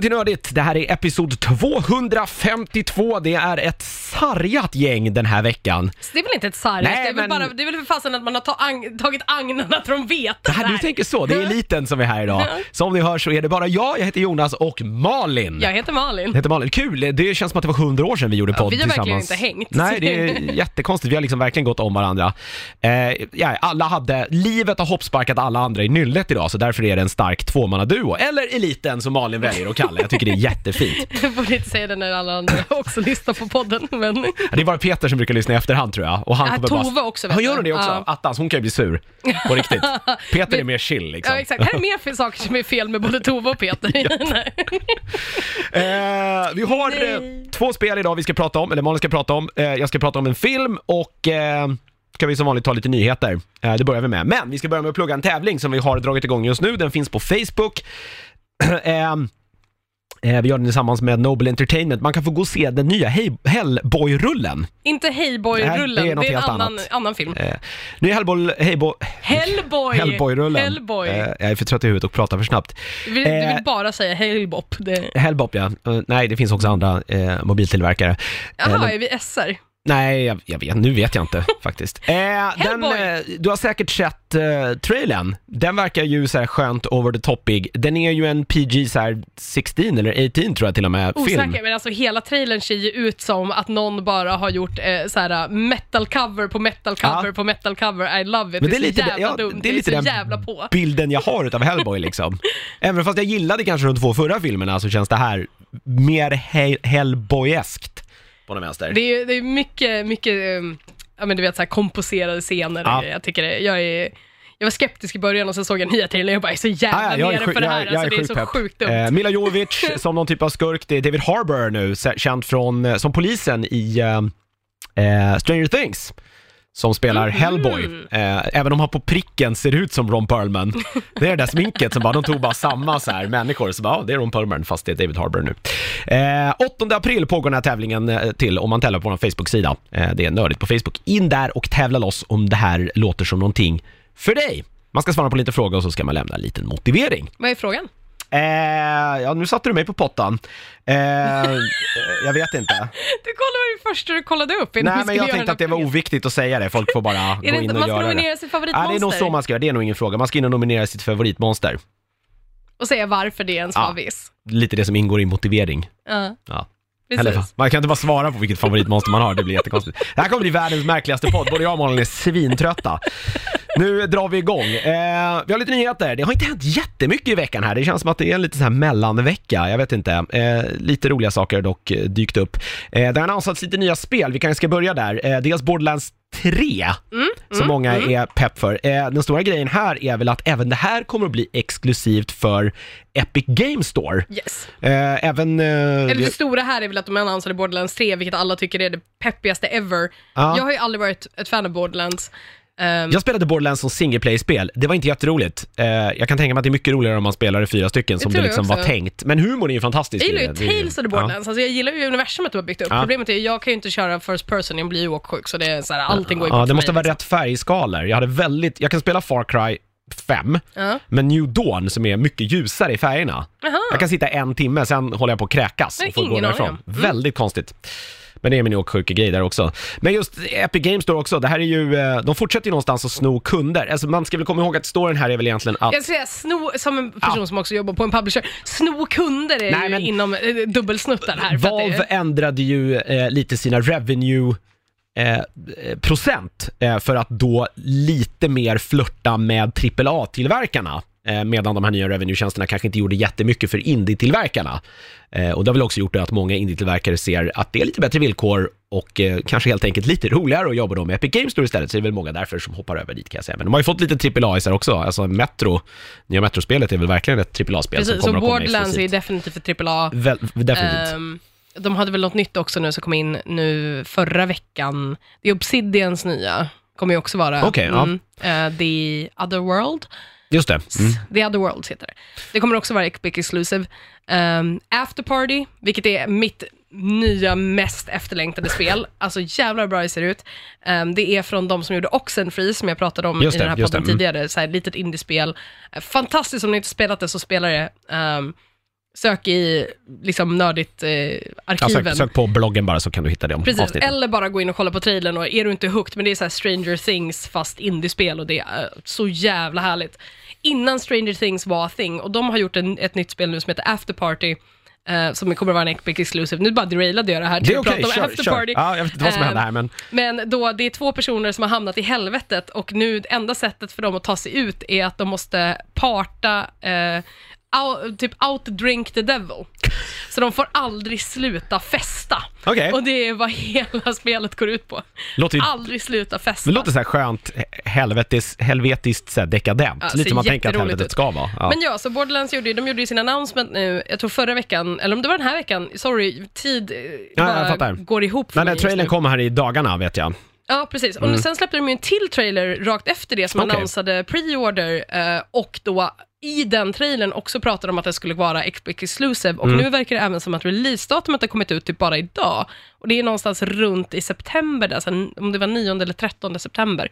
Välkommen till Nördigt! Det här är episod 252. Det är ett sargat gäng den här veckan. Så det är väl inte ett sarg? Nej, det, är väl men- bara, det är väl för fasen att man har ta, ang, tagit agnarna från vetet Det här, du tänker så, det är eliten som är här idag. Som ni hör så är det bara jag, jag heter Jonas och Malin. Jag heter Malin. Jag heter Malin. Kul, det känns som att det var 100 år sedan vi gjorde podd vi har verkligen tillsammans. inte hängt. Nej, det är jättekonstigt. Vi har liksom verkligen gått om varandra. Eh, ja, alla hade, livet har hoppsparkat alla andra i nyllet idag, så därför är det en stark tvåmannaduo. Eller eliten som Malin väljer att kalla det. Jag tycker det är jättefint. Jag borde inte säga det när alla andra också lyssnar på podden, men... Det är bara Peter som brukar lyssna i efterhand tror jag. Och han kommer Tove bara... också, vet Ja, du. gör hon det också? Ja. Attans, hon kan ju bli sur. På riktigt. Peter är mer chill liksom. Ja, exakt. Här är mer för saker som är fel med både Tove och Peter. Eh, vi har eh, Nej. två spel idag vi ska prata om, eller Malin ska prata om. Eh, jag ska prata om en film och eh, ska vi som vanligt ta lite nyheter. Eh, det börjar vi med. Men vi ska börja med att plugga en tävling som vi har dragit igång just nu. Den finns på Facebook. eh, eh, vi gör den tillsammans med Noble Entertainment. Man kan få gå och se den nya Hey- Hellboy-rullen. Inte Heyboy-rullen, Nej, det är det är, en annan, annat. annan film. Eh, nu är Hellboy... Hellboy Hellboy! Hellboy-rullen. Hellboy. Eh, jag är för trött i huvudet och pratar för snabbt. Du vill, du eh, vill bara säga Hellbop. Det... Hellbop ja. Eh, nej, det finns också andra eh, mobiltillverkare. Jaha, är vi SR? Nej, jag, jag vet, nu vet jag inte faktiskt. Eh, den, eh, du har säkert sett eh, trailern. Den verkar ju så här skönt over the topig. Den är ju en PG så här 16 eller 18 tror jag till och med, film. Osäker, men alltså hela trailern ser ju ut som att någon bara har gjort eh, såhär metal cover på metal cover Ja. på metal cover. I love it. Men det, är, så jävla ja, dumt. det är lite så den jävla på. bilden jag har utav Hellboy liksom. Även fast jag gillade kanske de två förra filmerna så känns det här mer he- Hellboyeskt på den vänster. Det är, det är mycket, mycket, um, ja men du vet såhär komposerade scener och Ja. grejer. Jag tycker det, jag är jag var skeptisk i början och sen såg jag nya trailern och jag bara, jag är så jävla Ah, ja, nere sjuk- för det här. jag, jag alltså, det är sjukt så pepp. sjukt dumt. Eh, Mila Jovovich som någon typ av skurk, det är David Harbour nu, känd från, eh, som polisen i eh, eh, Stranger Things. Som spelar Mhm. Hellboy, eh, även om han på pricken ser ut som Ron Perlman. Det är det där sminket som bara, de tog bara samma så här människor, så bara, ja, det är Ron Perlman fast det är David Harbour nu. Eh, 8 april pågår den här tävlingen eh, till, om man tävlar på vår Facebook-sida. Eh, det är nördigt på Facebook. In där och tävla loss om det här låter som någonting för dig. Man ska svara på lite frågor och så ska man lämna en liten motivering. Vad är frågan? Eh, ja, nu satte du mig på pottan. Eh, jag vet inte. Du kollade det första du kollade upp innan Nej, men jag tänkte att det var oviktigt att säga det. Folk får bara gå det in och man ska göra det. nominera sitt Ja, det är nog favoritmonster så man ska göra. Det är nog ingen fråga. Man ska in och nominera sitt favoritmonster. och säga varför det är ens Ja. favorit. Lite det som ingår i motivering. Ja, Ja. Eller, man kan inte bara svara på vilket favoritmonster man har, det blir jättekonstigt. Det här kommer bli världens märkligaste podd, både jag och Malin är svintrötta. Nu drar vi igång. Eh, vi har lite nyheter. Det har inte hänt jättemycket i veckan här. Det känns som att det är en lite så här mellanvecka. Jag vet inte. Eh, lite roliga saker har dock eh, dykt upp. Eh, det har annonsats lite nya spel. Vi kanske ska börja där. Eh, dels Borderlands 3, som många är pepp för. Eh, den stora grejen här är väl att även det här kommer att bli exklusivt för Epic Game Store. Yes. Eh, även... Eh, Eller det stora här är väl att de annonserade Borderlands 3, vilket alla tycker är det peppigaste ever. Ja. Jag har ju aldrig varit ett fan av Borderlands. Ehm, Jag spelade Borderlands som single play-spel. Det var inte jätteroligt. Eh, jag kan tänka mig att det är mycket roligare om man spelar i fyra stycken som det tror jag liksom var tänkt. Men humorn är ju fantastisk. jag gillar ju det. Det Tales of the ja. Borderlands, alltså jag gillar ju universumet de har byggt upp. Ja. Problemet är jag kan ju inte köra first person, jag blir ju åksjuk, så det är så här, allting går ju Ja, det måste vara rätt färgskalor. Jag hade väldigt, jag kan spela Far Cry 5, Ja. men New Dawn som är mycket ljusare i färgerna. Jaha. Jag kan sitta en timme, sen håller jag på att kräkas och får gå därifrån. Mm. Väldigt konstigt. Men det är min åksjuka grej där också. Men just Epic Games Store också, det här är ju, eh, de fortsätter ju någonstans att sno kunder. Alltså man ska väl komma ihåg att storyn här är väl egentligen att Jag säga, sno, som en person som också jobbar på en publisher, sno kunder är Nej, ju men- inom eh, dubbelsnuttar här. Valve det, ändrade ju eh, lite sina revenue eh, procent eh, för att då lite mer flörta med AAA-tillverkarna. Eh, medan de här nya revenue-tjänsterna kanske inte gjorde jättemycket för indie-tillverkarna. Eh, och det har väl också gjort det att många indie-tillverkare ser att det är lite bättre villkor och eh, kanske helt enkelt lite roligare att jobba då med Epic Games Store istället. Så det är väl många därför som hoppar över dit kan jag säga. Men de har ju fått lite AAA-isar också. Alltså Metro, nya Metro-spelet är väl verkligen ett AAA-spel som precis, så kommer att komma Borderlands är definitivt ett AAA. Väl, definitivt. Ehm, de hade väl något nytt också nu som kom in nu förra veckan. Det är Obsidians nya, kommer ju också vara. Okej, ja. Eh, The Other World. Just det. Mm. The Other Worlds heter det. Det kommer också vara Epic Exclusive. Um, After Party, vilket är mitt nya mest efterlängtade spel. Alltså jävlar bra det ser ut. Ehm, det är från de som gjorde Oxenfree, som jag pratade om Just i det, den här podden det, mm. tidigare. Så här, litet indiespel. Fantastiskt, om ni inte spelat det så spela det. Ehm, sök i liksom nördigt eh, Ja, arkiven. sök, sök på bloggen bara så kan du hitta det om Precis, avsnittet. eller bara gå in och kolla på trailern och är du inte hooked, men det är så här Stranger Things fast indiespel och det är eh, så jävla härligt. Innan Stranger Things var thing och de har gjort en, ett nytt spel nu som heter After Party, eh, som kommer att vara en Epic Exclusive. Nu bara derailade jag det här Det är att okej, prata om kör, After kör. Party. Ja, jag vet inte vad som Eh, hände här, men Men då, det är två personer som har hamnat i helvetet och nu, det enda sättet för dem att ta sig ut är att de måste parta, eh, out, typ outdrink the devil. Så de får aldrig sluta festa. okej. Och det är vad hela spelet går ut på. Låter Aldrig sluta festa. Det låter så här skönt, helvetis, helvetiskt så här dekadent. Ja, Lite som man tänker att helvetet ut. ska vara. Ja. Men ja, så Borderlands gjorde ju, de gjorde ju sin announcement nu, jag tror förra veckan, eller om det var den här veckan, sorry, tid eh, jag bara fattar. går ihop för Men mig den just trailern nu. kommer här i dagarna vet jag. Ja, precis. Och sen släppte de ju en till trailer rakt efter det som Okej. annonsade pre-order eh, och då i den trailern också pratade de om att det skulle vara Xbox exclusive och nu verkar det även som att releasedatumet har kommit ut typ bara idag. Och det är någonstans runt i september, där, så om det var 9 eller 13 september.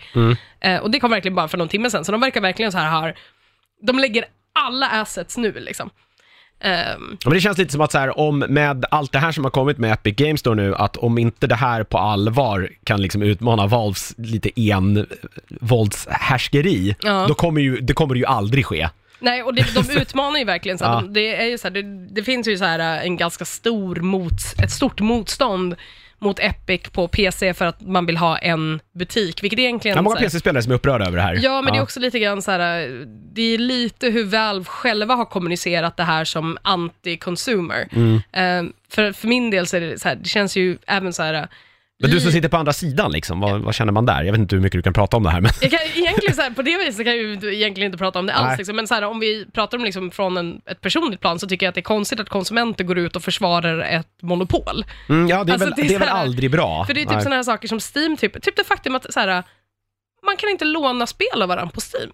Eh, och det kom verkligen bara för någon timme sedan, så de verkar verkligen så här, har, de lägger alla assets nu liksom. Ehm, Men det känns lite som att så här, om med allt det här som har kommit med Epic Games då nu, att om inte det här på allvar kan liksom utmana Valves lite envåldshärskeri, Ja. då kommer ju, det kommer det ju aldrig ske. Nej, och det, de utmanar ju verkligen så Ja. de, det, är ju så här, det, det finns ju så här äh, en ganska stor mot, ett stort motstånd mot Epic på PC för att man vill ha en butik, vilket egentligen... Det är många PC-spelare som är upprörda över det här. Ja, men det är också lite grann så här, äh, det är lite hur Valve själva har kommunicerat det här som anti-consumer. Mm. Eh, för, för min del så är det så här, det känns ju även så här, Men du som sitter på andra sidan liksom, vad, vad känner man där? Jag vet inte hur mycket du kan prata om det här men... Jag kan, egentligen så här, på det viset kan jag ju egentligen inte prata om det Nej. alls, liksom. men så här, om vi pratar om liksom från en, ett personligt plan så tycker jag att det är konstigt att konsumenter går ut och försvarar ett monopol. Mm, ja, det är, Alltså, väl, det är det är väl så här- aldrig bra. För det är typ Nej. sådana här saker som Steam, typ, typ det faktum att så här, man kan inte låna spel av varandra på Steam.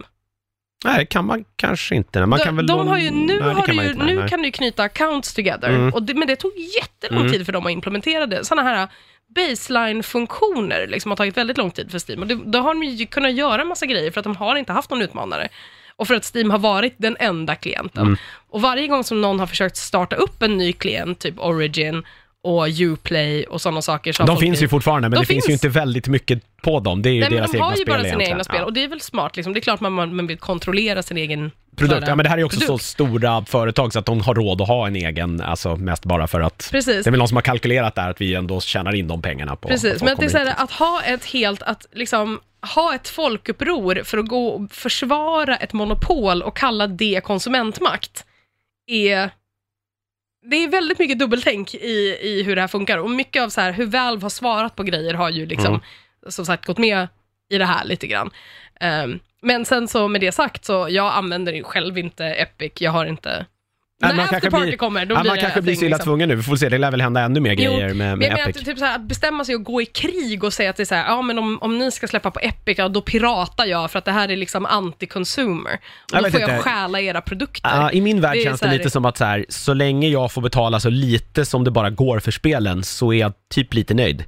Nej, kan man kanske inte. Man de, kan väl de låna- har ju, nu, Nej, det har kan du man ju, inte, nej, nu nej. kan du ju knyta accounts together, Mm. och det, men det tog jättelång Mm. tid för dem att implementera det. Sådana här baseline-funktioner liksom, har tagit väldigt lång tid för Steam. Och det, då har de ju kunnat göra en massa grejer för att de har inte haft någon utmanare. Och för att Steam har varit den enda klienten. Mm. Och varje gång som någon har försökt starta upp en ny klient, typ Origin och Uplay och sådana saker. Så har De finns ju fortfarande, men De det finns ju finns. inte väldigt mycket på dem. Det är ju Nej, deras de egna har ju spel bara sina egentligen. egna spel Ja. och det är väl smart liksom. Det är klart man, man vill kontrollera sin egen Produkt. Ja, men det här är ju också så produkt. stora företag så att de har råd att ha en egen, alltså mest bara för att Precis. det är väl någon som har kalkylerat där att vi ändå tjänar in de pengarna på Precis, folk men att det är så här, att ha ett helt, att liksom ha ett folkuppror för att gå och försvara ett monopol och kalla det konsumentmakt är det är väldigt mycket dubbeltänk i, i hur det här funkar och mycket av så här, hur Valve har svarat på grejer har ju liksom, Mm. som sagt, gått med i det här lite grann. Ehm, men sen så med det sagt så, jag använder själv inte Epic, jag har inte... När man kanske blir- kommer, då Ja, blir man kanske blir så illa liksom. tvungen nu, vi får se, det lär väl hända ännu mer Jo, grejer med, Men jag med menar Epic. att, typ så här, att bestämma sig och gå i krig och säga att det är så här, ja men om, om ni ska släppa på Epic, ja, då piratar jag för att det här är liksom anti-consumer. Och Jag då får jag inte. stjäla era produkter. Ja, I min värld Det känns det lite som att så, här, så länge jag får betala så lite som det bara går för spelen så är jag typ lite nöjd.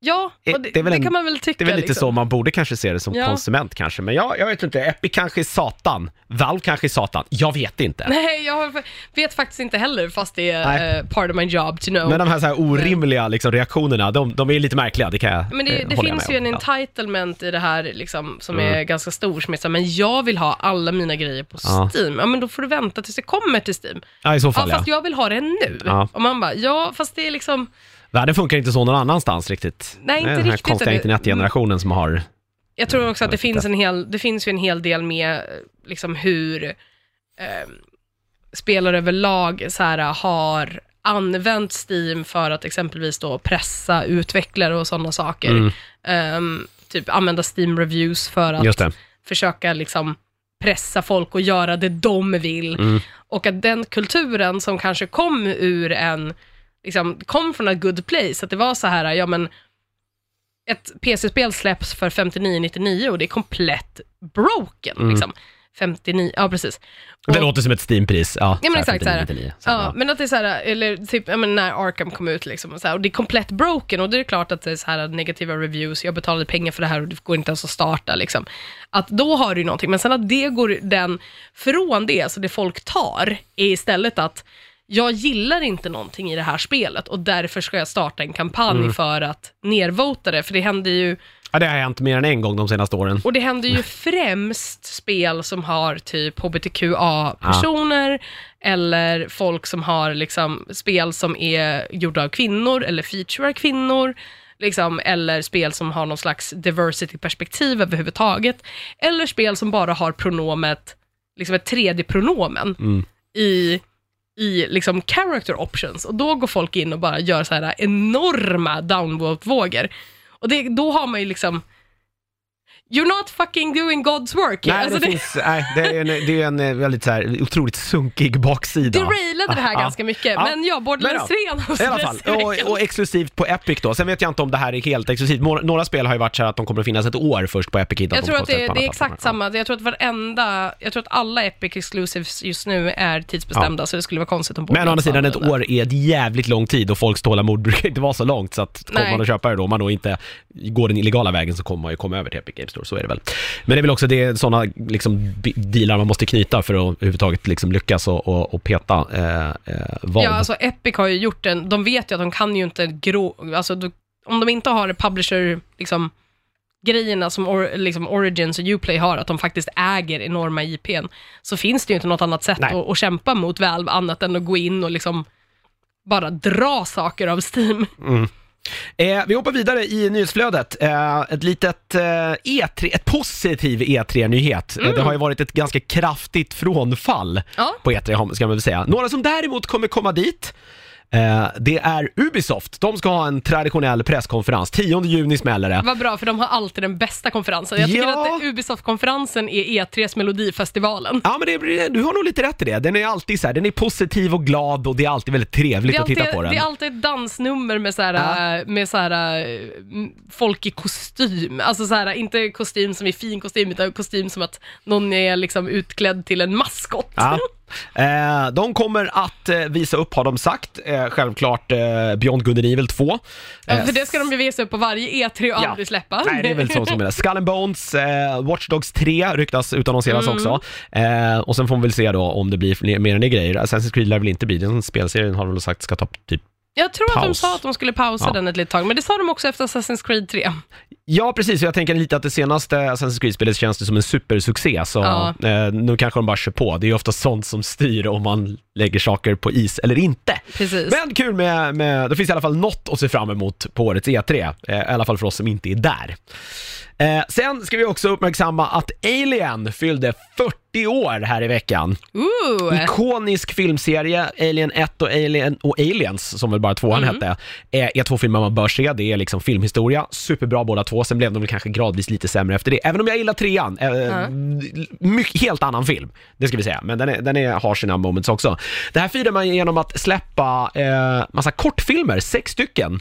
Ja, Eh, det, det det en- kan man väl tycka. Det är väl lite liksom. så man borde kanske se det som Ja. konsument kanske, men jag, jag vet inte, Epic kanske är satan, Valve kanske är satan, jag vet inte. Nej, jag vet faktiskt inte heller, fast det är eh, part of my job to know. Men de här, så här orimliga liksom, reaktionerna, de, de är lite märkliga, det kan jag Men det, eh, det finns ju en. Ja. entitlement i det här liksom, som Mm. är ganska stor, som är så här, men jag vill ha alla mina grejer på Ja. Steam. Ja, men då får du vänta tills det kommer till Steam. Ja, i så Ja, fall ja. fast jag vill ha det nu. Ja. Och man bara, ja, fast det är liksom, Världen funkar inte så någon annanstans riktigt. Nej, inte är Den här riktigt, konstiga internetgenerationen som har... Jag tror också att det finns, en hel, det finns ju en hel del med eh, liksom hur eh, spelare överlag så här, har använt Steam för att exempelvis då pressa utvecklare och sådana saker. Mm, Ehm, typ använda Steam Reviews för att försöka liksom pressa folk och göra det de vill. Mm. Och att den kulturen som kanske kom ur en, liksom, kom från a good place, att det var så här, ja men, ett PC-spel släpps för 59,99 och det är komplett broken. Mm. Liksom. 59, ja precis. Det Och- låter som ett Steampris. Ja, Ja men så här exakt såhär. 59, så, Ja, men att det är såhär, eller typ ja, men när Arkham kom ut liksom, och, så här, och det är komplett broken och det är klart att det är så här negativa reviews, jag betalade pengar för det här och det går inte ens att starta liksom. Att då har du ju någonting, men sen att det går den från det, alltså det folk tar, är istället att jag gillar inte någonting i det här spelet och därför ska jag starta en kampanj Mm. för att nervota det, för det händer ju Ja, det har hänt mer än en gång de senaste åren. och det händer ju främst spel som har typ hbtqa-personer, eller folk som har liksom spel som är gjorda av kvinnor, eller featurear kvinnor, liksom, eller spel som har någon slags diversity-perspektiv överhuvudtaget, eller spel som bara har pronomet, liksom ett tredje pronomen Mm. i i liksom character options och då går folk in och bara gör så här enorma downvote-vågor. Och det, då har man ju liksom You're not fucking doing God's work. Nej, Alltså det, det, finns, nej, det är en, det är en eh, väldigt så här, otroligt sunkig baksida. du railade det här Ja. ganska mycket, Ja. men ja, Borderlands 3 I alla fall, och, och exklusivt på Epic då. Sen vet jag inte om det här är helt exklusivt. Några, några spel har ju varit så här att de kommer att finnas ett år först på Epic. inte Jag tror att det, det är exakt samma. Jag tror att varenda, jag tror att alla Epic Exclusives just nu är tidsbestämda, så det skulle vara konstigt om Men å andra sidan, ett år är ett jävligt lång tid och folks tålamod brukar inte vara så långt. Så att kommer man att köpa det då, om man då inte går den illegala vägen så kommer man ju komma över till Epic Games Store, så är det väl. Men det är väl också det, sådana liksom, dealar man måste knyta för att överhuvudtaget liksom lyckas och, och, och peta eh, eh, vad. Ja, alltså Epic har ju gjort en, de vet ju att de kan ju inte grå, alltså du, om de inte har publisher, liksom, grejerna som or, liksom Origins och Uplay har, att de faktiskt äger enorma IPn, så finns det ju inte något annat sätt att, att kämpa mot Valve annat än att gå in och liksom bara dra saker av Steam. Eh, vi hoppar vidare i nyhetsflödet. Eh, ett litet eh, E3, ett positiv E3-nyhet. Eh, Det har ju varit ett ganska kraftigt frånfall Ja. på E3 har- ska man väl säga. Några som däremot kommer komma dit eh, det är Ubisoft. De ska ha en traditionell presskonferens. 10 juni smäller det. Vad bra, för de har alltid den bästa konferensen. Jag tycker Ja. att Ubisoft-konferensen är E3s Melodifestivalen. Ja men det, du har nog lite rätt i det. Den är alltid så här, den är positiv och glad och det är alltid väldigt trevligt Det är, att titta på den. det är alltid ett dansnummer med, så här, med så här, eh, m- folk i kostym. Alltså så här, inte kostym som är fin kostym, utan kostym som att någon är liksom utklädd till en maskot. Ja. Eh, de kommer att eh, visa upp, har de sagt, eh, självklart eh, Beyond Good and Evil 2. Ja, Eh, för det ska de ju visa upp på varje E3 och aldrig släppa. Nej, det är väl så som det. Skull and Bones, eh, Watch Dogs 3 ryktas utannonseras Mm. också. Eh, och sen får vi väl se då om det blir mer än det grejer. Assassin's Creed lär väl inte bli, den spelserien har de väl sagt ska ta typ Jag tror att de Paus. sa att de skulle pausa Ja. den ett litet tag, men det sa de också efter Assassin's Creed 3. Ja, precis. Jag tänker lite att det senaste Assassin's Creed-spelet känns det som en supersuccé, så Ja. eh, nu kanske de bara kör på. Det är ju ofta sånt som styr om man lägger saker på is eller inte. Precis. Men kul med, med, det finns i alla fall något att se fram emot på årets E3, eh, i alla fall för oss som inte är där. Eh, sen ska vi också uppmärksamma att Alien fyllde 40 år här i veckan. Ooh. Ikonisk filmserie, Alien 1 och Alien och Aliens, som väl bara tvåan Mm. hette, är, är två filmer man bör se. Det är liksom filmhistoria, superbra båda två. Sen blev de kanske gradvis lite sämre efter det. Även om jag gillar trean, eh, mycket, helt annan film, det ska vi säga. Men den, är, den är, har sina moments också. Det här firar man genom att släppa eh, massa kortfilmer, sex stycken.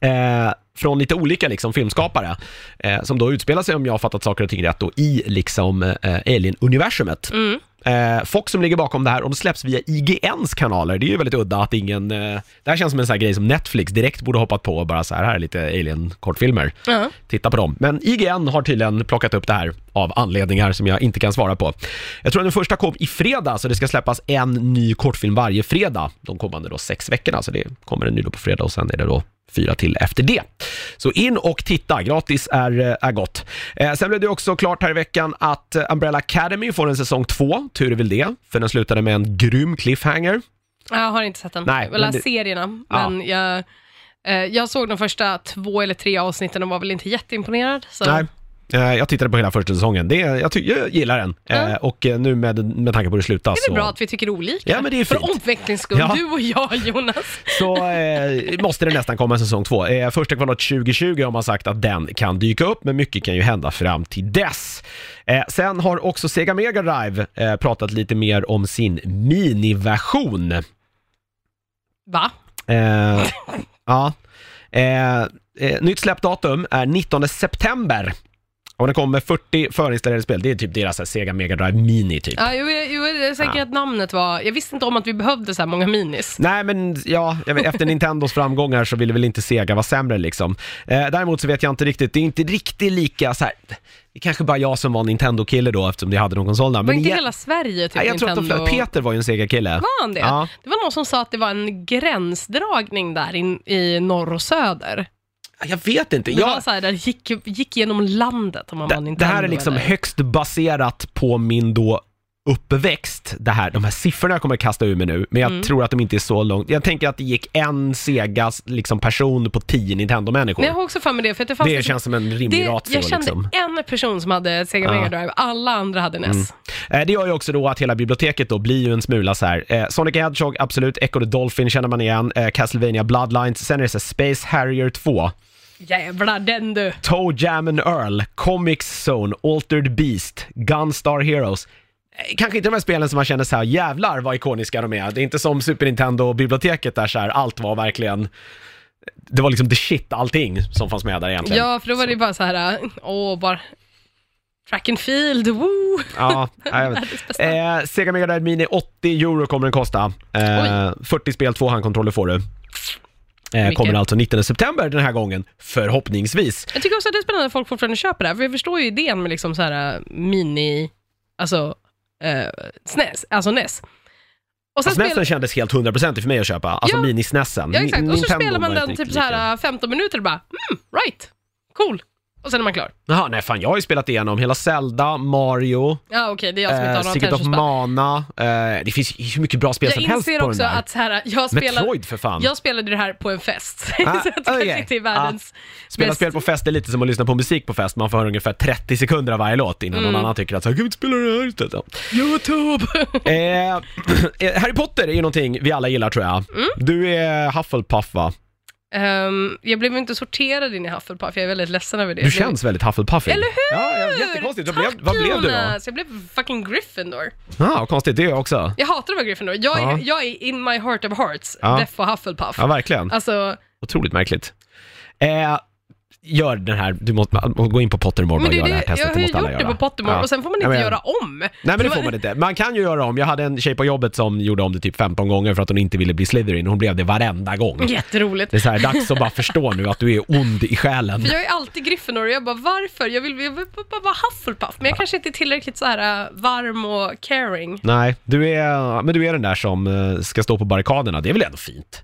Eh, från lite olika liksom, filmskapare eh, som då utspelar sig, om jag har fattat saker och ting rätt, då, i liksom eh, Alien-universumet. Mm. Eh, Fox som ligger bakom det här, och de släpps via IGNs kanaler. Det är ju väldigt udda att ingen... Eh, det här känns som en sån här grej som Netflix direkt borde hoppat på och bara så här, här är lite Alien-kortfilmer. Ja. Titta på dem. Men IGN har tydligen plockat upp det här av anledningar som jag inte kan svara på. Jag tror att den första kom i fredag, så det ska släppas en ny kortfilm varje fredag de kommande då sex veckorna. Så det kommer en ny då på fredag och sen är det då fyra till efter det. Så in och titta, gratis är, eh, är gott. Eh, sen blev det också klart här i veckan att eh, Umbrella Academy får en säsong två, tur är väl det, för den slutade med en grym cliffhanger. Jag har inte sett den. Nej, jag har det- serierna, Ja. men jag, eh, jag såg de första två eller tre avsnitten och var väl inte jätteimponerad. Så. Nej. Eh, Jag tittade på hela första säsongen. Det, jag, ty- jag gillar den. Eh, Ja. Och eh, nu med, med tanke på hur det slutar Det är så, väl bra att vi tycker olika. Ja, men det är För fint. omväxlings skull, Ja. du och jag Jonas. så eh, måste det nästan komma en säsong två. Eh, första kvartalet 2020 har man sagt att den kan dyka upp, men mycket kan ju hända fram till dess. Eh, sen har också Sega Mega Drive eh, pratat lite mer om sin miniversion. Va? Eh, ja. Eh, eh, nytt släppdatum är 19 september. Och den kommer med 40 förinstallerade spel. Det är typ deras här, Sega Mega Drive Mini typ. Ja, jo, jo, jag är säker Ja. att namnet var... Jag visste inte om att vi behövde så här många minis. Nej men ja, jag vet, efter Nintendos framgångar så ville väl inte Sega vara sämre liksom. Eh, däremot så vet jag inte riktigt, det är inte riktigt lika så här. det kanske bara jag som var Nintendo-kille då eftersom jag hade någon konsol där. Var Men inte igen- hela Sverige typ Nej, jag tror att de, Nintendo? Peter var ju en Sega-kille. Var han det? Ja. Det var någon som sa att det var en gränsdragning där in, i norr och söder. Jag vet inte. Det Jag, var så här, där gick, gick genom landet om man var det, Nintendo. det här är liksom eller- högst baserat på min då uppväxt, det här, de här siffrorna jag kommer att kasta ur mig nu, men jag Mm. tror att de inte är så långt. Jag tänker att det gick en Segas liksom, person på tio Nintendo-människor. Men jag har också för mig det, för att det fanns Det liksom- känns som en rimlig det, ratio Jag kände liksom. en person som hade Sega Ja. Mega Drive, alla andra hade NES. Eh, Det gör ju också då att hela biblioteket då blir ju en smula så här. Eh, Sonic the Hedgehog, absolut. Echo the Dolphin känner man igen. Eh, Castlevania Bloodlines. Sen är det så här Space Harrier 2. Jävlar den du! Toe Jam and Earl. Comics Zone. Altered Beast. Gunstar Heroes. Eh, Kanske inte de här spelen som man känner så här, jävlar vad ikoniska de är. Det är inte som Super Nintendo-biblioteket där så här, allt var verkligen det var liksom the shit allting som fanns med där egentligen. Ja, för då var det bara så här, åh, bara track and field, woo! Ja, ja, jag vet. Bästa. Eh, Sega Mega Drive Mini, 80 euro kommer den kosta. Eh, 40 spel, två handkontroller får du. Eh, Mycket. kommer alltså 19 september den här gången, förhoppningsvis. Jag tycker också att det är spännande att folk fortfarande köper det här, för jag förstår ju idén med liksom så här äh, mini, alltså, uh, SNES, alltså NES. Och sen SNESen spelar, kändes helt 100% för mig att köpa, alltså Ja. mini-SNESen. ja, exakt. Och så Nintendo spelar man den typ så här äh, 15 minuter och bara, mm, right, cool. Och sen är man klar. Jaha, nej fan jag har ju spelat igenom hela Zelda, Mario, Ja okej, det är jag som inte eh, har någon Secret of attention span. Mana, eh, det finns ju hur mycket bra spel Jag som helst på inser den också där. att så här, jag, spelar, Metroid för fan. jag spelade det här på en fest. Ah, så jag kanske okej. inte är världens Spela mest- spel på fest är lite som att lyssna på musik på fest, man får höra ungefär 30 sekunder av varje låt innan Mm. någon annan tycker att så här, kan vi inte spela det här istället? Ja. YouTube. Eh, eh, Harry Potter är ju någonting vi alla gillar tror jag. Mm. Du är Hufflepuff va? Ehm, jag blev inte sorterad in i Hufflepuff, jag är väldigt ledsen över det. Du känns väldigt Hufflepuffig. Eller hur? Ja, ja jättekonstigt. Vad blev, Tack, vad blev du då? Jonas! Jag blev fucking Gryffindor. Ja, konstigt. Det är jag också. Jag hatar att vara Gryffindor. Jag är, Ja. jag är in my heart of hearts, Ja. Deff och Hufflepuff. Ja, verkligen. Alltså, Otroligt märkligt. Eh, gör den här, du måste gå in på Pottermore och göra det här testet. jag har ju gjort det göra. på Pottermore Ja. och sen får man Ja, inte men- göra om. Nej men det får man inte. Man kan ju göra om. Jag hade en tjej på jobbet som gjorde om det typ 15 gånger för att hon inte ville bli Slytherin. Hon blev det varenda gång. Jätteroligt. Det är så här, dags att bara förstå nu att du är ond i själen. För jag är alltid Gryffindor och jag bara varför? Jag vill, jag vill bara vara Hufflepuff, men jag kanske inte är tillräckligt så här äh, varm och caring. Nej, du är, men du är den där som eh, ska stå på barrikaderna. Det är väl ändå fint?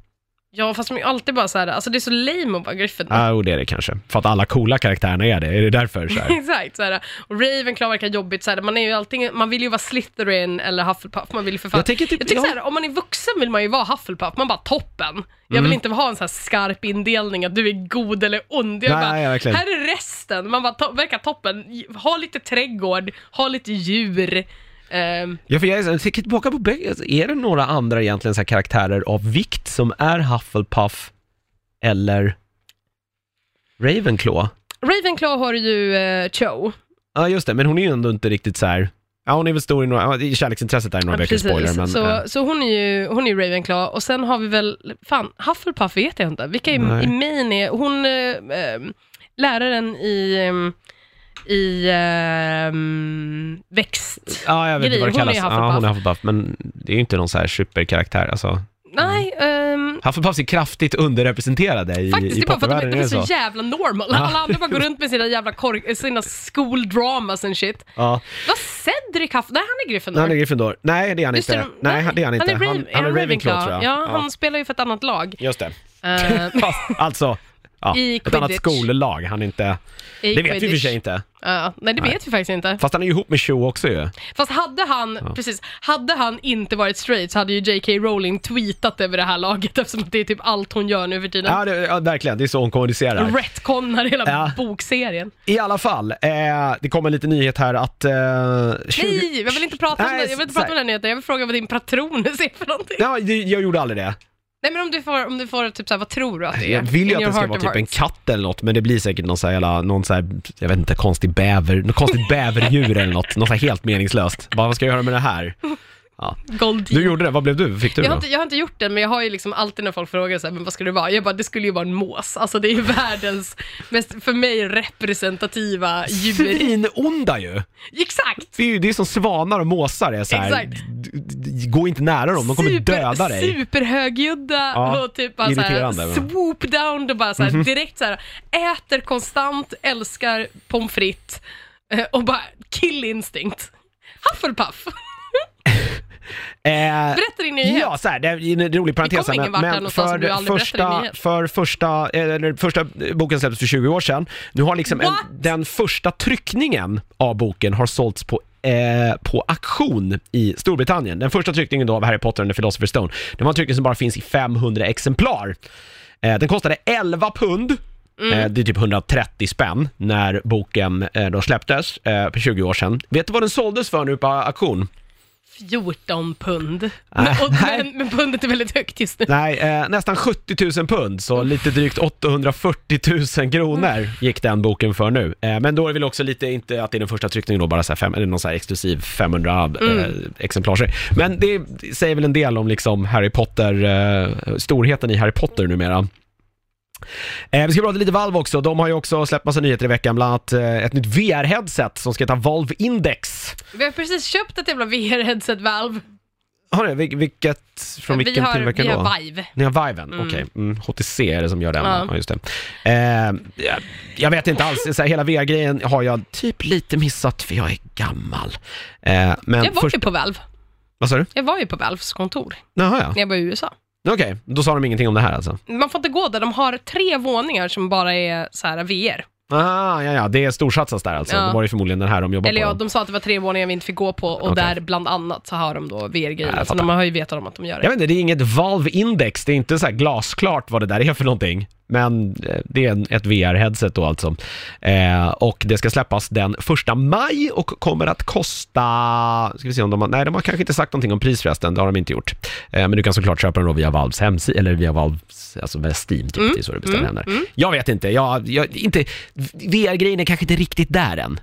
Ja, fast de är alltid bara så här, alltså det är så lame att vara Gryffindor. Ja, och det är det kanske. För att alla coola karaktärerna är det. Är det därför? Så? Exakt, så här, och Ravenclaw verkar jobbigt, så här, man, är ju alltid, man vill ju vara Slytherin eller Hufflepuff, man vill ju för fan... Jag tänker typ- jag tycker ja. så här, om man är vuxen vill man ju vara Hufflepuff, man bara toppen. Jag Mm. vill inte ha en så här skarp indelning att du är god eller ond. Jag Nej, bara, verkligen. här är resten, man bara to- verkar toppen. Ha lite trädgård, ha lite djur. Ehm, Ja, för jag, är- tänker tillbaka på böcker. Är det några andra egentligen så här karaktärer av vikt som är Hufflepuff eller Ravenclaw? Ravenclaw har ju uh, Cho. Ja, just det. Men hon är ju ändå inte riktigt så här... Ja, hon är väl stor i några... Ja, kärleksintresset där i några Ja, böcker, spoiler. Men, så, eh, så hon är ju hon är ju Ravenclaw och sen har vi väl, fan, Hufflepuff vet jag inte. Vilka i, i main är, hon, eh, eh, läraren i, eh, i eh, växt... ja, jag vet inte vad det Grej, hon är kallas. Hufflepuff. Ja, hon är Hufflepuff. Men det är ju inte någon så här superkaraktär. Alltså. Nej, ehm, Hufflepuffs är kraftigt underrepresenterade i, faktiskt i det är bara för att de, de är är så jävla normal. Alla andra bara går runt med sina jävla kork, sina school dramas and shit. Ja, Vad Cedric haft? Nej, han är Gryffindor. han är Gryffindor. Nej, det är han Just inte. det, Nej, det är han inte. Han är, Han, Raven- han är han Ravenclaw, tror jag. Ja, han spelar ju för ett annat lag. Just det. Fast, alltså, ja, I ett annat skollag. Han är inte... i Det vet vi i och för sig inte. Ja, nej, det vet vi faktiskt inte. Fast han är ju ihop med Cho också ju. Fast hade han, precis, hade han inte varit straight så hade ju J.K. Rowling tweetat över det här laget eftersom det är typ allt hon gör nu för tiden. Ja, det, ja verkligen. Det är så hon kommunicerar. Retconnar hela Ja. bokserien. I alla fall, eh, det kommer lite nyhet här att... Eh, 20... Nej, jag vill inte prata om Nej, det. Jag vill inte så prata om här. den nyheten. Jag vill fråga vad din patron ser för någonting. Ja, det, jag gjorde aldrig det. Nej men om du får, om du får typ såhär, vad tror du att det är? Jag vill ju In att det ska vara typ en katt eller något, men det blir säkert någon så här, jävla, någon så här, jag vet inte, konstig bäver, något konstigt bäverdjur eller något, något så här helt meningslöst. Bara, vad ska jag göra med det här? Ja. Gold Du gjorde det, vad blev du? Fick du jag, har då? inte, jag har inte gjort den, men jag har ju liksom alltid när folk frågar så här, men vad ska det vara? Jag bara, det skulle ju vara en mås. Alltså det är ju världens mest, för mig, representativa djur. Svinonda ju! Exakt! Det är ju det är som svanar och måsar är så här. Exakt. d- d- Gå inte nära dem, de kommer döda dig. Superhögljudda Ja, och typ bara irriterande, såhär? Mhm. swoop down och bara såhär, direkt såhär, äter konstant, älskar pommes frites eh, och bara kill instinct. Hufflepuff. Eh, Berätta din nyhet. Ja, så här, det är en rolig parentes. aldrig berättade din första, för första, eller första boken släpptes för 20 år sedan. Nu har liksom en, den första tryckningen av boken har sålts på eh, på auktion i Storbritannien. Den första tryckningen då av Harry Potter and the Philosopher's Stone, den var en tryckning som bara finns i 500 exemplar. Eh, den kostade 11 pund, Mm. eh, det är typ 130 spänn, när boken då släpptes för 20 år sedan. Vet du vad den såldes för nu på auktion? 14 pund. Nej. Och, men, men pundet är väldigt högt just nu. Nej, eh, nästan 70 000 pund, så lite drygt 840 000 kronor gick den boken för nu. Eh, men då är det väl också lite, inte att det är den första tryckningen då, bara så här fem, eller någon så här exklusiv 500 eh, exemplar. Men det säger väl en del om liksom Harry Potter, eh, storheten i Harry Potter numera. Eh, vi ska prata lite Valve också. De har ju också släppt massa nyheter i veckan, bland annat eh, ett nytt VR-headset som ska heta Valve Index. Vi har precis köpt ett jävla VR-headset Valve. Har? Vil- Vilket, från vilken vi har, tillverkare vi då? har Vive. Ni har Viven, okej. Mm, HTC är det som gör den, Ja. ja. just det. Eh, jag- jag vet inte alls, så här, hela VR-grejen har jag typ lite missat för jag är gammal. Eh, men Jag var först... ju på Valve. Vad sa du? Jag var ju på Valves kontor Jaha ja, när jag var i USA okej. Då sa de ingenting om det här alltså? Man får inte gå där, de har tre våningar som bara är så här VR. Ah, ja, ja, det är storsatsas där alltså. Ja. Då var det förmodligen den här de jobbar Eller på. ja, de sa att det var tre våningar vi inte fick gå på och Okej. där bland annat så har de då VR-grejer. jag så fattar. de har ju vetat om att de gör Jag det. vet inte, det är inget Valve Index, det är inte så här glasklart vad det där är för någonting. Men eh, det är en- ett VR-headset då alltså. Eh, och det ska släppas den första maj och kommer att kosta, ska vi se om de har, nej de har kanske inte sagt någonting om pris förresten, det har de inte gjort. Eh, men du kan såklart köpa den då via Valves hemsida, eller via Valves, alltså via Steam typ, det är så du beställer mm, den där. Jag vet inte, jag, jag, inte, VR-grejen är kanske inte riktigt där än.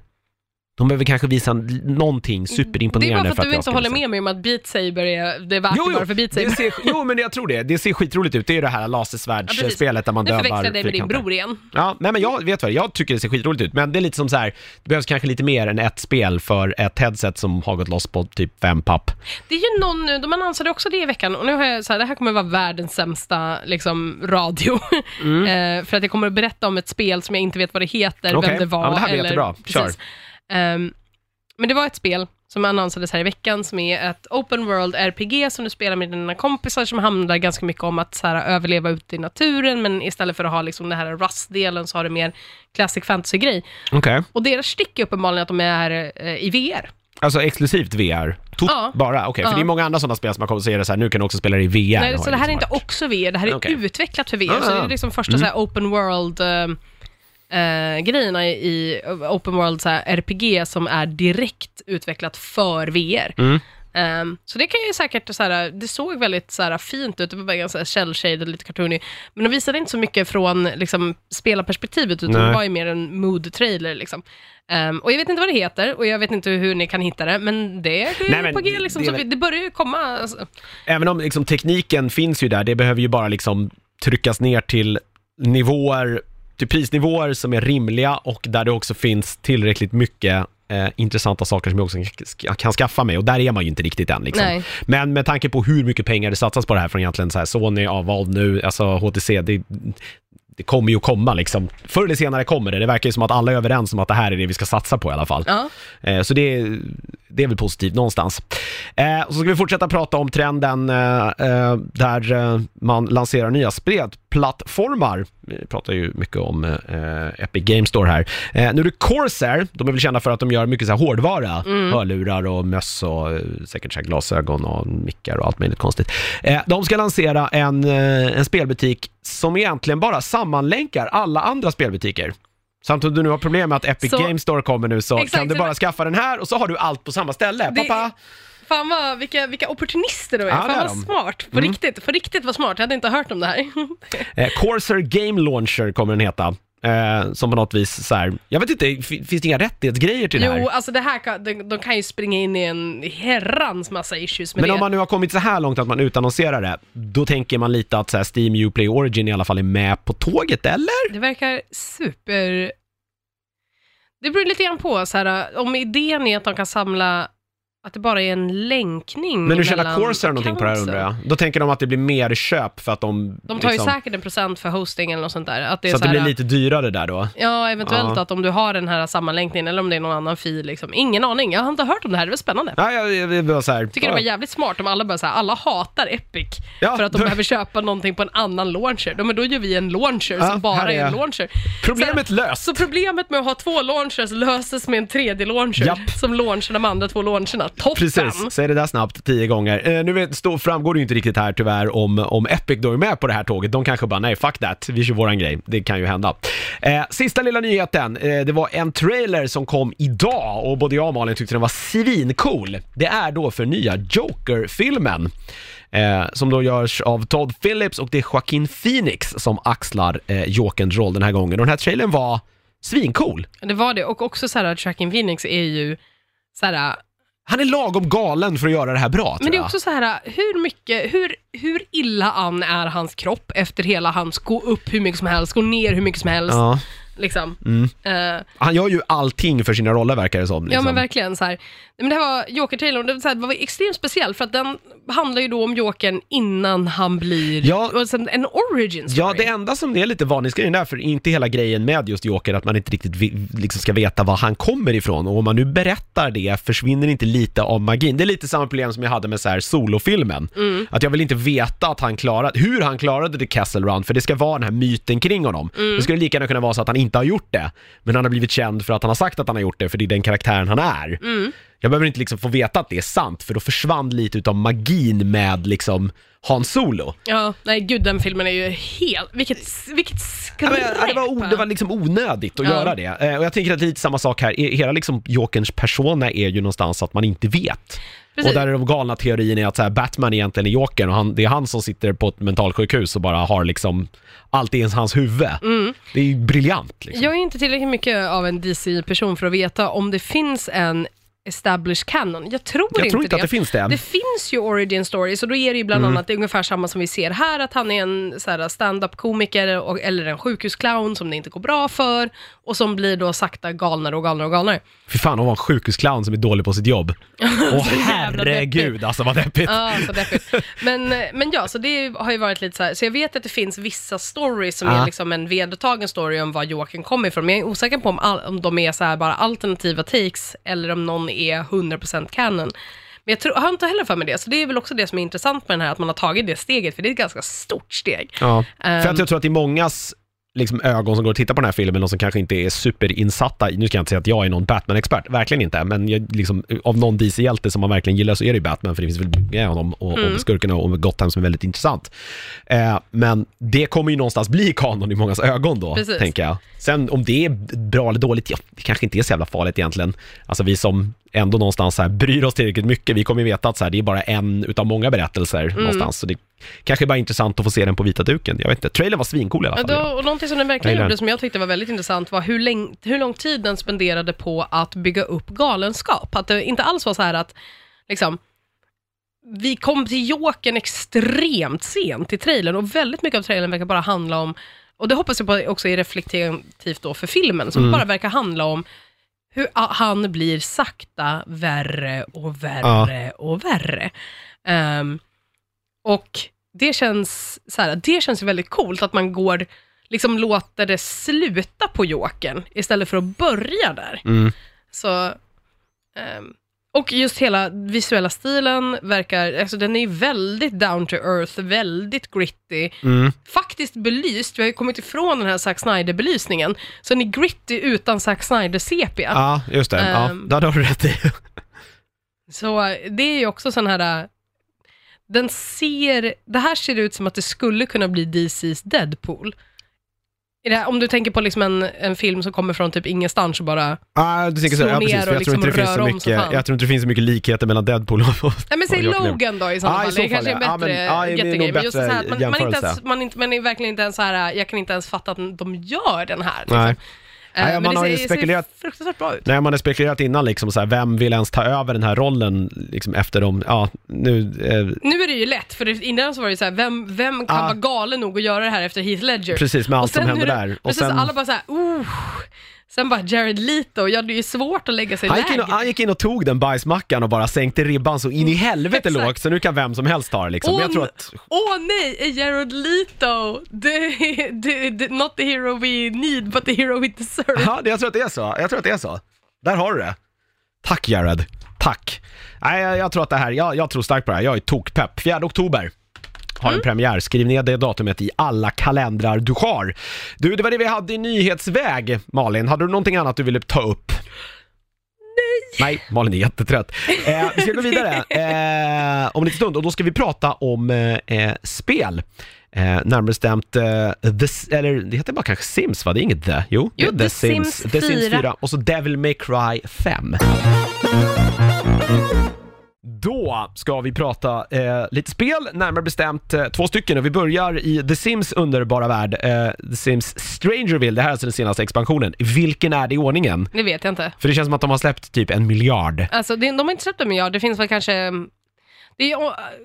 De behöver kanske visa någonting Det är superimponerande bara för att du inte håller med mig om att Beat Saber är, det är värt Jo, jo, bara för Beat Saber. ser, jo, men jag tror det. Det ser skitroligt ut. Det är det här Ja, lasersvärdsspelet där man Nu dövar förväxlar jag dig med din bror igen. Ja, nej men jag vet vad. Jag tycker det ser skitroligt ut, men det är lite som så här, det behövs kanske lite mer än ett spel för ett headset som har gått loss på typ fem papp. Det är ju någon nu, de annonserade också det i veckan och nu har jag så här, det här kommer vara världens sämsta liksom, radio. Eh, för att jag kommer att berätta om ett spel som jag inte vet vad det heter, Mm. Okej. vem det var. Ja, men det här blir eller, jättebra. Kör. Precis. Ehm, men det var ett spel som annonsades här i veckan som är ett open world RPG som du spelar med dina kompisar som handlar ganska mycket om att så här, överleva ute i naturen men istället för att ha liksom den här Rust-delen så har du mer classic fantasy-grej. Okej. Och deras stick är uppenbarligen att de är eh, i VR. Alltså exklusivt VR? Tot- Ja. Bara? Okej, för Ja. det är många andra sådana spel som har kommit och säger det så här, nu kan du också spela det i VR. Nej, så det här är liksom inte hört. också VR, det här är Okej. utvecklat för VR. Ah, så det är liksom första Mm. så här open world eh, eh, grejerna i open world så här, RPG som är direkt utvecklat för VR. Mm. Ehm, så det kan ju säkert, så här, det såg väldigt så här, fint ut, det var ganska shell-shaded, lite cartoony. Men de visade inte så mycket från liksom, spelarperspektivet, utan Nej. det var ju mer en mood-trailer. Liksom. Ehm, och jag vet inte vad det heter, och jag vet inte hur ni kan hitta det, men det är Nej, men på G, liksom, det så vi- det börjar ju komma. Alltså. Även om liksom, tekniken finns ju där, det behöver ju bara liksom tryckas ner till nivåer, till prisnivåer som är rimliga och där det också finns tillräckligt mycket eh, intressanta saker som jag också kan, kan skaffa mig och där är man ju inte riktigt än liksom. Nej. Men med tanke på hur mycket pengar det satsas på det här från egentligen så här Sony, ja, Valve nu, alltså HTC, det, det kommer ju komma liksom. Förr eller senare kommer det, det verkar ju som att alla är överens om att det här är det vi ska satsa på i alla fall. Ja. Eh, Så det är, det är väl positivt någonstans. Eh, och så ska vi fortsätta prata om trenden eh, eh, där eh, man lanserar nya spelplattformar. Vi pratar ju mycket om eh, Epic Games Store här. Eh, nu är det Corsair, de är väl kända för att de gör mycket så här hårdvara, hörlurar och möss och eh, säkert så här glasögon och mickar och allt möjligt konstigt. Eh, de ska lansera en, eh, en spelbutik som egentligen bara sammanlänkar alla andra spelbutiker. Samt om du nu har problem med att Epic Så- Games Store kommer nu så Exakt, kan du bara skaffa den här och så har du allt på samma ställe. Det- Pappa! Fan vad, vilka, vilka opportunister du är. Ja, Fan vad de. Mm. smart. På riktigt, för riktigt vad smart. Jag hade inte hört om det här. Eh, Corsair Game Launcher kommer den heta. Eh, som på något vis så här, jag vet inte, finns det inga rättighetsgrejer till det här? Jo, alltså det här kan, de, de kan ju springa in i en herrans massa issues med Men det. om man nu har kommit så här långt att man utannonserar det, då tänker man lite att så här, Steam Uplay Origin i alla fall är med på tåget, eller? Det verkar super... Det beror lite grann på, så här, om idén är att de kan samla, att det bara är en länkning Men nu tjänar Corsair någonting på det här undrar jag. Då tänker de att det blir mer köp för att de... De tar liksom, ju säkert en procent för hosting eller något sånt där. Att det är Så att så det här, blir lite dyrare där då. Ja, eventuellt Ja. att om du har den här sammanlänkningen eller om det är någon annan fil. Liksom. Ingen aning, jag har inte hört om det här, det var spännande. Ja, jag, jag, jag, jag så här, tycker det var jävligt smart om alla bara så här, alla hatar Epic Ja, för att de då- behöver köpa någonting på en annan launcher. Då, men då gör vi en launcher som bara här är är- en launcher. Problemet så, löst! så problemet med att ha två launchers löses med en tredje launcher Japp. som launchar de andra två launcherna. Toppen! Precis, säg det där snabbt tio gånger. Eh, nu vet, stå, framgår det ju inte riktigt här tyvärr om, om Epic då är med på det här tåget. De kanske bara, nej fuck that, vi kör våran grej. Det kan ju hända. Eh, sista lilla nyheten, eh, det var en trailer som kom idag och både jag och Malin tyckte den var svincool. Det är då för nya Joker-filmen. Eh, som då görs av Todd Phillips och det är Joaquin Phoenix som axlar eh, Jokerns roll den här gången. Och den här trailern var svincool. Det var det, och också så här att Tracking Phoenix är ju så här, Han är lagom galen för att göra det här bra tror Men det är jag. också så här, hur mycket, hur, hur illa an är hans kropp efter hela hans gå upp hur mycket som helst, gå ner hur mycket som helst, Ja. Liksom. Mm. Eh, Han gör ju allting för sina roller verkar det som. Ja Liksom. men verkligen så här. Men det här var Joker-trailern, det det var extremt speciell för att den handlar ju då om Jokern innan han blir, Ja. en origin story. Ja, det enda som är lite varningsgrejen där, för inte hela grejen med just Joker, att man inte riktigt liksom ska veta var han kommer ifrån. Och om man nu berättar det, försvinner inte lite av magin? Det är lite samma problem som jag hade med så här solofilmen. Mm. Att jag vill inte veta att han klarade, hur han klarade The Castle Run, för det ska vara den här myten kring honom. Mm. Det skulle lika gärna kunna vara så att han inte har gjort det, men han har blivit känd för att han har sagt att han har gjort det, för det är den karaktären han är. Mm. Jag behöver inte liksom få veta att det är sant, för då försvann lite utav magin med liksom Han Solo. Ja, nej gud den filmen är ju helt, vilket, vilket skräp! ja, det, var, o- det var liksom onödigt att Ja. göra det. Eh, och jag tänker att det är lite samma sak här. E- Hela liksom Jokerns persona är ju någonstans att man inte vet. Precis. Och där är de galna teorin är att så här, Batman egentligen är Jokern och han, det är han som sitter på ett mentalsjukhus och bara har liksom allt i hans huvud. Det är ju briljant liksom. Jag är inte tillräckligt mycket av en DC-person för att veta om det finns en established canon. Jag tror Jag inte tror inte det. att det finns det. Det finns ju origin stories och då är det ju bland annat det är ungefär samma som vi ser här, att han är en stand-up komiker och, eller en sjukhusclown som det inte går bra för och som blir då sakta galnare och galnare och galnare. Fy fan, hon var en sjukhusclown som är dålig på sitt jobb. Åh herregud alltså vad deppigt. Ja, så deppigt. Men, men ja, så det har ju varit lite så här, så jag vet att det finns vissa stories som är liksom en vedertagen story om var Joakim kommer ifrån, men jag är osäker på om, all, om de är så här bara alternativa takes eller om någon är 100% canon. Men jag, tror, jag har inte heller för mig det, så det är väl också det som är intressant med den här, att man har tagit det steget, för det är ett ganska stort steg. Ja. För Ehm. att jag tror att är mångas liksom, ögon som går och tittar på den här filmen och som kanske inte är superinsatta. Nu ska jag inte säga att jag är någon Batman-expert, verkligen inte. Men jag, liksom, av någon DC-hjälte som man verkligen gillar så är det ju Batman, för det finns väl med honom och, Mm. och skurken och, och Gotham som är väldigt intressant. Eh, men det kommer ju någonstans bli kanon i mångas ögon då, Precis. tänker jag. Sen om det är bra eller dåligt, ja, det kanske inte är så jävla farligt egentligen. Alltså vi som ändå någonstans så här bryr oss tillräckligt mycket, vi kommer ju veta att så här, det är bara en utav många berättelser Mm. någonstans. Så det kanske är bara intressant att få se den på vita duken. Jag vet inte, trailern var svincool i alla Ja, fall. då, och någonting som den verkligen gjorde som jag tyckte var väldigt intressant var hur, läng- hur lång tid den spenderade på att bygga upp galenskap. Att det inte alls var så här att, liksom, vi kom till Jokern extremt sent i trailern och väldigt mycket av trailern verkar bara handla om, och det hoppas jag på också är reflektivt då för filmen, som bara verkar handla om hur han blir sakta värre och värre och värre. Ehm, och det känns, så här, det känns väldigt coolt att man går, liksom låter det sluta på Jokern istället för att börja där. Mm. Så, ehm, och just hela visuella stilen verkar, alltså den är ju väldigt down to earth, väldigt gritty. Mm. Faktiskt belyst, vi har ju kommit ifrån den här Zack Snyder-belysningen, så den är gritty utan Zack Snyder-sepia. Ja, just det. Ja, Ehm. där har du rätt i. Så eh, det är ju också sån här, äh, den ser, det här ser ut som att det skulle kunna bli DC's Deadpool. Här, om du tänker på liksom en, en film som kommer från typ ingenstans och bara... Ah, du tänker så, ja, precis, och jag tror liksom inte det finns så mycket, jag tror inte det finns så mycket likheter mellan Deadpool och... och Nej men säg. Logan då i sådana Ja, i fall. så Det kanske är ja. Men- bättre jättegrej. Men just så bättre här, att man, man, inte jämförelse. ens, man, inte, man är verkligen inte ens så här, jag kan inte ens fatta att de gör den här. Liksom. Nej. Eh, man det har ju ser, spekulerat- ser fruktansvärt bra ut. Nej, man har spekulerat innan liksom så här, vem vill ens ta över den här rollen liksom efter dem, ja, nu, eh, Nu är det ju lätt, för innan så var det ju så här, vem, vem kan Ah. vara galen nog att göra det här efter Heath Ledger? precis med allt som sen hände är det- där. Och Precis, sen, alla bara såhär, oh. Sen bara Jared Leto, ja det är ju svårt att lägga sig han gick, in och, han gick in och tog den bajsmackan och bara sänkte ribban så in i helvete Exakt. lågt, så nu kan vem som helst ta det liksom. Men jag Åh, tror att, Åh nej, är Jared Leto the, the, the, not the hero we need but the hero we deserve? ja, det- jag tror att det är så, jag tror att det är så. Där har du det. Tack Jared, tack. Nej, jag, jag tror att det här, jag, jag tror starkt på det här, jag är tokpepp. 4 oktober har Mm. en premiär. Skriv ner det datumet i alla kalendrar du har. Du, det var det vi hade i nyhetsväg, Malin. Hade du någonting annat du ville ta upp? Nej, Malin är jättetrött. Eh, vi ska gå vidare eh, om en liten stund och då ska vi prata om eh, eh, spel. Eh, närmare bestämt, eh, the, eller det heter bara kanske Sims va? Det är inget The? Jo, Jo, är The Sims The Sims 4. 4 och så Devil May Cry 5. Då ska vi prata eh, lite spel, närmare bestämt eh, två stycken och vi börjar i The Sims underbara värld, eh, The Sims Strangerville, det här är alltså den senaste expansionen. Vilken är det i ordningen? Det vet jag inte. För det känns som att de har släppt typ en miljard. Alltså det, de har inte släppt en miljard, det finns väl kanske... Det, är,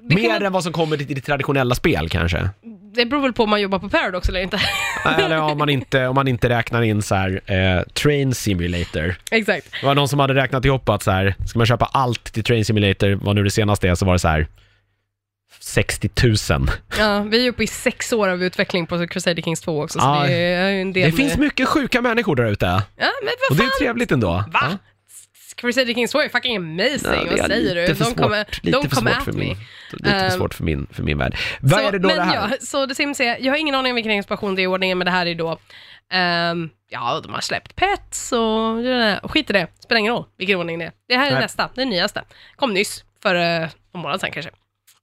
det, Mer kan, än vad som kommer i det traditionella spel kanske. Det beror väl på om man jobbar på Paradox eller inte. Eller om man inte, om man inte räknar in så här, eh, Train Simulator. Exakt. Det var någon som hade räknat ihop att så här, ska man köpa allt till Train Simulator, vad nu det senaste är, så var det så här 60 000. Ja, vi är uppe i sex år av utveckling på Crusader Kings 2 också, så Ja, det är en del... Det finns mycket sjuka människor där ute. Ja, men Och vad det fan! är trevligt ändå. Va? Ja. Crusader Kings 2 är fucking amazing, Ja, det vad är säger du? De svårt, kommer, lite de för kommer at me. lite för Ehm, svårt för min, för min värld. Vad så, är det då men det här? Ja, så The Sims är, jag har ingen aning om vilken expansion det är i ordningen, men det här är då, ehm, ja, de har släppt Pets och det skit i det, spelar ingen roll vilken ordning det är. Det här är Nej. nästa, det nyaste. Kom nyss, för uh, en månad sedan kanske.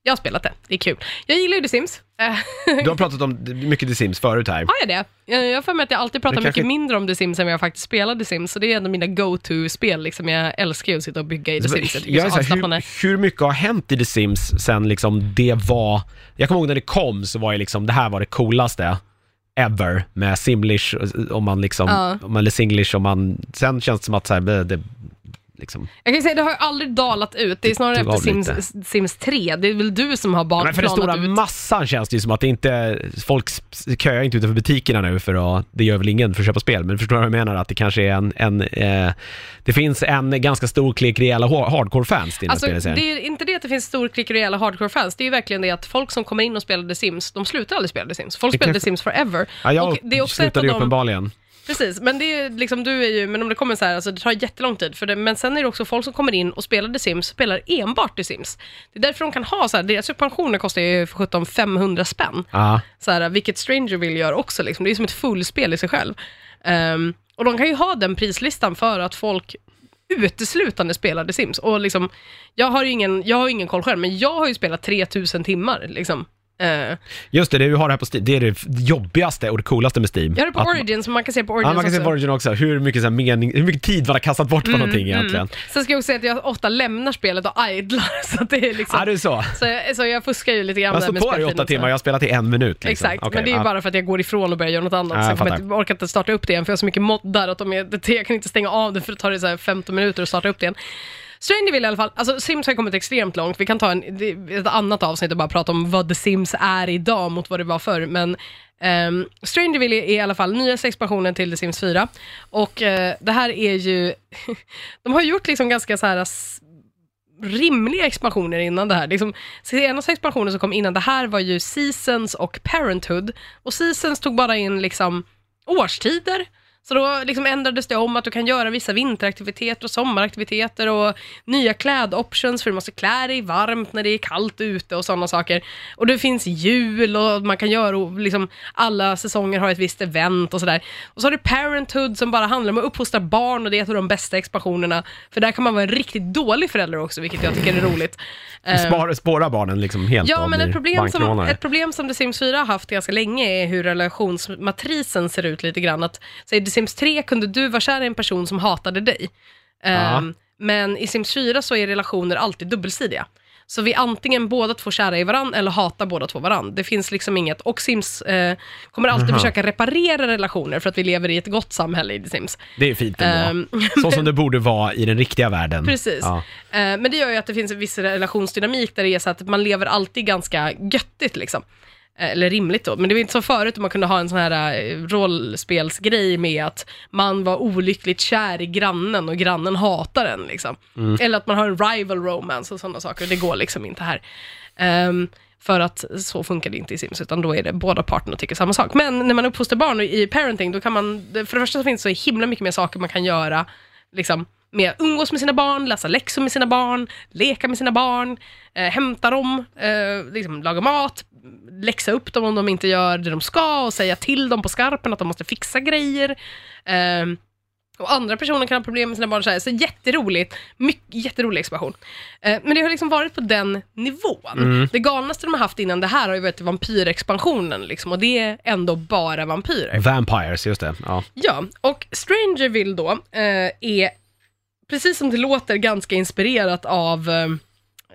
Jag har spelat det, det är kul. Jag gillar ju The Sims. Eh, Du har pratat om mycket The Sims förut här. Har jag det? Jag jag har för mig att jag alltid pratar kanske- mycket mindre om The Sims än vad jag faktiskt spelar The Sims, så det är ändå mina go-to-spel. Liksom. Jag älskar ju att sitta och bygga i The Sims. Jag Jag är så hur, hur mycket har hänt i The Sims sen liksom det var, jag kommer ihåg när det kom så var det liksom, det här var det coolaste ever med Simlish, om man liksom, Ja. om man, eller Singlish, om man, sen känns det som att så här, det liksom, Jag kan ju säga, det har ju aldrig dalat ut. Det är snarare av efter lite. Sims, Sims 3. Det är väl du som har ban- men för den stora ut. massan känns det ju som att det inte, folk köar inte utanför butikerna nu för att, det gör väl ingen för att köpa spel, men förstår du vad jag menar? Att det kanske är en, en eh, det finns en ganska stor klick rejäla ha- hardcore-fans till den här Alltså, spelserien. det är inte det att det finns stor klick rejäla hardcore-fans, det är ju verkligen det att folk som kommer in och spelar The Sims, de slutar aldrig spela The Sims. Folk Det kanske- The Sims forever. Ja, jag och det är också ett av slutade ju de... uppenbarligen. Precis, men det är liksom, du är ju, men om det kommer så här, alltså det tar jättelång tid för det, men sen är det också folk som kommer in och spelar The Sims, spelar enbart The Sims. Det är därför de kan ha så här, deras pensioner kostar ju för 17 500 spänn. Ja. så här, vilket Strangerville gör också, liksom. det är som ett fullspel i sig själv. Ehm, och de kan ju ha den prislistan för att folk uteslutande spelar The Sims. Och liksom, jag har ju ingen, jag har ingen koll själv, men jag har ju spelat 3000 timmar. Liksom. Eh, Just det, det du har här på Steam, det är det jobbigaste och det coolaste med Steam. jag har det på Att- Origins, men man kan se på Origins Ja, man kan se också. på Origin också, hur mycket, så här, mening, hur mycket tid man har kastat bort på någonting egentligen. Sen ska jag också säga att jag ofta lämnar spelet och idlar, så att det är liksom... Ja, det är så. så, jag, så jag fuskar ju lite grann står med på i speltiden åtta så. timmar, jag har spelat i en minut. Liksom. Exakt, Okej, men det är ju bara för att jag går ifrån och börjar göra något annat. Ja, så jag jag, orkar inte starta upp det igen, för jag har så mycket moddar att de är, jag kan inte stänga av det för det tar det så här 15 minuter att starta upp det igen. Strangerville i alla fall, alltså Sims har kommit extremt långt. Vi kan ta en, ett annat avsnitt och bara prata om vad The Sims är idag mot vad det var förr. Men ehm, um, Strangerville är i alla fall nyaste expansionen till The Sims 4. Och uh, det här är ju, de har gjort liksom ganska så här rimliga expansioner innan det här. Liksom, senaste expansionen som kom innan det här var ju Seasons och Parenthood. Och Seasons tog bara in liksom årstider. Så då liksom ändrades det om att du kan göra vissa vinteraktiviteter och sommaraktiviteter och nya klädoptions för du måste klä dig varmt när det är kallt ute och sådana saker. Och det finns jul och man kan göra, och liksom alla säsonger har ett visst event och sådär. Och så har du Parenthood som bara handlar om att uppfostra barn och det är ett av de bästa expansionerna. För där kan man vara en riktigt dålig förälder också, vilket jag tycker är roligt. Eh, Spar, spåra barnen liksom helt Ja, men ett problem, som, ett problem som The Sims 4 har haft ganska länge är hur relationsmatrisen ser ut lite grann. Att, så Sims 3 kunde du vara kär i en person som hatade dig. Ehm, men i Sims 4 så är relationer alltid dubbelsidiga. Så vi antingen båda två kära i varandra eller hatar båda två varandra. Det finns liksom inget, och Sims eh, kommer alltid Aha. försöka reparera relationer för att vi lever i ett gott samhälle i The Sims. Det är fint ändå. Ehm, Så som det borde vara i den riktiga världen. Precis. Ja. Eh, men det gör ju att det finns en viss relationsdynamik där det är så att man lever alltid ganska göttigt liksom. Eh, Eller rimligt då, men det var inte som förut man kunde ha en sån här eh, rollspelsgrej med att man var olyckligt kär i grannen och grannen hatar en liksom. Eller att man har en rival romance och sådana saker, det går liksom inte här. Ehm, för att så funkar det inte i Sims, utan då är det båda parterna tycker samma sak. Men när man uppfostrar barn i parenting, då kan man, för det första så finns det så himla mycket mer saker man kan göra, liksom, med umgås med sina barn, läsa läxor med sina barn, leka med sina barn, eh, hämta dem, eh, liksom, laga mat, läxa upp dem om de inte gör det de ska och säga till dem på skarpen att de måste fixa grejer. Ehm, och andra personer kan ha problem med sina barn. Så, här. så jätteroligt, mycket, jätterolig expansion. Eh, men det har liksom varit på den nivån. Det galnaste de har haft innan det här har ju varit vampyrexpansionen, liksom, och det är ändå bara vampyrer. Vampires, just det. Ja. Ja, och Strangerville då eh, är, precis som det låter, ganska inspirerat av eh,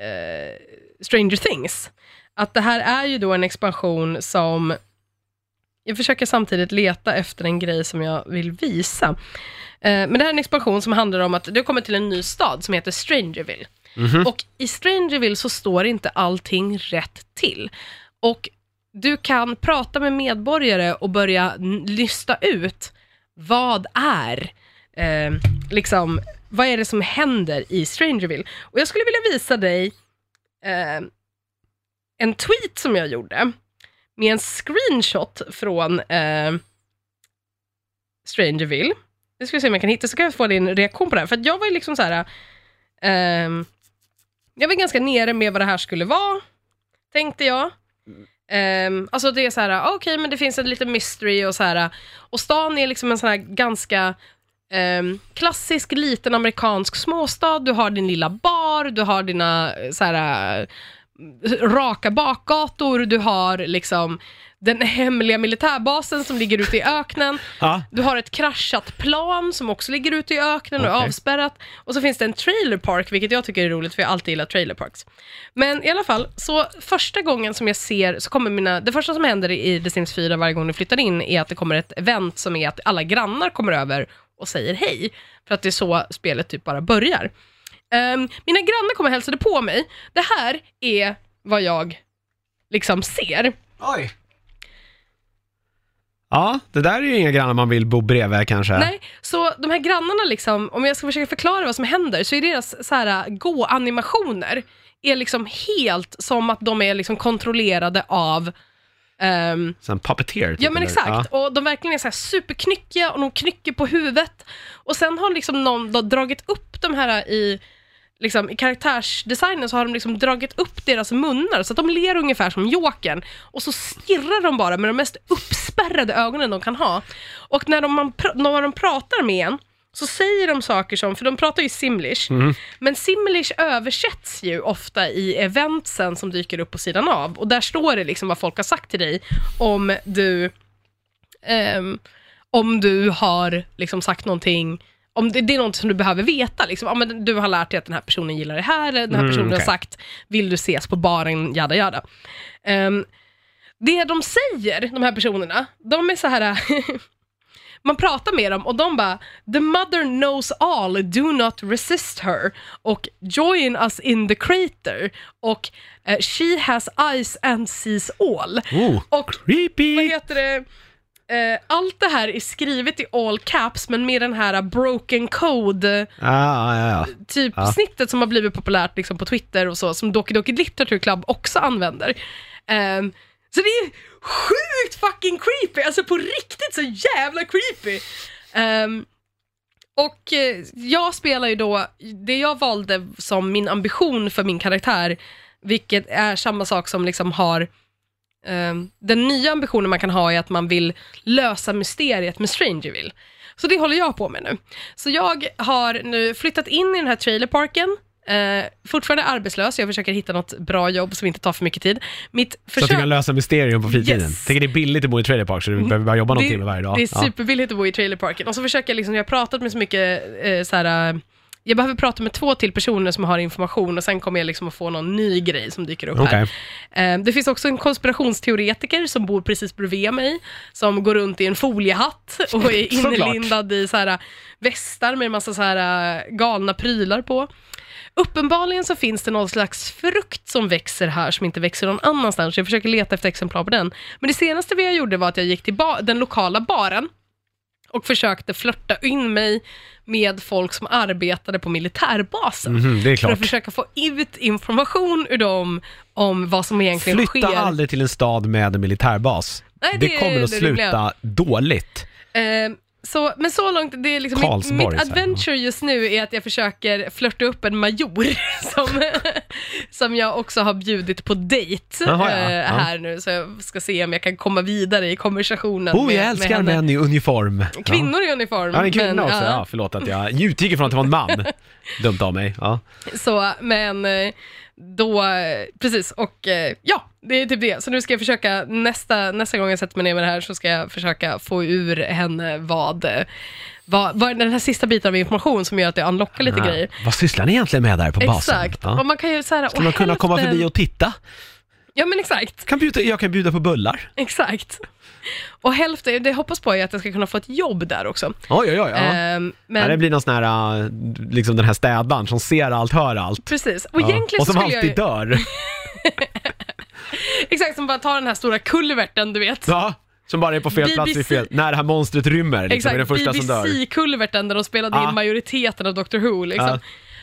eh, Stranger Things. Att det här är ju då en expansion som, jag försöker samtidigt leta efter en grej som jag vill visa. Eh, men det här är en expansion som handlar om att du kommer till en ny stad som heter Strangerville. Och i Strangerville så står inte allting rätt till. Och du kan prata med medborgare och börja lysta ut vad är, eh, liksom, vad är det som händer i Strangerville? Och jag skulle vilja visa dig eh, en tweet som jag gjorde med en screenshot från eh, Strangerville. Nu ska vi se om jag kan hitta, så kan jag få din reaktion på det här. För att jag var ju liksom så här. Eh, jag var ganska nere med vad det här skulle vara, tänkte jag. Um, alltså det är så här, ah, okej men det finns en liten mystery och så här. Och stan är liksom en sån här ganska ehm, klassisk liten amerikansk småstad. Du har din lilla bar, du har dina eh, så här, raka bakgator, du har liksom den hemliga militärbasen som ligger ute i öknen. Ja. Du har ett kraschat plan som också ligger ute i öknen och är avspärrat. Och så finns det en trailer park, vilket jag tycker är roligt för jag alltid gillat trailer parks. Men i alla fall, så första gången som jag ser, så kommer mina, det första som händer i The Sims 4 varje gång du flyttar in är att det kommer ett event som är att alla grannar kommer över och säger hej. För att det är så spelet typ bara börjar. Ehm, mina grannar kommer och hälsade på mig. Det här är vad jag liksom ser. Oj. Ja, det där är ju inga grannar man vill bo bredvid kanske. Nej, så de här grannarna liksom, om jag ska försöka förklara vad som händer, så är deras så här, gå-animationer är liksom helt som att de är liksom kontrollerade av ehm, Sen puppeteer. typ, Ja men exakt, och de verkligen är så här superknyckiga och de knycker på huvudet. Och sen har liksom någon då dragit upp de här i, liksom, i karaktärsdesignen så har de liksom dragit upp deras munnar så att de ler ungefär som Jokern. Och så stirrar de bara med de mest uppspärrade ögonen de kan ha. Och när de, man, när de pratar med en så säger de saker som, för de pratar ju simlish, men simlish översätts ju ofta i eventsen som dyker upp på sidan av. Och där står det liksom vad folk har sagt till dig om du ehm, om du har liksom sagt någonting, om det, det är något som du behöver veta. Liksom. Ja, men du har lärt dig att den här personen gillar det här, den här Mm, personen har okej. sagt, vill du ses på baren, jada jada. Ehm, det de säger, de här personerna, de är så här man pratar med dem och de bara “The mother knows all, do not resist her” och “Join us in the crater” och eh, “She has eyes and sees all”. Oh, Och vad creepy! heter det? Eh, allt det här är skrivet i all caps, men med den här broken code Ja, ja, ja. typ Ja. snittet som har blivit populärt liksom, på Twitter och så, som Doki Doki Literature Club också använder. Ehm, så det är sjukt fucking creepy, alltså på riktigt så jävla creepy. Ehm, och eh, jag spelar ju då, det jag valde som min ambition för min karaktär, vilket är samma sak som liksom har den nya ambitionen man kan ha är att man vill lösa mysteriet med Strangerville. Så det håller jag på med nu. Så jag har nu flyttat in i den här trailerparken, eh, fortfarande arbetslös, jag försöker hitta något bra jobb som inte tar för mycket tid. Mitt Så att försök... du kan lösa mysterium på fritiden. Yes. Tänker det är billigt att bo i trailer park så du behöver bara jobba någon det, timme varje dag. Det är Ja. superbilligt att bo i trailerparken. Och så försöker jag liksom, jag har pratat med så mycket eh, så här, jag behöver prata med två till personer som har information och sen kommer jag liksom att få någon ny grej som dyker upp här. Okej. Eh, Det finns också en konspirationsteoretiker som bor precis bredvid mig, som går runt i en foliehatt och är inlindad i så här, västar med en massa så här, eh, galna prylar på. Uppenbarligen så finns det någon slags frukt som växer här som inte växer någon annanstans, jag försöker leta efter exemplar på den. Men det senaste vi gjorde var att jag gick till den lokala baren och försökte flörta in mig med folk som arbetade på militärbasen. Mhm, det är För klart. att försöka få ut information ur dem om vad som egentligen Flytta sker. aldrig till en stad med en militärbas. Nej, det, det- kommer att det sluta dåligt. Eh, så, men så långt, det är liksom mitt, Karlsborg, mitt adventure just nu är att jag försöker flörta upp en major som, som jag också har bjudit på dejt Jaha, ja. eh, Ja. här nu, så jag ska se om jag kan komma vidare i konversationen Oh, med, jag med älskar henne. män i uniform. Kvinnor i uniform. Ja, ja en kvinna men, också. ja. Ja, förlåt att jag utgick ifrån att det var en man. Dumt av mig. Ja. Så, men eh, då, eh, precis, och eh, ja, det är typ det. Så nu ska jag försöka, nästa, nästa gång jag sätter mig ner med det här så ska jag försöka få ur henne vad, vad, vad den här sista biten av information som gör att jag unlockar lite Ja. grejer. Vad sysslar ni egentligen med där på basen? Exakt, Ja. och man kan ju så här, Ska man kunna komma förbi och titta? Ja men exakt, Kan bjuda, jag kan bjuda på bullar. exakt. Och hälften, det jag hoppas på är att jag ska kunna få ett jobb där också. Oj, oj, oj. Ja. Ehm, men det blir någon sån här, äh, liksom den här städaren som ser allt, hör allt. precis, och Ja. egentligen Och så som skulle alltid jag ju, dör. exakt som bara tar den här stora kulverten du vet. Ja, som bara är på fel BBC. plats vid fel, när det här monstret rymmer, liksom, är den första som dör. BBC-kulverten där de spelade Ja. in majoriteten av Doctor Who liksom. Ja,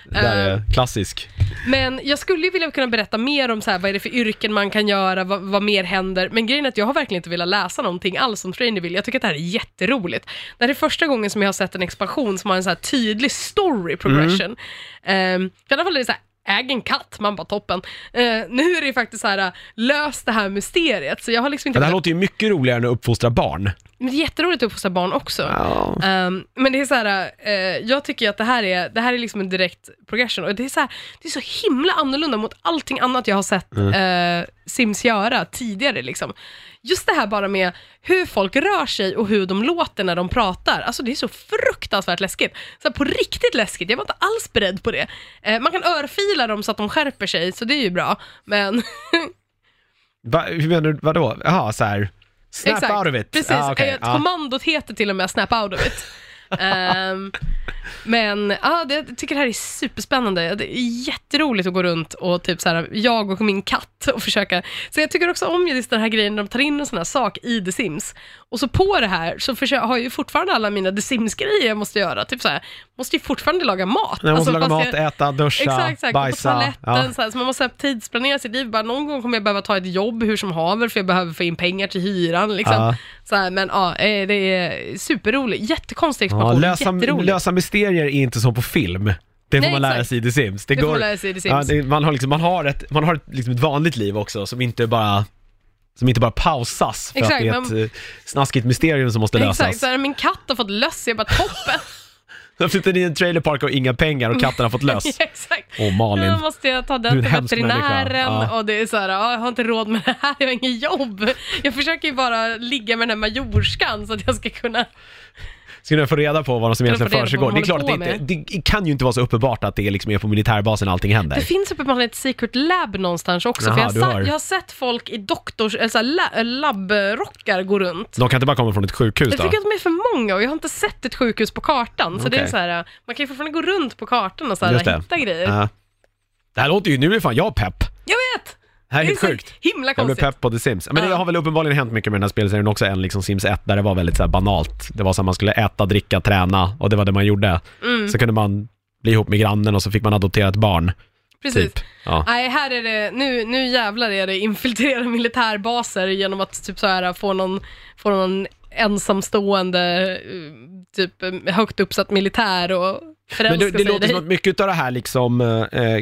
det där är Ehm, klassisk. Men jag skulle ju vilja kunna berätta mer om så här, vad är det för yrken man kan göra, vad, vad mer händer. Men grejen är att jag har verkligen inte velat läsa någonting alls om Strangerville. Jag tycker att det här är jätteroligt. Det här är första gången som jag har sett en expansion som har en så här tydlig story progression. Mm. I alla fall är det så här, äg en katt, man bara toppen. Eh, nu är det ju faktiskt så här, lös det här mysteriet. Så jag har liksom inte Men det här låter ju mycket roligare än att uppfostra barn. men det är jätteroligt att uppfostra barn också. Ja. Ehm, men det är så här, eh, jag tycker ju att det här är, det här är liksom en direkt progression och det är så, här, det är så himla annorlunda mot allting annat jag har sett eh, Sims göra tidigare liksom. Just det här bara med hur folk rör sig och hur de låter när de pratar, alltså det är så fruktansvärt läskigt. Så här, på riktigt läskigt, jag var inte alls beredd på det. Eh, man kan örfila dem så att de skärper sig, så det är ju bra, men Va, hur menar du, vadå? Jaha, så här. Snap Exakt. out of it. Precis, Ja, okej. Eh, Ja. kommandot heter till och med Snap out of it. Um, men ja, det, jag tycker det här är superspännande. Det är jätteroligt att gå runt och typ så här, jag och min katt och försöka. Så jag tycker också om just den här grejen när de tar in en sån här sak i The Sims. Och så på det här så försöker, har jag ju fortfarande alla mina The Sims-grejer jag måste göra. Typ så här, måste ju fortfarande laga mat. Jag måste Alltså, laga mat, jag- äta, duscha, Exakt, exakt. Gå på bajsa. toaletten, Ja. så, här, så man måste tidsplanera sitt liv. Bara, någon gång kommer jag behöva ta ett jobb hur som haver för jag behöver få in pengar till hyran. Liksom. Ja. Så här, men ja, eh, det är superroligt. Jättekonstig Ja, expansion, lösa, jätteroligt. lösa mysterier är inte som på film. Det får Nej, man lära sig i The Sims. Det, Det går, man lära sig i The Ja, Sims. det, man har, liksom, man har ett, man har ett, liksom ett vanligt liv också som inte bara som inte bara pausas för Exakt, att det är men- ett eh, snaskigt mysterium som måste lösas. Exakt, så här, min katt har fått löss, jag bara toppen. De sitter i en trailerpark och inga pengar och katten har fått löss. Exakt. Åh Malin. Då måste jag ta Du är den en till hemsk veterinären människa. Ja. och det är så här, ja, jag har inte råd med det här, jag har inget jobb. Jag försöker ju bara ligga med den här majorskan så att jag ska kunna Ska du få reda på vad som egentligen försiggår? Det är klart att det, inte, det kan ju inte vara så uppenbart att det liksom är på militärbasen allting händer. Det finns uppenbarligen ett secret lab någonstans också, Jaha, för jag, har- jag har sett folk i doktors, eller så här, la, labbrockar gå runt. De kan inte bara komma från ett sjukhus Jag då? tycker att de är för många och jag har inte sett ett sjukhus på kartan. Så det är så här, man kan ju fortfarande gå runt på kartan och så här, hitta grejer. Ja. Det här låter ju, nu är fan jag pepp. Jag vet! Här är helt så sjukt. himla Jag blev konstigt. pepp på The Sims. Men det har väl uppenbarligen hänt mycket med den här spelserien också än liksom Sims 1 där det var väldigt så här banalt. Det var så att man skulle äta, dricka, träna och det var det man gjorde. Mm. Så kunde man bli ihop med grannen och så fick man adoptera ett barn. Precis. Typ. Ja. Nej, här är det, nu, nu jävlar är det infiltrera militärbaser genom att typ så här få någon, få någon ensamstående, eh, typ eh, högt uppsatt militär och Men det, det låter som att mycket av det här liksom, eh,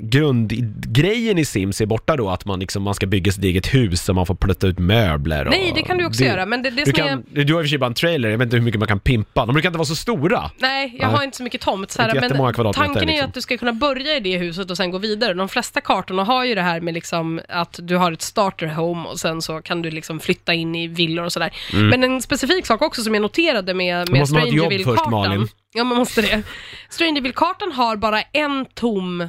grundgrejen i Sims är borta då, att man, liksom, man ska bygga sitt eget hus och man får plötta ut möbler. Och, Nej, det kan du också det, göra, men det, det Du, som är... kan, du har i och för sig bara en trailer, jag vet inte hur mycket man kan pimpa. De brukar inte vara så stora. Nej, jag Nej. har inte så mycket tomt. Så här, men tanken är ju liksom. att du ska kunna börja i det huset och sen gå vidare. De flesta kartorna har ju det här med liksom att du har ett starter home och sen så kan du liksom flytta in i villor och sådär. Men en specifik sak också som jag noterade med, Mm. Med måste man Ja, man måste det. Strangerville-kartan har bara en tom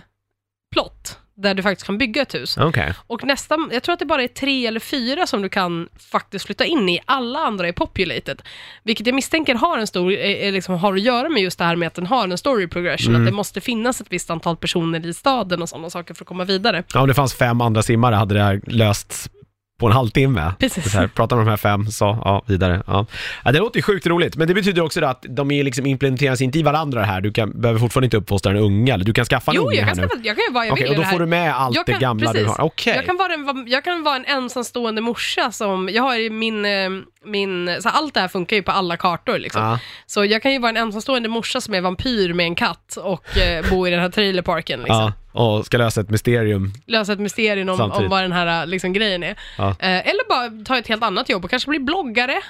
plott där du faktiskt kan bygga ett hus. Okej. Och nästan, jag tror att det bara är tre eller fyra som du kan faktiskt flytta in i. Alla andra är populated. Vilket jag misstänker har en stor, eh, liksom har att göra med just det här med att den har en story progression. Mm. Att det måste finnas ett visst antal personer i staden och sådana saker för att komma vidare. Ja, om det fanns fem andra simmare hade det här lösts på en halvtimme. Precis. Så här, prata med de här fem, så, ja, vidare. Ja. Ja, det låter ju sjukt roligt, men det betyder också att de är liksom implementeras inte i varandra här. Du kan, behöver fortfarande inte uppfostra en unge, eller du kan skaffa en Jo, unge jag här kan, nu. skaffa, jag kan ju vad jag Okej, vill och då det här. får du med allt Jag det kan- gamla du precis. har. Okej. Jag, kan vara en, jag kan vara en ensamstående morsa som, jag har min, eh, min så allt det här funkar ju på alla kartor liksom. Ja. Så jag kan ju vara en ensamstående morsa som är vampyr med en katt och eh, bo i den här trailerparken liksom. Ja, och ska lösa ett mysterium. lösa ett mysterium om, Samtidigt. om vad den här liksom, grejen är. Ja. Eh, eller bara ta ett helt annat jobb och kanske bli bloggare.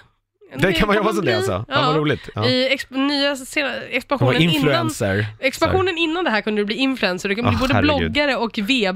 Det kan man jobba som det alltså. Ja, vad roligt. Ja. I exp- nya sena, expansionen innan, expansionen innan det här kunde du bli influencer. Du kan bli Ah, både herregud. bloggare och v-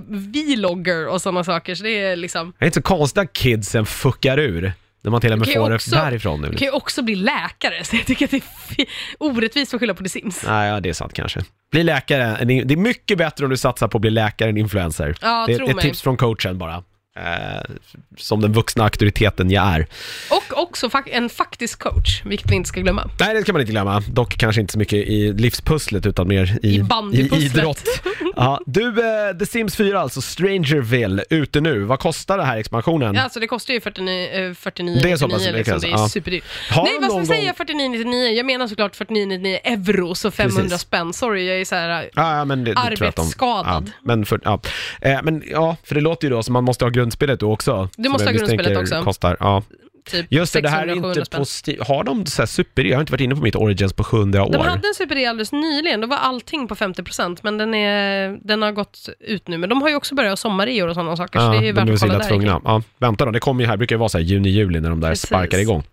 vlogger och sådana saker. Så det är liksom... Det är inte så konstigt att kidsen fuckar ur. När man till och med får också- det därifrån nu. Du kan ju också bli läkare, så jag tycker att det är orättvist att skylla på The Sims. Nej, ja, det är sant kanske. Bli läkare, det är mycket bättre om du satsar på att bli läkare än influencer. Ja, det är ett mig. tips från coachen bara. Eh, som den vuxna auktoriteten jag är. Och också fak- en faktisk coach, vilket vi inte ska glömma. Nej, det ska man inte glömma. Dock kanske inte så mycket i livspusslet utan mer i, I bandypusslet. idrott. Ja, du, eh, The Sims 4 alltså, Strangerville, ute nu. Vad kostar det här expansionen? Ja, alltså det kostar ju 49, eh, 49 Det är så pass 99, mycket liksom. alltså. Det är Ja. superdyrt. Har Nej, de vad ska någon vi säga gång- 49,99? Jag menar såklart 49,99 euro, så 500 Precis. spänn. Sorry, jag är så här... Ja, ja, men det, det tror jag att de- Arbetsskadad. Ja, men, för, ja. Eh, men ja, för det låter ju då som man måste ha grundspelet då också. Du måste ha grundspelet också. Kostar, ja. Typ Just det, det här är 600-700 inte på Steam. Har de så här super Jag har inte varit inne på mitt Origins på 100 år. De hade en super alldeles nyligen, då var allting på 50% men den, är, den har gått ut nu. Men de har ju också börjat sommarreor och sådana saker, så det är ju de värt att kolla där. tvungna. Ja, vänta då, det kommer ju här, brukar ju vara så här juni-juli när de där Precis. sparkar igång.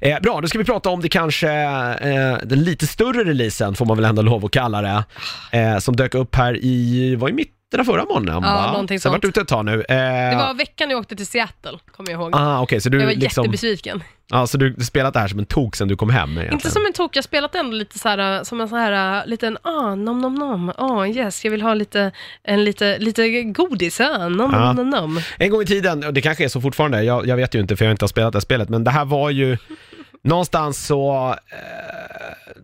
Eh, bra, då ska vi prata om det kanske, eh, den lite större releasen får man väl ändå lov att kalla det, eh, som dök upp här i, var i mitten av förra månaden Ja, va? någonting Så har sånt. varit ute ett tag nu. Eh, Det var veckan jag åkte till Seattle, kommer jag ihåg. Ah, okej, så du jag var liksom, jättebesviken. ja, så du spelat det här som en tok sen du kom hem egentligen? Inte som en tok, jag har spelat ändå lite så här, som en sån här liten, ah, nom nom nom, ah yes, jag vill ha lite, en lite, lite godis, ah, nom Ja. nom nom nom. En gång i tiden, och det kanske är så fortfarande, jag, jag vet ju inte för jag har inte har spelat det här spelet, men det här var ju någonstans så, eh,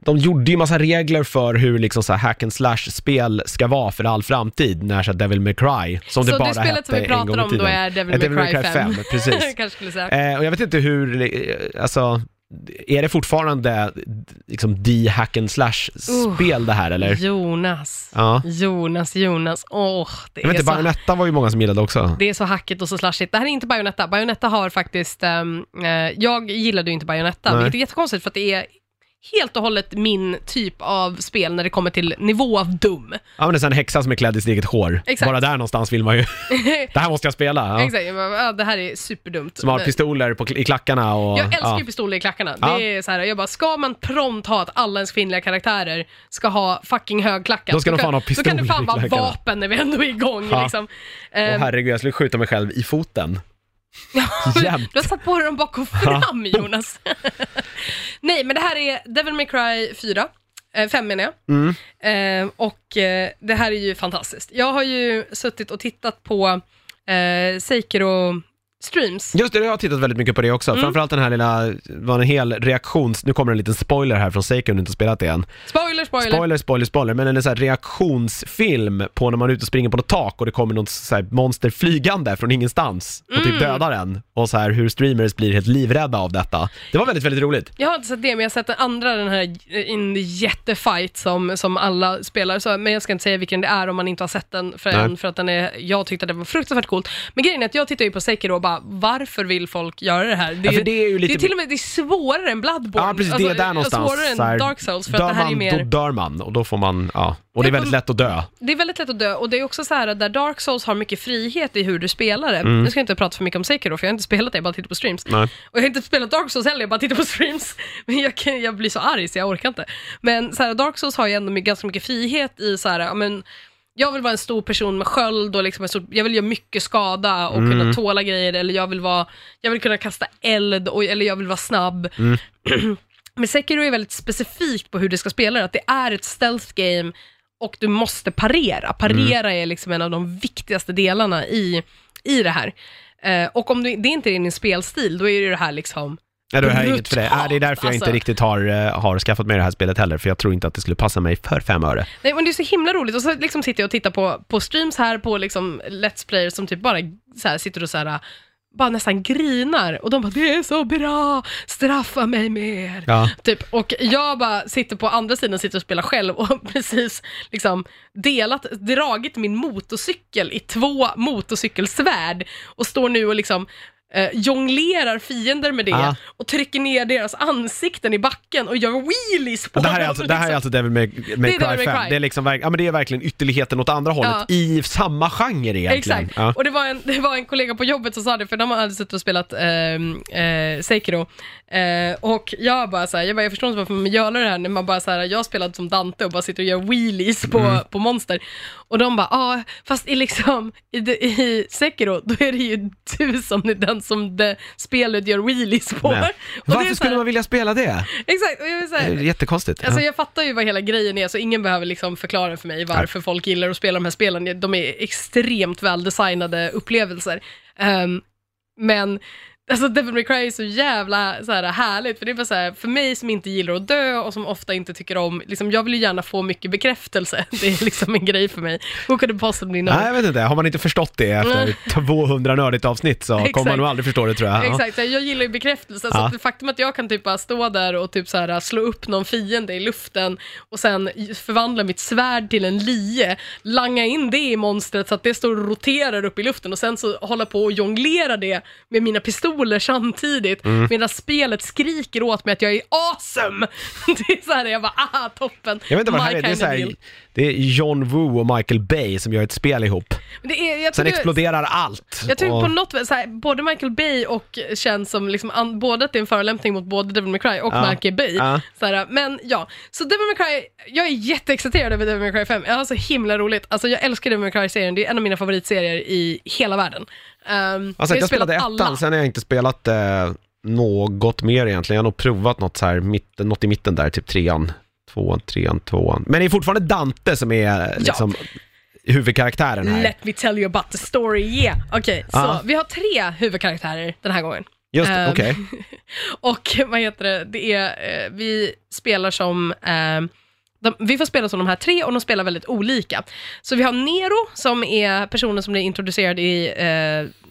de gjorde ju massa regler för hur liksom så här hack and slash-spel ska vara för all framtid, när så här Devil May Cry, som Så det bara det spelet hette som vi en gång pratar i om då tiden. är Devil Eh, May Cry 5. precis. Kanske skulle säga. Eh, och jag vet inte hur, eh, alltså, är det fortfarande liksom de hack and slash-spel det här eller? Jonas, Ja. Jonas, Jonas, åh, det Jag vet är inte, så var ju många som gillade också. Det är så hackigt och så slashigt. Det här är inte Bayonetta. Bayonetta har faktiskt, eh, jag gillade ju inte Bayonetta, Nej. vilket är jättekonstigt för att det är helt och hållet min typ av spel när det kommer till nivå av dum. Ja men det är så en häxa som är klädd i sitt eget hår. Exakt. Bara där någonstans vill man ju, det här måste jag spela. Ja. Exakt, ja, det här är superdumt. Som har pistoler på, i klackarna och... jag älskar ja. ju pistoler i klackarna. Ja. Det är så här, jag bara, ska man prompt ha att alla ens kvinnliga karaktärer ska ha fucking högklackat? Då ska de fan ha Då kan det pistoler fan vara vapen när vi ändå är igång Ja. liksom. Åh Ehm, herregud, jag skulle skjuta mig själv i foten. Jämt. Du har satt på dig dem bak och fram Jonas. Nej, men det här är Devil May Cry 4. Eh, fem menar jag. Mm. Eh, och eh, det här är ju fantastiskt. Jag har ju suttit och tittat på eh, Seikiro streams. Just det, jag har tittat väldigt mycket på det också. Mm. Framförallt den här lilla, var en hel reaktions... Nu kommer en liten spoiler här från Seiko, om du inte spelat det än. Spoiler, spoiler. Spoiler, spoiler, spoiler, men en så här reaktionsfilm på när man är ute och springer på något tak och det kommer något så här monster flygande från ingenstans och typ Mm. dödar en. Och så här hur streamers blir helt livrädda av detta. Det var väldigt, väldigt roligt. Jag har inte sett det, men jag har sett den andra, den här en jättefight som, som alla spelar, så, men jag ska inte säga vilken det är om man inte har sett den för än, för att den är, jag tyckte att det var fruktansvärt coolt. Men grejen är att jag tittar ju på Sekiro och bara, bara, varför vill folk göra det här? Det Ja, det är lite- det är till och med det är svårare än Bloodborne. Ja precis, det är där någonstans. Svårare än här, Dark Souls, för att dör det här är mer... då dör man och då får man, ja. Och det är väldigt lätt att dö. Det är väldigt lätt att dö och det är också så här att där Dark Souls har mycket frihet i hur du spelar det. Mm. Nu ska jag inte prata för mycket om Sekiro för jag har inte spelat det, jag bara tittar på streams. Nej. Och jag har inte spelat Dark Souls heller, jag bara tittar på streams. Men jag, kan, jag blir så arg så jag orkar inte. Men så här, Dark Souls har ju ändå ganska mycket frihet i så här, men jag vill vara en stor person med sköld och liksom stor, jag vill göra mycket skada och Mm. kunna tåla grejer eller jag vill vara, jag vill kunna kasta eld och, eller jag vill vara snabb. Mm. Men Sekiro är väldigt specifikt på hur det ska spela, att det är ett stealth game och du måste parera. Parera Mm. är liksom en av de viktigaste delarna i, i det här. Eh, och om du, det inte är din spelstil, då är det det här liksom Ja, då det här inget för det. Ja, det är därför jag inte Alltså. riktigt har, eh, har skaffat mig det här spelet heller, för jag tror inte att det skulle passa mig för fem öre. Nej, men det är så himla roligt. Och så liksom sitter jag och tittar på, på streams här, på liksom Let's Players som typ bara så här, sitter och så här, bara nästan grinar. Och de bara, det är så bra, straffa mig mer. Ja. Typ, och jag bara sitter på andra sidan, sitter och spelar själv och har precis liksom delat, dragit min motorcykel i två motorcykelsvärd och står nu och liksom eh, jonglerar fiender med det Ah. och trycker ner deras ansikten i backen och gör wheelies på det här är dem, alltså, det här är liksom. alltså Devil May, May Det är Cry Devil May 5. Cry. Det är, liksom, ja, men det är verkligen ytterligheten åt andra hållet, Ja. i samma genre egentligen. Exakt, Ja. och det var, en, det var en kollega på jobbet som sa det, för de hade suttit och spelat eh, eh, Sekiro. Eh, och jag bara såhär, jag, bara, jag förstår inte varför man gör det här när man bara såhär, jag spelade som Dante och bara sitter och gör wheelies på, Mm. på monster. Och de bara, ja, fast i liksom, i, i Sekiro, då är det ju du som är den som det spelet gör wheelies på. Men, varför så skulle man vilja spela det? Exakt, och jag vill Det är säga, jättekonstigt. Alltså ja. jag fattar ju vad hela grejen är, så ingen behöver liksom förklara för mig varför folk gillar att spela de här spelen. De är extremt väldesignade upplevelser. Ehm, men Alltså Devil May Cry är så jävla så här, härligt, för det är bara så här, för mig som inte gillar att dö och som ofta inte tycker om, liksom, jag vill ju gärna få mycket bekräftelse. Det är liksom en grej för mig. Could it possibly know? Nej, jag vet inte. Har man inte förstått det efter 200 nördigt avsnitt så kommer man nog aldrig förstå det tror jag. Ja. Exakt, jag gillar ju bekräftelse, så Ja. det faktum att jag kan typ bara stå där och typ så här, slå upp någon fiende i luften och sen förvandla mitt svärd till en lie, langa in det i monstret så att det står och roterar upp i luften och sen så hålla på och jonglera det med mina pistoler samtidigt Mm. medan spelet skriker åt mig att jag är awesome! Det är så här, jag bara ah, toppen, Jag vet inte vad här är. Det är, så här. Det är John Woo och Michael Bay som gör ett spel ihop. Det är, jag Sen exploderar allt. Jag tycker Och- på något här, både Michael Bay och känns som, liksom, an, både att det är en förolämpning mot både Devil May Cry och Ja. Michael Bay. Ja. Så här, men ja, så Devil May Cry, jag är jätteexciterad över Devil May Cry 5. Jag har så himla roligt. Alltså jag älskar Devil May Cry-serien, det är en av mina favoritserier i hela världen. Um, Alltså, jag spelade spelat ettan, sen har jag inte spelat eh, något mer egentligen. Jag har nog provat något, så här, mitten, något i mitten där, typ trean, tvåan, trean, tvåan. Men det är fortfarande Dante som är liksom huvudkaraktären här. Let me tell you about the story, yeah! Okej, så Ja. vi har tre huvudkaraktärer den här gången. Just det, Ehm, okej. Och vad heter det, det är, eh, vi spelar som, eh, de, vi får spela som de här tre och de spelar väldigt olika. Så vi har Nero som är personen som blir introducerad i eh,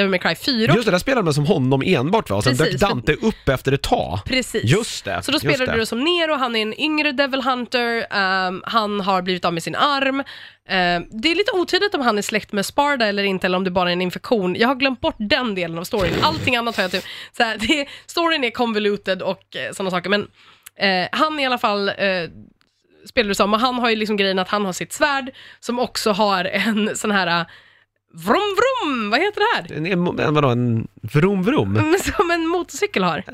Devil May Cry 4. Just det, där spelade man som honom enbart va? Och sen Precis, dök Dante upp efter ett tag. Precis. Just det. Så då just det. du som Nero, han är en yngre Devil Hunter, ehm, han har blivit av med sin arm. Ehm, det är lite otydligt om han är släkt med Sparda eller inte, eller om det bara är en infektion. Jag har glömt bort den delen av storyn. Allting annat har jag typ... Så här, det, storyn är convoluted och eh, sådana saker, men eh, han i alla fall eh, spelar du som, och han har ju liksom grejen att han har sitt svärd, som också har en sån här vrom vrom, vad heter det här? En, en, vadå, en vrom vrom? Men Som en motorcykel har.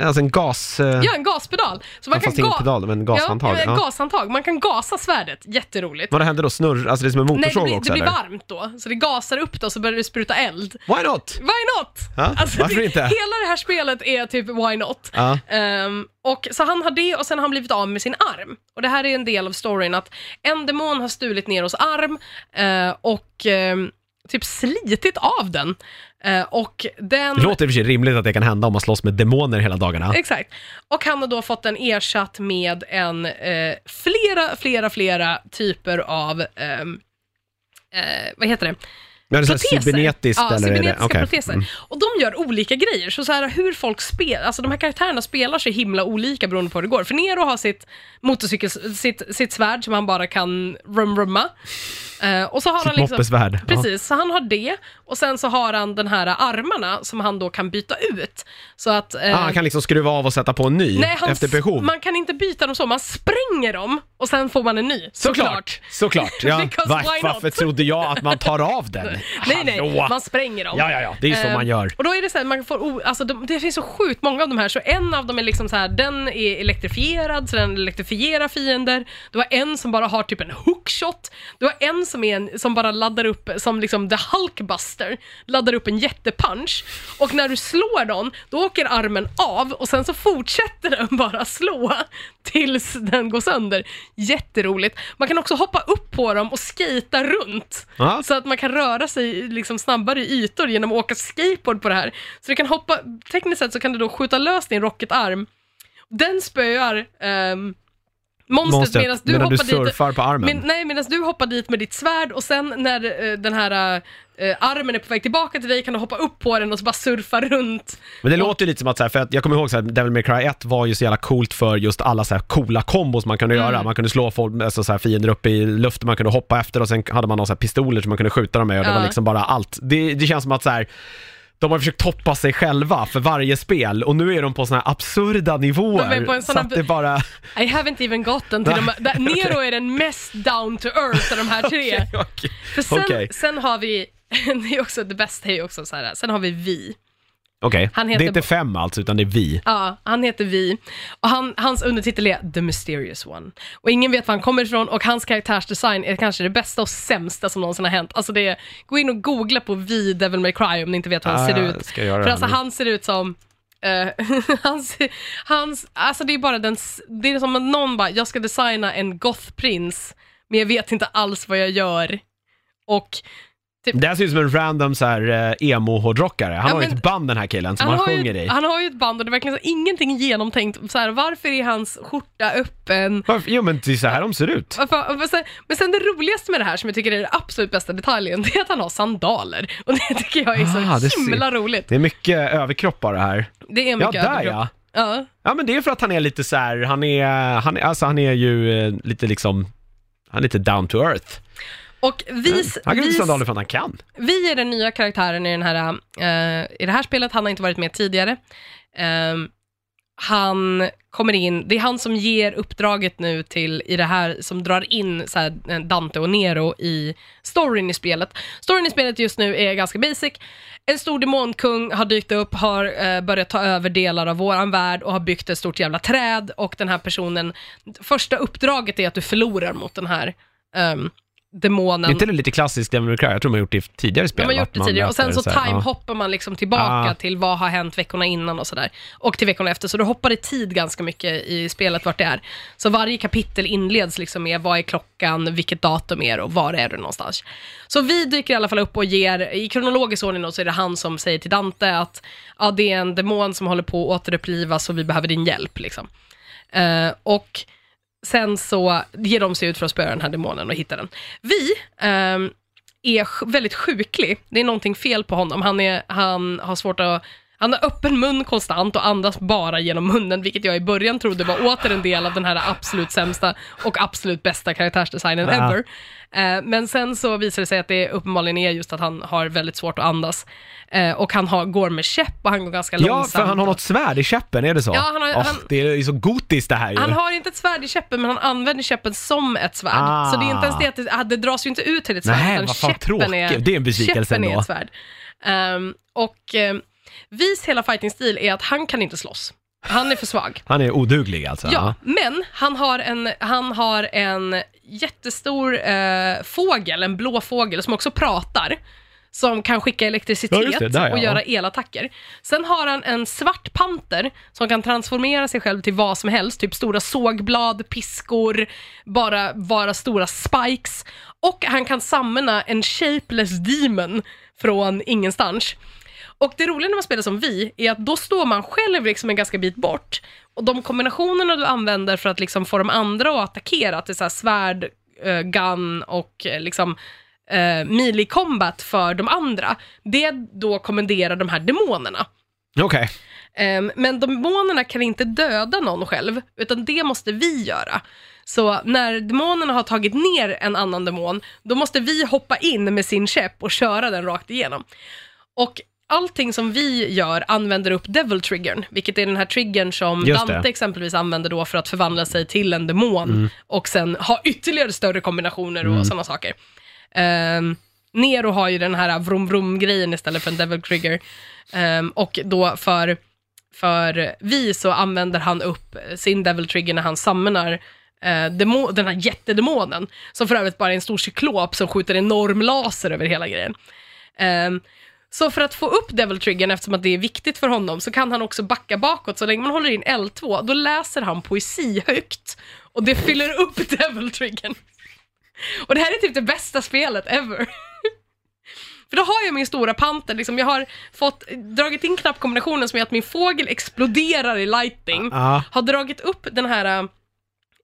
Alltså en gas... eh, Ja, en gaspedal. Så man kan fast ingen ga- pedal, men gashandtag. Ja, ja, gashandtag. Man kan gasa svärdet, jätteroligt. Vad händer då? Snurr, alltså det är som en Nej, det motorsåg blir, också det blir eller? varmt då, så det gasar upp då, så börjar det spruta eld. Why not? Why not? Ja, varför det, inte? Hela det här spelet är typ why not? Ja. Ehm, och så han har det och sen har han blivit av med sin arm. Och det här är en del av storyn att en demon har stulit ner hos arm eh, och ehm, typ slitit av den. Eh, och den... Det låter i och för sig rimligt att det kan hända om man slåss med demoner hela dagarna. Exakt. Och han har då fått den ersatt med en eh, flera, flera, flera typer av, ehm, eh, vad heter det? Men är det Proteser. cybernetiskt ja, eller? är cybernetiska okej. proteser. Mm. Och de gör olika grejer. Så, så här, hur folk spelar, alltså de här karaktärerna spelar så himla olika beroende på hur det går. För Nero har sitt motorcykel, sitt, sitt svärd som han bara kan rum-rumma. Eh, och så har han Sitt liksom, moppesvärd. Ja. Precis, så han har det och sen så har han den här armarna som han då kan byta ut. Så att... eh, Ah, han kan liksom skruva av och sätta på en ny nej, han, efter behov. man kan inte byta dem så, man spränger dem och sen får man en ny. Såklart, såklart. Ja. Why not? varför trodde jag att man tar av den? Nej, nej, Hallå? man spränger dem. Ja, ja, ja, det är så Eh, man gör. Och då är det så här, man får, alltså de, det finns så sjukt många av de här, så en av dem är liksom så här, den är elektrifierad, så den elektrifierar fiender. Du har en som bara har typ en hookshot. Du har en som, är en, som bara laddar upp, som liksom the Hulkbuster, laddar upp en jättepunch. Och när du slår den, då åker armen av och sen så fortsätter den bara slå tills den går sönder. Jätteroligt. Man kan också hoppa upp på dem och skata runt. Ja. Så att man kan röra sig liksom snabbare i ytor genom att åka skateboard på det här. Så du kan hoppa, tekniskt sett så kan du då skjuta lös din rocketarm. Den spöar ehm, monstret medan du medan hoppar du dit. surfar på armen. Men, nej, medan du hoppar dit med ditt svärd och sen när eh, den här eh, armen är på väg tillbaka till dig kan du hoppa upp på den och så bara surfa runt. Men det låter ju lite som att så här, för att jag kommer ihåg så här, Devil May Cry 1 var ju så jävla coolt för just alla så här coola kombos man kunde Mm. göra. Man kunde slå folk, alltså så här, fiender upp i luften, man kunde hoppa efter och sen hade man några så här pistoler som man kunde skjuta dem med och det Ja. var liksom bara allt. Det, det känns som att så här, de har försökt toppa sig själva för varje spel och nu är de på såna här absurda nivåer. De är på en sån så att det bara... I haven't even gotten till de där, Nero är den mest down to earth av de här tre. Okej. För sen, Okej. sen har vi, det är också det bästa är ju också så här, sen har vi vi. Okej, Han det är inte fem alltså, utan det är vi. Ja, han heter Vi. Och han, hans undertitel är The Mysterious One. Och ingen vet var han kommer ifrån och hans karaktärsdesign är kanske det bästa och sämsta som någonsin har hänt. Alltså det är, gå in och googla på Vi Devil May Cry om ni inte vet hur han Ah, ser ut. För alltså nu. han ser ut som eh, hans, hans, alltså det är bara den, det är som att någon bara, jag ska designa en gothprins, men jag vet inte alls vad jag gör. Och Det här ser ut som en random så här eh, emo-hårdrockare. Han Ja, har ju men- ett band den här killen som han, har sjunger ju, i. han har ju ett band och det är verkligen så, ingenting genomtänkt. Så här, varför är hans skjorta öppen? Varför? Jo men det är så här de ser ut. Varför, och sen, men sen det roligaste med det här som jag tycker är den absolut bästa detaljen, det är att han har sandaler. Och det tycker jag är så Ah, det ser- himla roligt. Det är mycket överkropp bara här. Det är Ja, mycket där överkropp. ja. ja. Ja men det är för att han är lite så här, han är, han är, alltså han är ju eh, lite liksom, han är lite down to earth. Och vis, Han kan vis, inte sandaler för att han kan. vi är den nya karaktären i, den här, eh, i det här spelet, han har inte varit med tidigare. Ehm, han kommer in, det är han som ger uppdraget nu till, i det här, som drar in så här, eh, Dante och Nero i storyn i spelet. Storyn i spelet just nu är ganska basic. En stor demonkung har dykt upp, har eh, börjat ta över delar av våran värld och har byggt ett stort jävla träd och den här personen, första uppdraget är att du förlorar mot den här ehm, demonen. Är inte det lite klassiskt Devil May Cry? Jag tror man har gjort det i tidigare spel. De har gjort det tidigare och sen så ja. timehoppar man liksom tillbaka Ah. till vad har hänt veckorna innan och sådär. Och till veckorna efter, så du hoppar i tid ganska mycket i spelet vart det är. Så varje kapitel inleds liksom med vad är klockan, vilket datum är det och var är du någonstans. Så vi dyker i alla fall upp och ger, i kronologisk ordning så är det han som säger till Dante att ja, det är en demon som håller på att återupplivas och vi behöver din hjälp liksom. Eh, och sen så ger de sig ut för att spöa den här demonen och hitta den. Vi ehm, är väldigt sjuklig. Det är någonting fel på honom. Han, är, han har svårt att han har öppen mun konstant och andas bara genom munnen, vilket jag i början trodde var åter en del av den här absolut sämsta och absolut bästa karaktärsdesignen Ja. ever. Eh, men sen så visar det sig att det uppenbarligen är just att han har väldigt svårt att andas. Eh, och han har, går med käpp och han går ganska Ja, långsamt. för han har något svärd i käppen, är det så? Ja, han har- Åh, han- Det är så gotiskt det här ju. Han har inte ett svärd i käppen, men han använder käppen som ett svärd. Ah. Så det är inte ens det att det, ah, det dras ju inte ut till ett svärd, Nej, utan vad fan käppen tråkigt. är, Det är en besvikelse käppen är ett svärd. Ehm, och um, Vis hela fighting-stil är att han kan inte slåss. Han är för svag. Han är oduglig alltså? Ja, men han har en, han har en jättestor eh, fågel, en blå fågel, som också pratar. Som kan skicka elektricitet Ja, det, där, ja. och göra elattacker. Sen har han en svart panter som kan transformera sig själv till vad som helst, typ stora sågblad, piskor, bara vara stora spikes. Och han kan samla en shapeless demon från ingenstans. Och det roliga när man spelar som vi, är att då står man själv liksom en ganska bit bort. Och de kombinationerna du använder för att liksom få de andra att attackera, att det är så här svärd, eh, gun och eh, liksom uh, melee combat för de andra, det då kommenderar de här demonerna. Okej. Ehm, men demonerna kan inte döda någon själv, utan det måste vi göra. Så när demonerna har tagit ner en annan demon, då måste vi hoppa in med sin käpp och köra den rakt igenom. Och allting som vi gör använder upp devil triggern, vilket är den här triggern som Just det. Dante exempelvis använder då för att förvandla sig till en demon och sen ha ytterligare större kombinationer och sådana saker. Um, Nero har ju den här vrum vrum grejen istället för en devil trigger. Ehm, och då för, för vi så använder han upp sin devil trigger när han summonar eh, demo, den här jättedemonen, som för övrigt bara är en stor cyklop som skjuter enorm laser över hela grejen. Ehm, så för att få upp devil triggern, eftersom att det är viktigt för honom, så kan han också backa bakåt. Så länge man håller in L2, då läser han poesi högt. Och det fyller upp devil triggern. Och det här är typ det bästa spelet ever. För då har jag min stora panter, liksom, jag har fått, dragit in knappkombinationen som gör att min fågel exploderar i lightning. Ja, Har dragit upp den här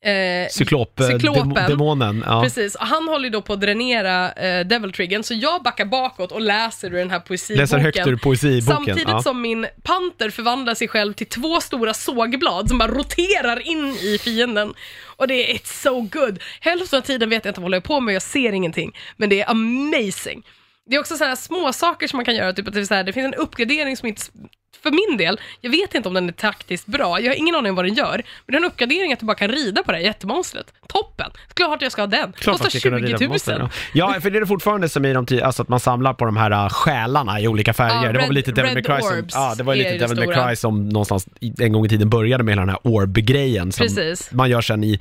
eh, cyklop, eh, Cyklopen. demo- demonen. Ja. Precis, och han håller ju då på att dränera eh, Devil Triggern, så jag backar bakåt och läser ur den här poesiboken. Läser högt ur poesiboken. Samtidigt ja. som min panter förvandlar sig själv till två stora sågblad som bara roterar in i fienden. Och det är it's so good. Hälften av tiden vet jag inte vad jag håller på med, jag ser ingenting. Men det är amazing. Det är också sådana små saker som man kan göra, typ att det, så här, det finns en uppgradering som inte, för min del, jag vet inte om den är taktiskt bra, jag har ingen aning om vad den gör, men det är en uppgradering att du bara kan rida på det här jättemonstret. Toppen! Klart jag ska ha den. Klart Kostar ska kunna 20 rida 000. på monster, ja. Ja, för det är det fortfarande som i de alltså att man samlar på de här äh, själarna i olika färger. Ja, det var väl lite Devil May Cry som, ja, det var lite det Devil May. Cry som någonstans en gång i tiden började med hela den här orb-grejen som Precis. man gör sen i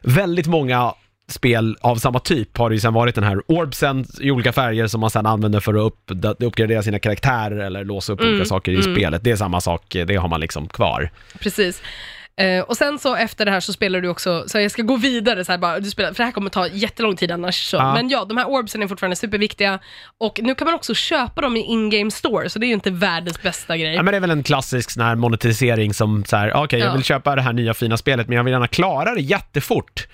väldigt många spel av samma typ har det ju sen varit den här orbsen i olika färger som man sen använder för att upp, uppgradera sina karaktärer eller låsa upp Mm, olika saker i spelet. Det är samma sak, det har man liksom kvar. Precis. Eh, och sen så efter det här så spelar du också, så jag ska gå vidare så här bara, du spelar, för det här kommer ta jättelång tid annars. Så. Ja. Men ja, de här orbsen är fortfarande superviktiga och nu kan man också köpa dem i in-game store, så det är ju inte världens bästa grej. Ja, men det är väl en klassisk sån här monetisering som så här, okej jag Ja. vill köpa det här nya fina spelet men jag vill gärna klara det jättefort.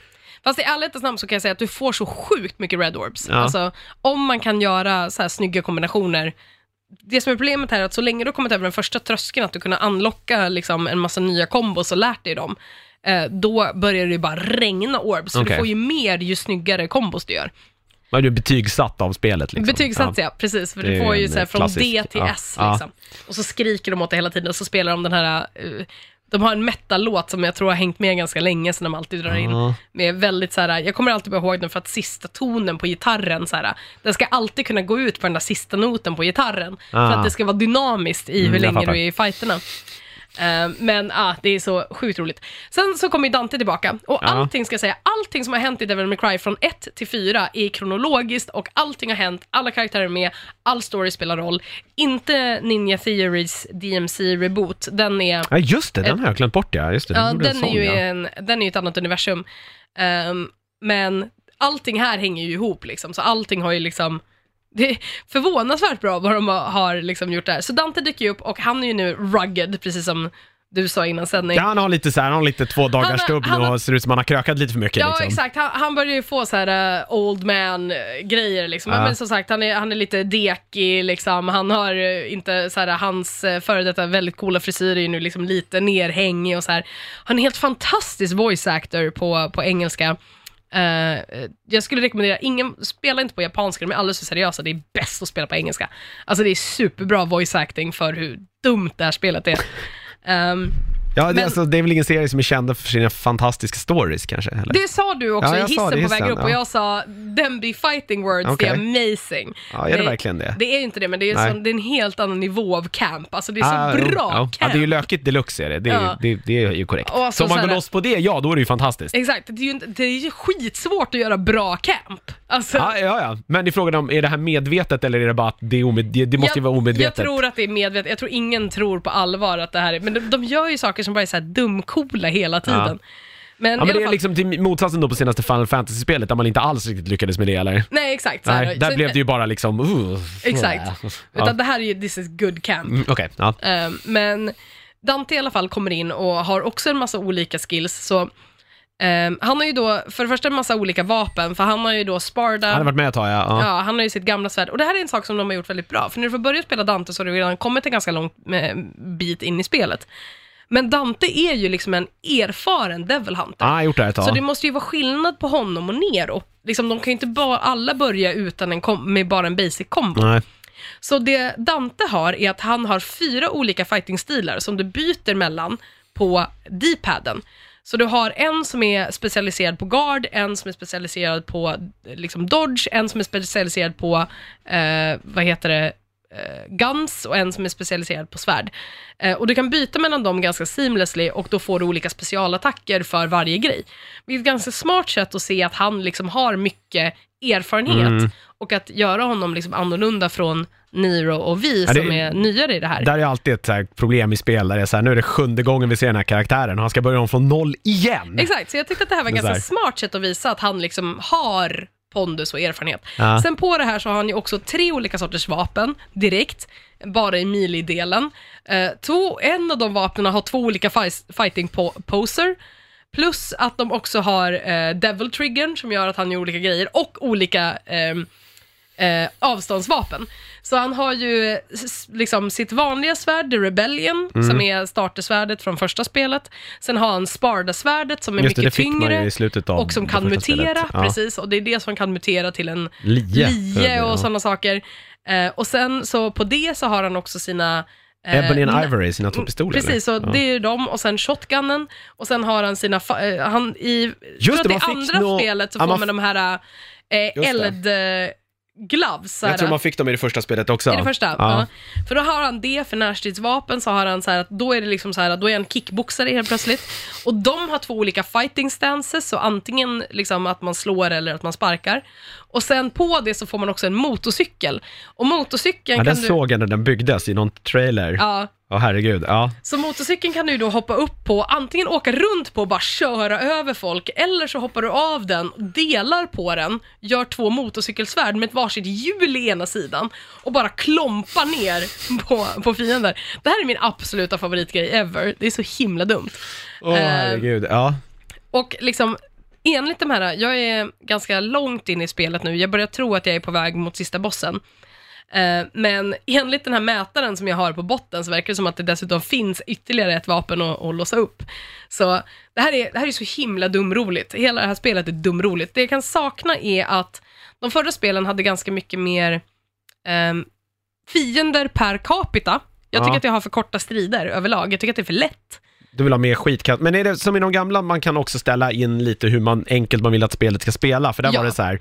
Fast i ärlighetens namn så kan jag säga att du får så sjukt mycket red orbs. Ja. Alltså, om man kan göra så här snygga kombinationer. Det som är problemet här är att så länge du har kommit över den första tröskeln, att du kunna unlocka liksom, en massa nya kombos och lärt dig dem, eh, då börjar det ju bara regna orbs. För Okej. du får ju mer ju snyggare kombos du gör. Man är betygsatt av spelet liksom. Betygsatt ja. precis. För du får ju så här, från klassisk- D till ja. S Ja. liksom. Och så skriker de åt det hela tiden och så spelar de den här, eh, de har en metal-låt som jag tror har hängt med ganska länge, som de alltid drar in. Ja. Med väldigt så här, jag kommer alltid ihåg den för att sista tonen på gitarren, så här, den ska alltid kunna gå ut på den där sista noten på gitarren. För Ah. att det ska vara dynamiskt i Mm, hur jag länge fattar. du är i fighterna. Eh, men ah, det är så sjukt roligt. Sen så kommer ju Dante tillbaka och Ja. allting ska jag säga, allting som har hänt i Devil May Cry från 1 till 4 är kronologiskt och allting har hänt, alla karaktärer är med, all story spelar roll. Inte Ninja Theories DMC reboot, den är Ja just det, den har jag glömt bort ja. Just det, Ja, gjorde en den är, sån, ju ja. en, den är ju ett annat universum. Ehm, men allting här hänger ju ihop liksom, så allting har ju liksom det är förvånansvärt bra vad de har, liksom gjort där. Så Dante dyker ju upp och han är ju nu rugged, precis som du sa innan sändning. Ja, han har lite så här, han har lite två dagars stubb nu och ser ut som han har krökat lite för mycket Ja, liksom. exakt. Han, han börjar ju få så här uh, old man-grejer liksom. Ja. Men som sagt, han är, han är lite dekig liksom. Han har uh, inte så här, hans uh, före detta väldigt coola frisyr är ju nu liksom lite nerhängig och så här. Han är helt fantastisk voice actor på, på engelska. Uh, jag skulle rekommendera, ingen, spela inte på japanska, de är alldeles för seriösa, det är bäst att spela på engelska. Alltså det är superbra voice acting för hur dumt det här spelet är. Um, Ja, det, Men- alltså, det är väl ingen serie som är kända för sina fantastiska stories kanske? Eller? Det sa du också Ja, i jag hissen det i på väg hissen, upp och ja. jag sa them be fighting words, det är amazing. Ja, är det verkligen det? Det är inte det, men det är, så, det är en helt annan nivå av camp. Alltså det är så Ah, jo, bra camp. Ja, det är ju lökigt deluxe är det. Det är, Ja. det, det är ju korrekt. Och alltså så om man går loss på det, ja då är det ju fantastiskt. Exakt, det är ju, det är ju skitsvårt att göra bra camp. Alltså, Ja, ja, ja. Men i frågan om, är det här medvetet eller är det bara att det är omed, det, det måste ju vara omedvetet? Jag tror att det är medvetet. Jag tror ingen tror på allvar att det här är... Men de, de gör ju saker som bara är så här dumcoola hela tiden. Men, Ja men det är fall, liksom till motsatsen då på senaste Final Fantasy-spelet där man inte alls riktigt lyckades med det eller? Nej, exakt. Nej, där så- blev det ju bara liksom... Uh, Exakt. Ja. Utan det här är ju this is good camp. Mm, Okej, ja. Eh, men Dante i alla fall kommer in och har också en massa olika skills, så Ehm, han har ju då, för det första en massa olika vapen, för han har ju då Sparda, Han har varit med ett tag, ja. ja. Ja, han har ju sitt gamla svärd. Och det här är en sak som de har gjort väldigt bra. För när du får börja spela Dante så har du redan kommit en ganska lång eh, bit in i spelet. Men Dante är ju liksom en erfaren Devil Hunter. Har gjort det ett tag. Så det måste ju vara skillnad på honom och Nero. Liksom, de kan ju inte bara, alla börja utan en kom- med bara en basic combo. Nej. Så det Dante har är att han har fyra olika fighting-stilar som du byter mellan på D-paden. Så du har en som är specialiserad på guard, en som är specialiserad på liksom dodge, en som är specialiserad på, eh, vad heter det, guns och en som är specialiserad på svärd. Eh, och du kan byta mellan dem ganska seamlessly och då får du olika specialattacker för varje grej. Det är ett ganska smart sätt att se att han liksom har mycket erfarenhet Mm. och att göra honom liksom annorlunda från Niro och vi Ja, det- som är nyare i det här. Där är alltid ett problem i spel, där det är så här, nu är det sjunde gången vi ser den här karaktären och han ska börja om från noll igen. Exakt, så jag tyckte att det här var ett ganska smart sätt att visa att han liksom har pondus och erfarenhet. Ja. Sen på det här så har han ju också tre olika sorters vapen direkt, bara i melee-delen. Eh, två, en av de vapnen har två olika fi- fighting po- poser, plus att de också har eh, devil triggern som gör att han gör olika grejer och olika ehm, eh, avståndsvapen. Så han har ju s- liksom sitt vanliga svärd, The Rebellion, Mm. som är startersvärdet från första spelet. Sen har han Sparda-svärdet som är Just det, det mycket fick man ju tyngre i slutet av och som det kan första mutera, spelet. Ja. precis. Och det är det som kan mutera till en Lie. lie och Ja. sådana saker. Eh, och sen så på det så har han också sina eh, Ebony and Ivory, sina två pistoler. Precis, så eller? Det är de och sen shotgunnen och sen har han sina, fa- eh, han i, Just tror det, att man fick andra nå- spelet så ja, får man man, f- de här eh, det. eld eh, gloves. så Jag tror man fick dem i det första spelet också. I det första? Ja. Ja. För då har han det för närstridsvapen, så har han så här att då är det liksom så här att då är han kickboxare helt plötsligt. Och de har två olika fighting stances, så antingen liksom att man slår eller att man sparkar. Och sen på det så får man också en motorcykel. Och motorcykeln Ja, kan den du... såg jag när den byggdes i någon trailer. Ja, Ja, herregud. Ja. så motorcykeln kan du då hoppa upp på, antingen åka runt på och bara köra över folk, eller så hoppar du av den, delar på den, gör två motorcykelsvärd med ett varsitt hjul i ena sidan och bara klompar ner på, på fiender. Det här är min absoluta favoritgrej ever. Det är så himla dumt. Åh, Eh, herregud. Ja. Och liksom, enligt de här, jag är ganska långt in i spelet nu, jag börjar tro att jag är på väg mot sista bossen. Eh, Men enligt den här mätaren som jag har på botten så verkar det som att det dessutom finns ytterligare ett vapen att, att låsa upp. Så det här, är, det här är så himla dumroligt. Hela det här spelet är dumroligt. Det jag kan sakna är att de förra spelen hade ganska mycket mer ehm, fiender per capita. Jag tycker Ja. att jag har för korta strider överlag. Jag tycker att det är för lätt. Du vill ha mer skitkast. Men är det som i de gamla, man kan också ställa in lite hur man enkelt man vill att spelet ska spela? För där Ja. var det så här,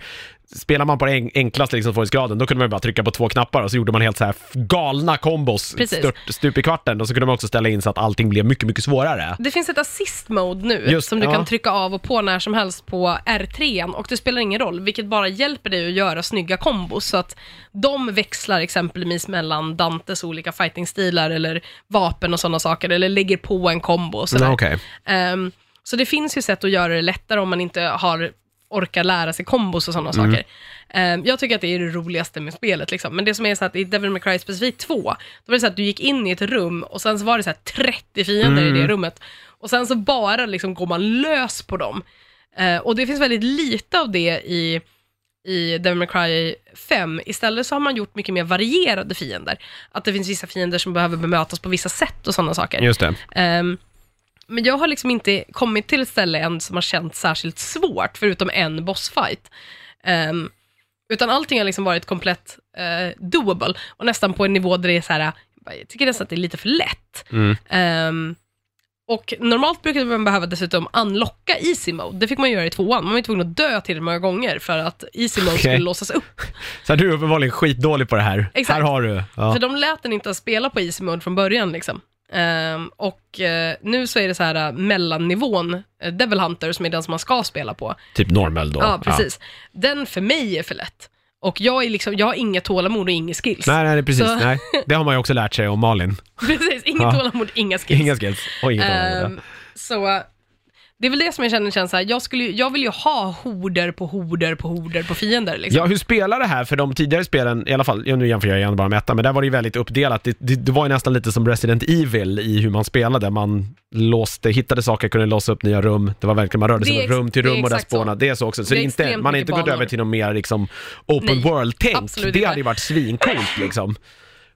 spelar man på den en- enklaste liksom svårighetsgraden, då kunde man bara trycka på två knappar och så gjorde man helt så här galna kombos stört, stup i kvarten och så kunde man också ställa in så att allting blev mycket, mycket svårare. Det finns ett assist mode nu Just, som du ja. kan trycka av och på när som helst på R3 och det spelar ingen roll, vilket bara hjälper dig att göra snygga kombos så att de växlar exempelvis mellan Dantes olika fighting-stilar eller vapen och sådana saker eller lägger på en kombo och sådär. Mm, Okej. Ehm, så det finns ju sätt att göra det lättare om man inte har orkar lära sig kombos och sådana Mm. saker. Ehm, jag tycker att det är det roligaste med spelet. Liksom. Men det som är så att i Devil May Cry specifikt 2, då var det så att du gick in i ett rum och sen så var det så här 30 fiender Mm. i det rummet. Och sen så bara liksom går man lös på dem. Ehm, och det finns väldigt lite av det i i Devil May Cry 5. Istället så har man gjort mycket mer varierade fiender. Att det finns vissa fiender som behöver bemötas på vissa sätt och sådana saker. Just det. Ehm, men jag har liksom inte kommit till ett ställe än som har känts särskilt svårt, förutom en bossfight. Ehm, utan allting har liksom varit komplett uh, doable och nästan på en nivå där det är så här, jag tycker nästan att det är lite för lätt. Mm. Ehm, och normalt brukade man behöva dessutom unlocka easy mode. Det fick man göra i tvåan. Man var tvungen att dö till många gånger för att easy mode Okej. skulle låsas upp. Så du är uppenbarligen skitdålig på det här. Exakt. Här har du. Ja. För de lät den inte spela på easy mode från början liksom. Ehm, och eh, nu så är det så här uh, mellannivån, uh, Devil Hunter, som är den som man ska spela på. Typ normal då. Ja, precis. Den för mig är för lätt. Och jag, är liksom, jag har inget tålamod och inga skills. Nej, nej, precis. Så- Nej. Det har man ju också lärt sig om Malin. Precis, inget Ja. tålamod, inga skills. Inga skills och inget tålamod. Ehm, så, Det är väl det som jag känner känns så här, jag, skulle, ju- jag vill ju ha horder på horder på horder på fiender liksom. Ja, hur spelar det här? För de tidigare spelen, i alla fall, ja, nu jämför jag igen bara med ettan, men där var det ju väldigt uppdelat. Det, det, det var ju nästan lite som Resident Evil i hur man spelade. Man låste, hittade saker, kunde låsa upp nya rum. Det var verkligen, man rörde sig Det är från ex- rum till det är rum och där exakt så. spånade. Det är så också. Så Det det är är inte, extremt man har mycket inte gått banor. över till något mer liksom open Nej, world-tänk. absolut Det inte. hade ju varit svincoolt liksom.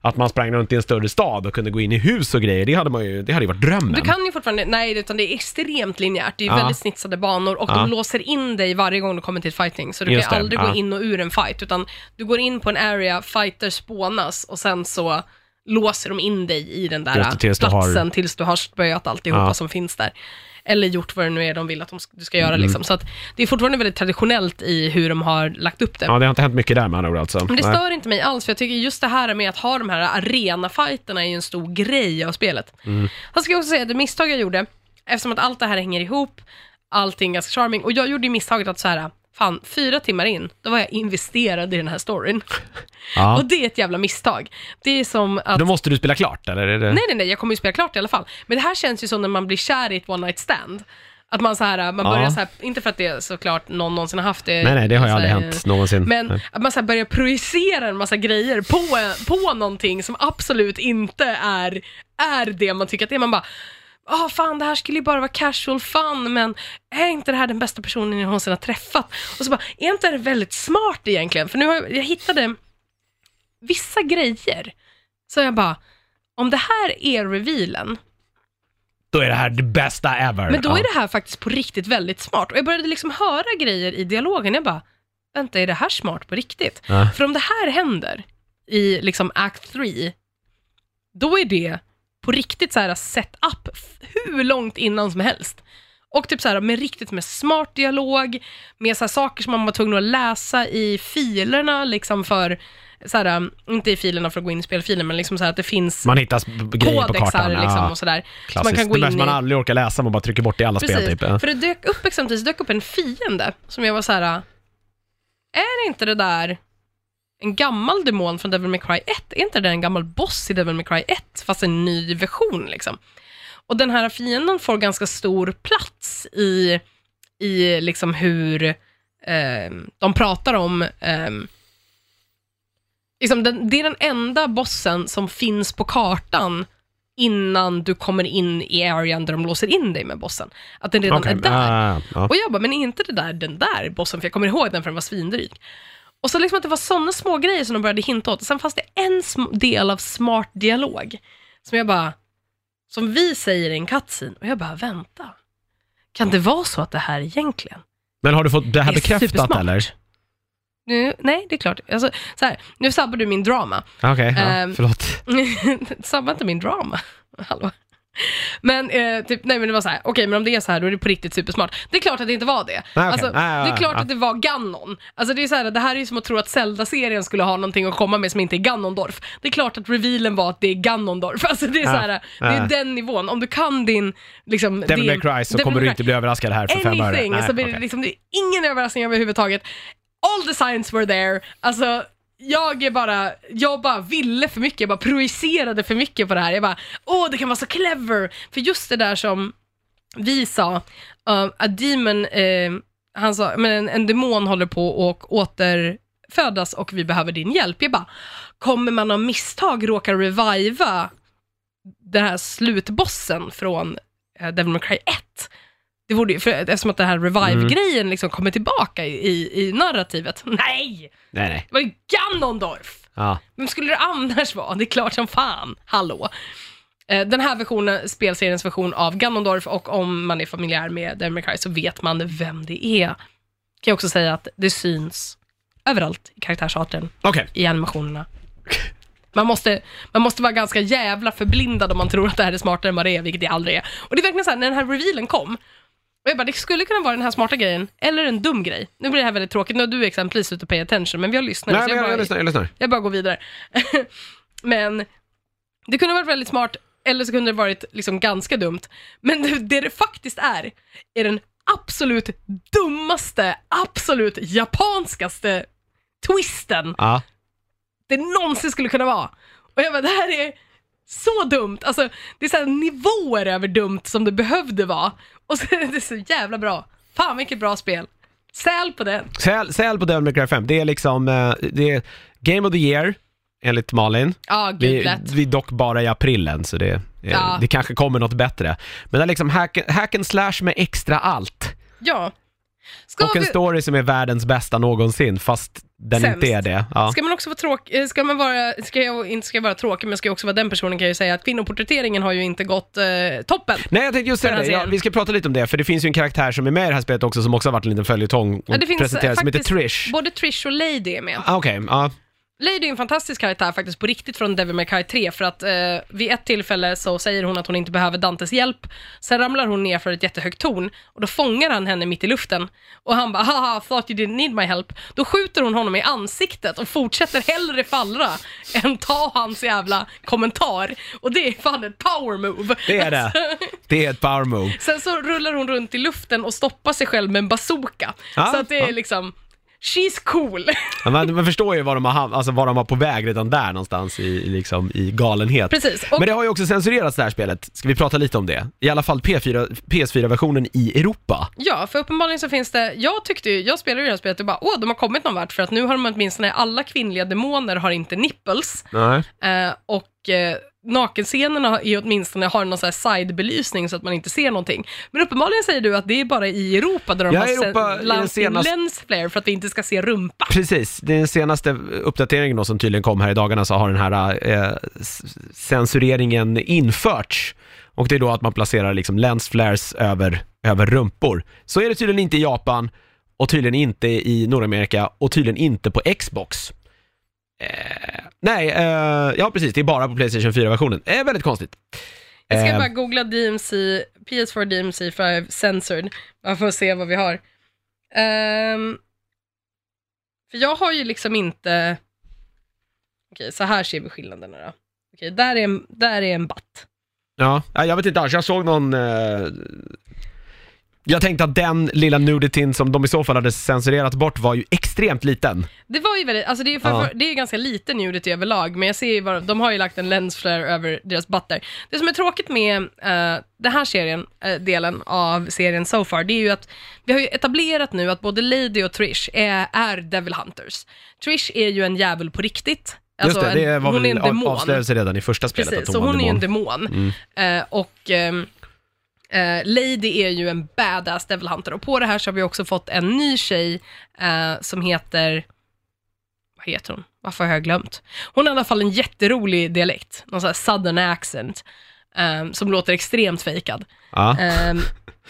Att man sprang runt i en större stad och kunde gå in i hus och grejer, det hade, man ju, det hade ju varit drömmen. Du kan ju fortfarande, nej utan det är extremt linjärt, det är Ja. väldigt snitsade banor och Ja. de låser in dig varje gång du kommer till ett fighting. Så du Just kan det, aldrig ja. gå in och ur en fight, utan du går in på en area, fighter spånas och sen så låser de in dig i den där Just det, tills du har- platsen tills du har spöat alltihopa Ja. som finns där. Eller gjort vad det nu är de vill att de, sk- du ska göra Mm. liksom. Så att det är fortfarande väldigt traditionellt i hur de har lagt upp det. Ja, det har inte hänt mycket där med andra ord alltså. Men det Nej. stör inte mig alls, för jag tycker just det här med att ha de här arenafighterna är ju en stor grej av spelet. Mm. Jag ska också säga det misstag jag gjorde, eftersom att allt det här hänger ihop, allting är ganska charming, och jag gjorde ju misstaget att så här, fan, fyra timmar in, då var jag investerad i den här storyn. Ja. Och det är ett jävla misstag. Det är som att... Då måste du spela klart, eller? Är det... Nej, nej, nej, jag kommer ju spela klart i alla fall. Men det här känns ju som när man blir kär i ett one night stand. Att man så här, man Ja. börjar så här, inte för att det är såklart någon någonsin har haft det. Nej, nej, det har ju aldrig hänt någonsin. Men Nej. att man så här börjar projicera en massa grejer på, på någonting som absolut inte är, är det man tycker att det är. Man bara, ah fan det här skulle ju bara vara casual fun, men är inte det här den bästa personen jag någonsin har träffat? Och så bara, är inte det väldigt smart egentligen? För nu har jag, jag hittade vissa grejer, så jag bara, om det här är revealen, Då är det här det bästa ever. men då ja. är det här faktiskt på riktigt väldigt smart. Och jag började liksom höra grejer i dialogen, jag bara, vänta, är det här smart på riktigt? Ja. För om det här händer i liksom act 3, då är det på riktigt så här set up hur långt innan som helst. Och typ så här med riktigt med smart dialog, med så här saker som man var tvungen att läsa i filerna, liksom för, så här, inte i filerna för att gå in i spelfilen, men liksom så här att det finns Man hittar grejer på kartan. liksom ja. och sådär. Så Klassiskt. man kan gå det in man i... aldrig orkar läsa, man bara trycker bort det i alla spel Precis, typ. Ja. för det dök upp exempelvis dök upp en fiende som jag var så här. är inte det där en gammal demon från Devil May Cry 1? Är inte det en gammal boss i Devil May Cry 1, fast en ny version liksom? Och den här fienden får ganska stor plats i, i liksom hur eh, de pratar om eh, liksom den, det är den enda bossen som finns på kartan innan du kommer in i arean där de låser in dig med bossen. Att den redan Okej, är där. ah, ja. Och jag bara, men är inte det där den där bossen? För jag kommer ihåg den för den var svindryg. Och så liksom att det var sådana små grejer som de började hinta åt. Och sen fanns det en del av smart dialog som jag bara, som vi säger i en cutscene. Och jag bara, vänta. Kan det vara så att det här egentligen Men har du fått det här Det bekräftat eller? nu, nej, det är klart. Alltså, så här, nu sabbar du min drama. Okej, ja, Ehm, förlåt. Sabba inte min drama. Hallå. Men, eh, typ, nej men det var så här, okej men om det är så här då är det på riktigt supersmart. Det är klart att det inte var det. okej. Alltså, Nej, det är klart att det var Ganon. Alltså det är så här, det här är ju som att tro att Zelda-serien skulle ha någonting att komma med som inte är Ganondorf. Det är klart att revealen var att det är Ganondorf. Alltså det är så här, det är den nivån. Om du kan din, liksom, Devil May Cry så Devil kommer du inte bli överraskad här för fem öre. Anything, Nej, så blir det, okej. liksom, det är ingen överraskning överhuvudtaget. All the signs were there. Alltså, jag är bara, jag bara ville för mycket, jag bara projicerade för mycket på det här. Jag bara, åh det kan vara så clever. För just det där som vi sa, eh, uh, a demon, uh, han sa, men en, en demon håller på att återfödas och vi behöver din hjälp. Jag bara, kommer man av misstag råka reviva den här slutbossen från uh, Devil May Cry 1? Det borde för, eftersom att den här revive-grejen liksom kommer tillbaka i, i, i narrativet. Nej! Nej, nej. Det var ju Ganondorf! Ja. Vem skulle det annars vara? Det är klart som fan. Hallå. Eh, Den här versionen, spelseriens version av Ganondorf och om man är familjär med Devil May Cry så vet man vem det är. Kan jag också säga att det syns överallt i karaktärsarten, Okej. i animationerna. Man måste, man måste vara ganska jävla förblindad om man tror att det här är smartare än vad det är, vilket det aldrig är. Och det är verkligen så här, när den här revealen kom, och jag bara, det skulle kunna vara den här smarta grejen, eller en dum grej. Nu blir det här väldigt tråkigt, nu har du exempelvis ute pay attention, men vi har lyssnat. Nej, så jag, bara- jag lyssnar, jag lyssnar. jag bara går vidare. Men det kunde ha varit väldigt smart, eller så kunde det varit liksom ganska dumt. Men det, det det faktiskt är, är den absolut dummaste, absolut japanskaste twisten Ja. det någonsin skulle kunna vara. Och jag bara, det här är så dumt. Alltså, det är så här nivåer över dumt som det behövde vara. Och så, det är så jävla bra. Fan vilket bra spel. Säl på den. Säl, säl på Devil May Cry 5, det är liksom, eh, det är Game of the Year, enligt Malin. Ja, gud Vi, lätt. vi är dock bara i april än, så det, eh, Ja. det kanske kommer något bättre. Men det är liksom hack, hack and slash med extra allt. Ja. Ska, Och en vi, story som är världens bästa någonsin, fast den Sämst. inte är det. Ja. ska man också vara tråkig, ska man vara, ska jag inte ska jag vara tråkig, men ska jag också vara den personen kan jag ju säga att kvinnoporträtteringen har ju inte gått eh, toppen. Nej, jag tänkte just säga det. Ja, vi ska prata lite om det, för det finns ju en karaktär som är med i det här spelet också, som också har varit en liten följetong och Ja, det finns presenterad, som heter Trish. Både Trish och Lady är med. Ah, Okej, ja. Lady är en fantastisk karaktär faktiskt på riktigt från Devil May Cry 3 för att eh, vid ett tillfälle så säger hon att hon inte behöver Dantes hjälp. Sen ramlar hon ner för ett jättehögt torn och då fångar han henne mitt i luften och han bara haha thought you didn't need my help. Då skjuter hon honom i ansiktet och fortsätter hellre fallra än ta hans jävla kommentar. Och det är fan ett power move. Det är det. Det är ett power move. Sen så rullar hon runt i luften och stoppar sig själv med en bazooka. Ja, så att det är ja. liksom, she's cool. Ja, Man, man förstår ju var de, har, alltså var de var på väg redan där någonstans i, i liksom, i galenhet. Precis. Och Men det har ju också censurerats det här spelet, ska vi prata lite om det? I alla fall P4, PS4-versionen i Europa. Ja, för uppenbarligen så finns det, jag tyckte ju, jag spelade ju det här spelet och bara, åh, de har kommit någon vart för att nu har de åtminstone, alla kvinnliga demoner har inte nipples Nej. eh, och eh, nakenscenerna är åtminstone har någon sån här sidebelysning så att man inte ser någonting. Men uppenbarligen säger du att det är bara i Europa där de Ja, har Europa sen- lagt den senaste- lens flare för att vi inte ska se rumpa. Precis, det är den senaste uppdateringen då som tydligen kom här i dagarna så har den här eh, censureringen införts. Och det är då att man placerar liksom lens flares över, över rumpor. Så är det tydligen inte i Japan och tydligen inte i Nordamerika och tydligen inte på Xbox. Eh, nej, eh, ja precis, det är bara på Playstation 4-versionen. Eh, väldigt konstigt. Jag ska Eh, bara googla DMC, PS4 DMC5 censored, bara för att se vad vi har. Ehm, för jag har ju liksom inte... Okej, så här ser vi skillnaderna då. Okej, där är, en- där är en batt. Ja, ja, jag vet inte alls. Jag såg någon... Eh... Jag tänkte att den lilla nudityn som de i så fall hade censurerat bort var ju extremt liten. Det var ju väldigt, alltså det är, för, Ja. för, det är ganska liten nudity överlag, men jag ser ju vad, de har ju lagt en lens flare över deras butter. Det som är tråkigt med uh, den här serien, eh, delen av serien so far, det är ju att vi har ju etablerat nu att både Lady och Trish är, är Devil Hunters. Trish är ju en djävul på riktigt. Just det, det var Alltså, hon är väl en av, demon. avslöjades redan i första spelet Precis, att så hon var hon är ju en demon. demon. Mm. Eh, och ehm, eh, Lady är ju en badass Devil Hunter. Och på det här så har vi också fått en ny tjej eh, som heter... Vad heter hon? Varför har jag glömt? Hon har i alla fall en jätterolig dialekt, någon sån här southern accent, ehm, som låter extremt fejkad. Ja. Ehm,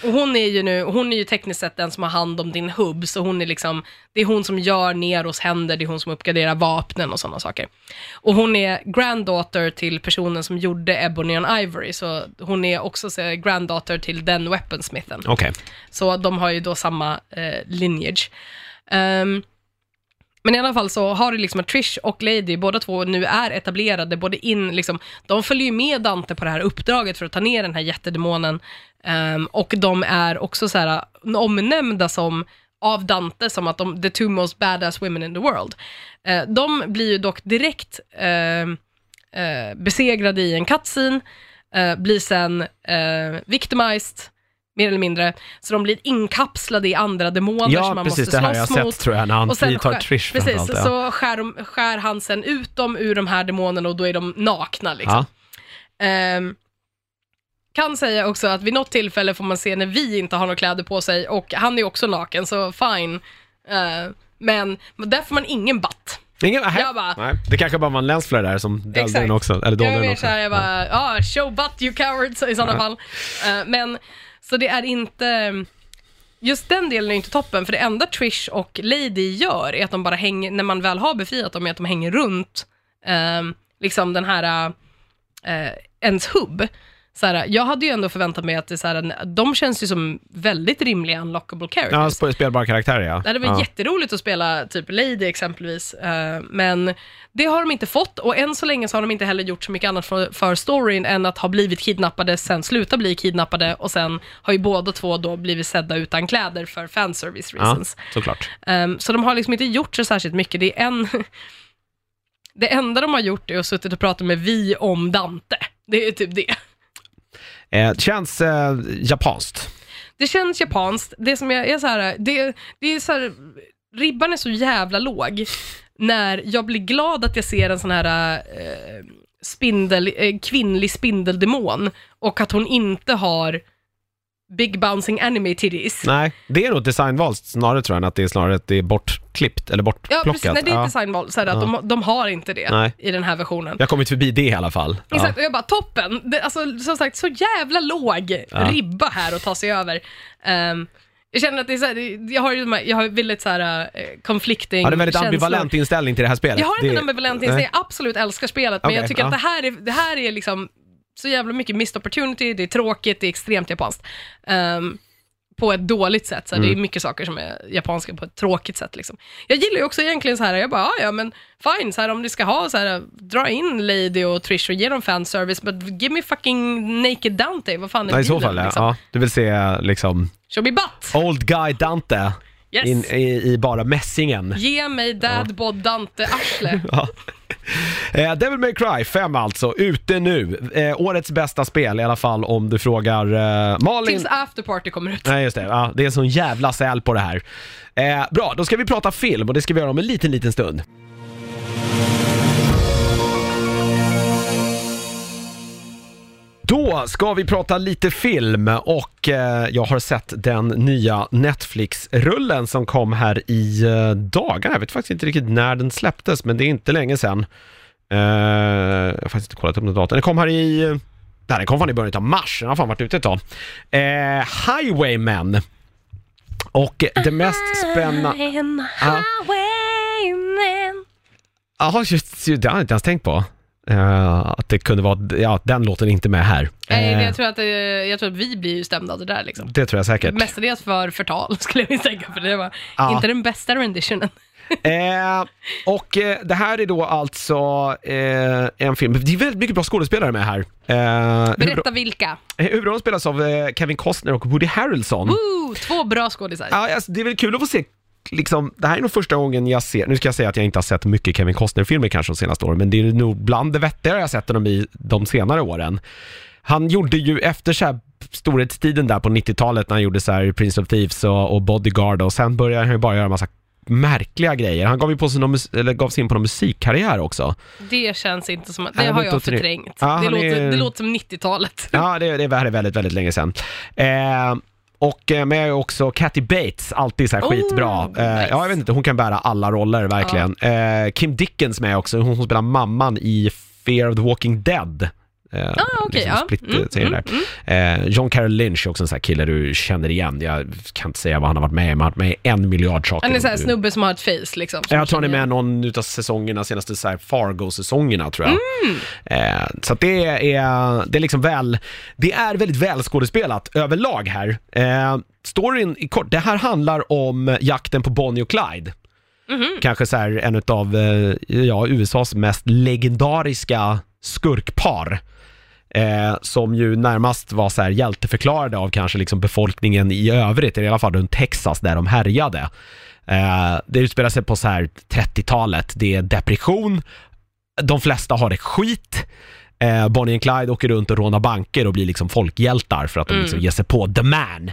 och hon är ju nu, hon är ju tekniskt sett den som har hand om din hubb, så hon är liksom, det är hon som gör Neros händer, det är hon som uppgraderar vapnen och sådana saker. Och hon är granddaughter till personen som gjorde Ebony and Ivory, så hon är också så, granddaughter till den weaponsmithen. Okej. Så de har ju då samma eh, lineage. Ehm, men i alla fall så har du liksom att Trish och Lady, båda två nu är etablerade, både in, liksom, de följer ju med Dante på det här uppdraget för att ta ner den här jättedemonen. Um, och de är också så här eh, omnämnda som, av Dante, som att de, the two most badass women in the world. Uh, de blir ju dock direkt uh, uh, besegrade i en cutscene, eh, blir sen victimized, mer eller mindre. Så de blir inkapslade i andra demoner som Ja, man precis måste det här har jag slåss mot. sett tror jag när han Och sen skär- Trish Precis. Ja. så skär, de, skär han sen ut dem ur de här demonerna och då är de nakna liksom. Ja. Ehm, kan säga också att vid något tillfälle får man se när vi inte har några kläder på sig och han är också naken, så fine. Eh, men där får man ingen batt. Ingen. Jag bara- Nej, det kanske bara var en lensflare där som dolde den också. Eller Jag den också. såhär, jag bara, ja, show butt you cowards i sådana Ja. fall. Eh, men, så det är inte, just den delen är inte toppen, för det enda Trish och Lady gör är att de bara hänger, när man väl har befriat dem, är att de hänger runt eh, liksom den här, eh, ens hubb. Så här, jag hade ju ändå förväntat mig att det, så här, de känns ju som väldigt rimliga unlockable characters. Ja, sp- spelbara karaktärer ja. Det hade varit ja. jätteroligt att spela typ Lady exempelvis, eh, men det har de inte fått och än så länge så har de inte heller gjort så mycket annat för, för storyn än att ha blivit kidnappade, sen sluta bli kidnappade och sen har ju båda två då blivit sedda utan kläder för fanservice Ja, reasons. såklart. Ehm, så de har liksom inte gjort så särskilt mycket. Det är en... Det enda de har gjort är att suttit och pratat med vi om Dante. Det är typ det. Eh, det känns eh, japanskt. det känns japanskt. Det som jag är så här, det, det är så här, ribban är så jävla låg när jag blir glad att jag ser en sån här eh, spindel, eh, kvinnlig spindeldemon och att hon inte har big bouncing anime titties. Nej, det är nog designval snarare tror jag, än att det är snarare att det är bortklippt eller Ja, bortplockat. precis. Nej, det är Ja. designval. Så här, att de, de har inte det Nej. i den här versionen. Jag har kommit förbi det i alla fall. Ja. Exakt, och jag bara toppen. Det, alltså, som sagt, så jävla låg Ja. ribba här att ta sig över. Ehm, jag känner att det är så här, det- jag har ju de här, jag har väldigt så här uh, conflicting Ja, det är en väldigt känslor. ambivalent inställning till det här spelet. Jag har inte det, en ambivalent inställning, jag absolut älskar spelet, men jag tycker ja. att det här, är, det här är liksom så jävla mycket missed opportunity, det är tråkigt, det är extremt japanskt. Ehm, på ett dåligt sätt, så här, det Mm. är mycket saker som är japanska på ett tråkigt sätt. Liksom. Jag gillar ju också egentligen så här, jag bara, "Ah, ja men fine, så här, om ni ska ha så här, dra in Lady och Trish och ge dem fanservice, but give me fucking naked Dante, vad fan är Ja, i så fall, liksom? ja. Du vill se liksom Show me butt! Old Guy Dante Yes! in, i, i bara mässingen. Ge mig dadbod Dante-arsle. Ja. Eh, Devil May Cry 5 alltså, ute nu. Eh, årets bästa spel i alla fall om du frågar eh, Malin. Tills afterparty kommer ut. Nej just det, ja, det är en sån jävla säl på det här. Eh, bra, då ska vi prata film och det ska vi göra om en liten, liten stund. Då ska vi prata lite film och eh, jag har sett den nya Netflix-rullen som kom här i eh, dagarna. Jag vet faktiskt inte riktigt när den släpptes, men det är inte länge sedan. Eh, jag har faktiskt inte kollat upp den datorn. Den kom här i... Nej, den kom fan i början av mars. Den har fan varit ute ett tag. Eh, Highwaymen. Och det mest spännande... En Ja. highwayman. Jaha, just, det har jag inte ens tänkt på. Eh, att det kunde vara... Ja, den låten är inte med här. Nej, Eh, jag, tror att, eh, jag tror att vi blir stämda av det där liksom. det tror jag säkert. Mestadels för förtal skulle jag misstänka, för det var inte den bästa renditionen. Och det här är då alltså en film, det är väldigt mycket bra skådespelare med här. Berätta vilka. huvudrollen spelas av Kevin Costner och Woody Harrelson. Woo, två bra skådisar. Ja, alltså, det är väl kul att få se Liksom, det här är nog första gången jag ser, nu ska jag säga att jag inte har sett mycket Kevin Costner-filmer kanske de senaste åren, men det är nog bland det vettigare jag har sett honom i de senare åren. Han gjorde ju efter så här storhetstiden där på 90-talet när han gjorde så Prince of Thieves och, och Bodyguard och sen började han ju bara göra massa märkliga grejer. Han gav ju på sig någon, eller gav sig in på någon musikkarriär också. Det känns inte som det har jag förträngt. Ja, det, låter, är- det låter som 90-talet. Ja, det, det är väldigt, väldigt länge sedan. Eh, och eh, med också Kathy Bates, alltid så här Oh, skitbra. Eh, nice. Ja, jag vet inte, hon kan bära alla roller verkligen. Eh, Kim Dickens med också, hon som spelar mamman i Fear of the Walking Dead. Eh, Ah, okej, ja. split, Mm, eh, mm, där. Eh, John Carroll Lynch är också en sån här kille du känner igen. Jag kan inte säga vad han har varit med i, men han har varit med i en miljard saker. Han är så här Du- snubbe som har ett face liksom. som jag tror han är med någon utav säsongerna, senaste så här Fargo-säsongerna tror jag. Eh, så att det är, det är liksom väl, det är väldigt välskådespelat överlag här. Eh, storyn i kort, det här handlar om jakten på Bonnie och Clyde. Kanske så här en utav, eh, ja, USAs mest legendariska skurkpar. Eh, som ju närmast var så här hjälteförklarade av kanske liksom befolkningen i övrigt, i alla fall runt Texas där de härjade. Eh, det utspelar sig på så här 30-talet, det är depression, de flesta har det skit. Eh, Bonnie och Clyde åker runt och rånar banker och blir liksom folkhjältar för att de liksom ger sig på the man.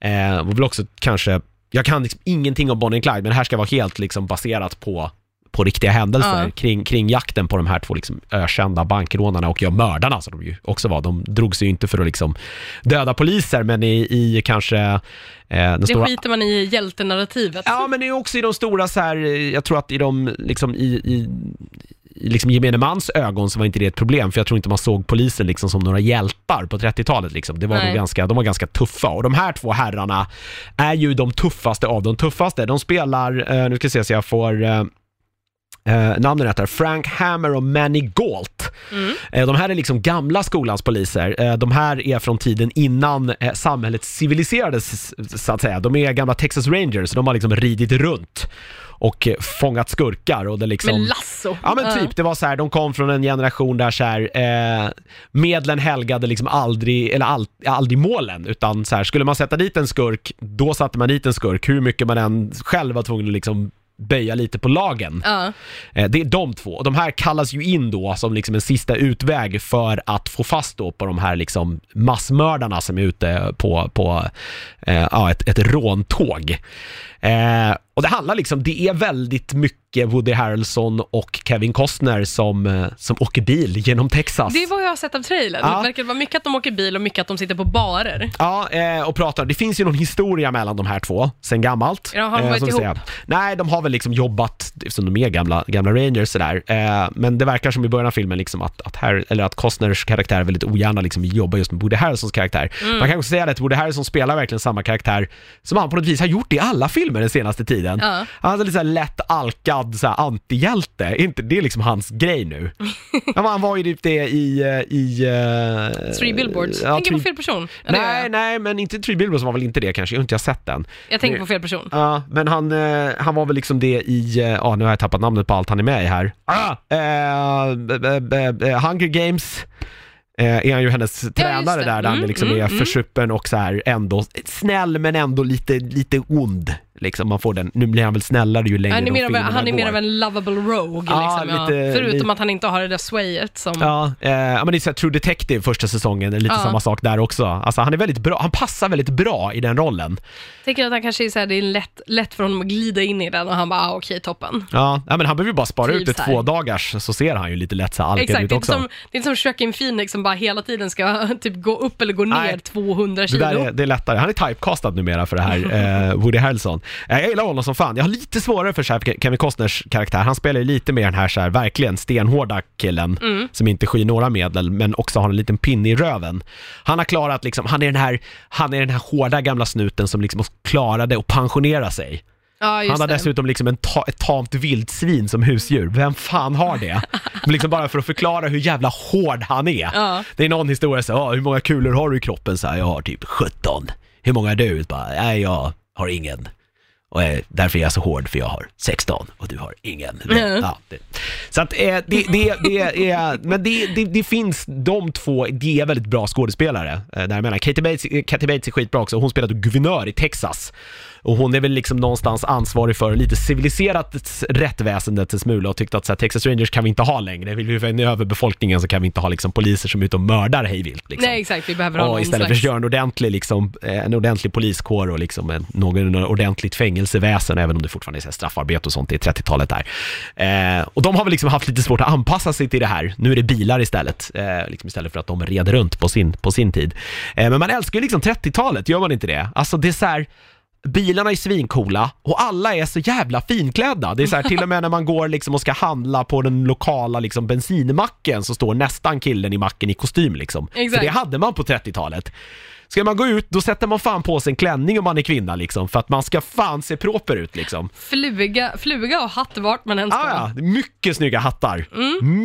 Eh, och vill också kanske, jag kan liksom ingenting om Bonnie och Clyde, men det här ska vara helt liksom baserat på på riktiga händelser Ja. kring, kring jakten på de här två liksom ökända bankrånarna och ja, mördarna som de ju också var. De drog sig ju inte för att liksom döda poliser, men i, i kanske eh, den Det stora... skiter man i hjältenarrativet. Ja, men det är också i de stora så här, eh, jag tror att i de, liksom i, i, liksom gemene mans ögon så var inte det ett problem, för jag tror inte man såg polisen liksom som några hjältar på 30-talet liksom. Det var nog ganska, de var ganska tuffa och de här två herrarna är ju de tuffaste av de tuffaste. De spelar, eh, nu ska jag se så jag får eh, namnen rätt här, Frank Hammer och Manny Galt. Mm. Eh, de här är liksom gamla skolans poliser. Eh, de här är från tiden innan eh, samhället civiliserades, så att säga. De är gamla Texas Rangers, de har liksom ridit runt och eh, fångat skurkar och det liksom... Med lasso. Ja men typ, det var så här, de kom från en generation där så här, eh, medlen helgade liksom aldrig, eller all, aldrig målen, utan så här, skulle man sätta dit en skurk, då satte man dit en skurk, hur mycket man än själv var tvungen att liksom böja lite på lagen. Ja. Eh, Det är de två. Och de här kallas ju in då som liksom en sista utväg för att få fast då på de här liksom massmördarna som är ute på, på eh, ett, ett råntåg. Eh, och det handlar liksom, det är väldigt mycket Woody Harrelson och Kevin Costner som, eh, som åker bil genom Texas. Det är vad jag har sett av trailern. Ja. Det verkar vara mycket att de åker bil och mycket att de sitter på barer. Ja, eh, och pratar. Det finns ju någon historia mellan de här två sen gammalt. Ja, har de eh, varit vi ihop? Nej, de har väl liksom jobbat, som de är gamla, gamla Rangers sådär. Eh, men det verkar som i början av filmen liksom att, att, Harry, eller att Costners karaktär väldigt ogärna liksom jobbar just med Woody Harrelsons karaktär. Mm. Man kan också säga att Woody Harrelson spelar verkligen samma karaktär som han på något vis har gjort i alla filmer den senaste tiden. Ja. Han är lite såhär lätt alkad så här, antihjälte. Inte, det är liksom hans grej nu. ja, han var ju typ det i... eh, i eh, Three billboards. ja, tänker på Three- fel person. Ja, gör Nej, nej, men inte Three Billboards var väl inte det kanske, jag har inte jag sett den. jag tänker på fel person. Ja, men han, eh, han var väl liksom det i, ja nu har jag tappat namnet på allt han är med i här. Ah, eh, Hunger Games. Är han ju hennes tränare det. där, där han Mm, liksom mm, är mm. försuppen och så här ändå snäll men ändå lite, lite ond. Liksom man får den, nu blir han väl snällare ju längre Han är, de mer av, han är mer går. av en lovable rogue, Ja, liksom, ja. lite- förutom lite- att han inte har det där swayet som... Ja, eh, ja, men det är så här, True Detective första säsongen, det är lite Ja. samma sak där också. Alltså han är väldigt bra, han passar väldigt bra i den rollen. Tänker att han kanske är så här, det är lätt, lätt för honom att glida in i den och han bara, ah, okej, toppen. Ja, ja men han behöver ju bara spara ut där. två dagars så ser han ju lite lätt så här alkad ut det också. som, det är inte som Joaquin Phoenix som bara hela tiden ska typ gå upp eller gå ner Nej. 200 Det, kilo. där är, det är lättare. Han är typecastad numera för det här, eh, Woody Harrelson. Eh, jag gillar honom som fan. Jag har lite svårare för så här, Kevin Costners karaktär. Han spelar ju lite mer den här, så här verkligen stenhårda killen Mm. som inte skyr några medel men också har en liten pinne i röven. Han har klarat liksom, han är den här, han är den här hårda gamla snuten som liksom klarade att pensionera sig. ja, Han har dessutom liksom en ta, ett tamt vildsvin som husdjur. Vem fan har det? Men liksom bara för att förklara hur jävla hård han är. Ja. Det är någon historia så, ah, hur många kulor har du i kroppen? Så här, jag har typ 17. Hur många är du? Bara, nej jag har ingen. Och eh, därför är jag så hård, för jag har 16 och du har ingen. Men, ja, det. Så att eh, det, det, det är, men det, det, det finns, de två, de är väldigt bra skådespelare. Eh, däremellan. Katie Bates, Katie Bates är skitbra också, hon spelade guvernör i Texas. Och hon är väl liksom någonstans ansvarig för lite civiliserat rättväsendet en smula och tyckte att så här, Texas Rangers kan vi inte ha längre. Vill vi få över befolkningen så kan vi inte ha liksom poliser som är ute och mördar hejvilt. Liksom. Nej, exakt, vi behöver ha Och någon istället för att göra en ordentlig, liksom, eh, en ordentlig poliskår och liksom en, någon ordentligt fängelseväsen, även om det fortfarande är så här straffarbete och sånt, är 30-talet där. Eh, och de har väl liksom haft lite svårt att anpassa sig till det här. Nu är det bilar istället, eh, liksom istället för att de red runt på sin, på sin tid. Eh, men man älskar ju liksom 30-talet, gör man inte det? Alltså det är så här, bilarna är svincoola och alla är så jävla finklädda. Det är så här, till och med när man går liksom och ska handla på den lokala liksom bensinmacken så står nästan killen i macken i kostym liksom. Exakt. För det hade man på 30-talet. Ska man gå ut, då sätter man fan på sig en klänning om man är kvinna liksom, för att man ska fan se proper ut liksom. Fluga, fluga och hatt vart man än ska. Ah, ja, mycket snygga hattar.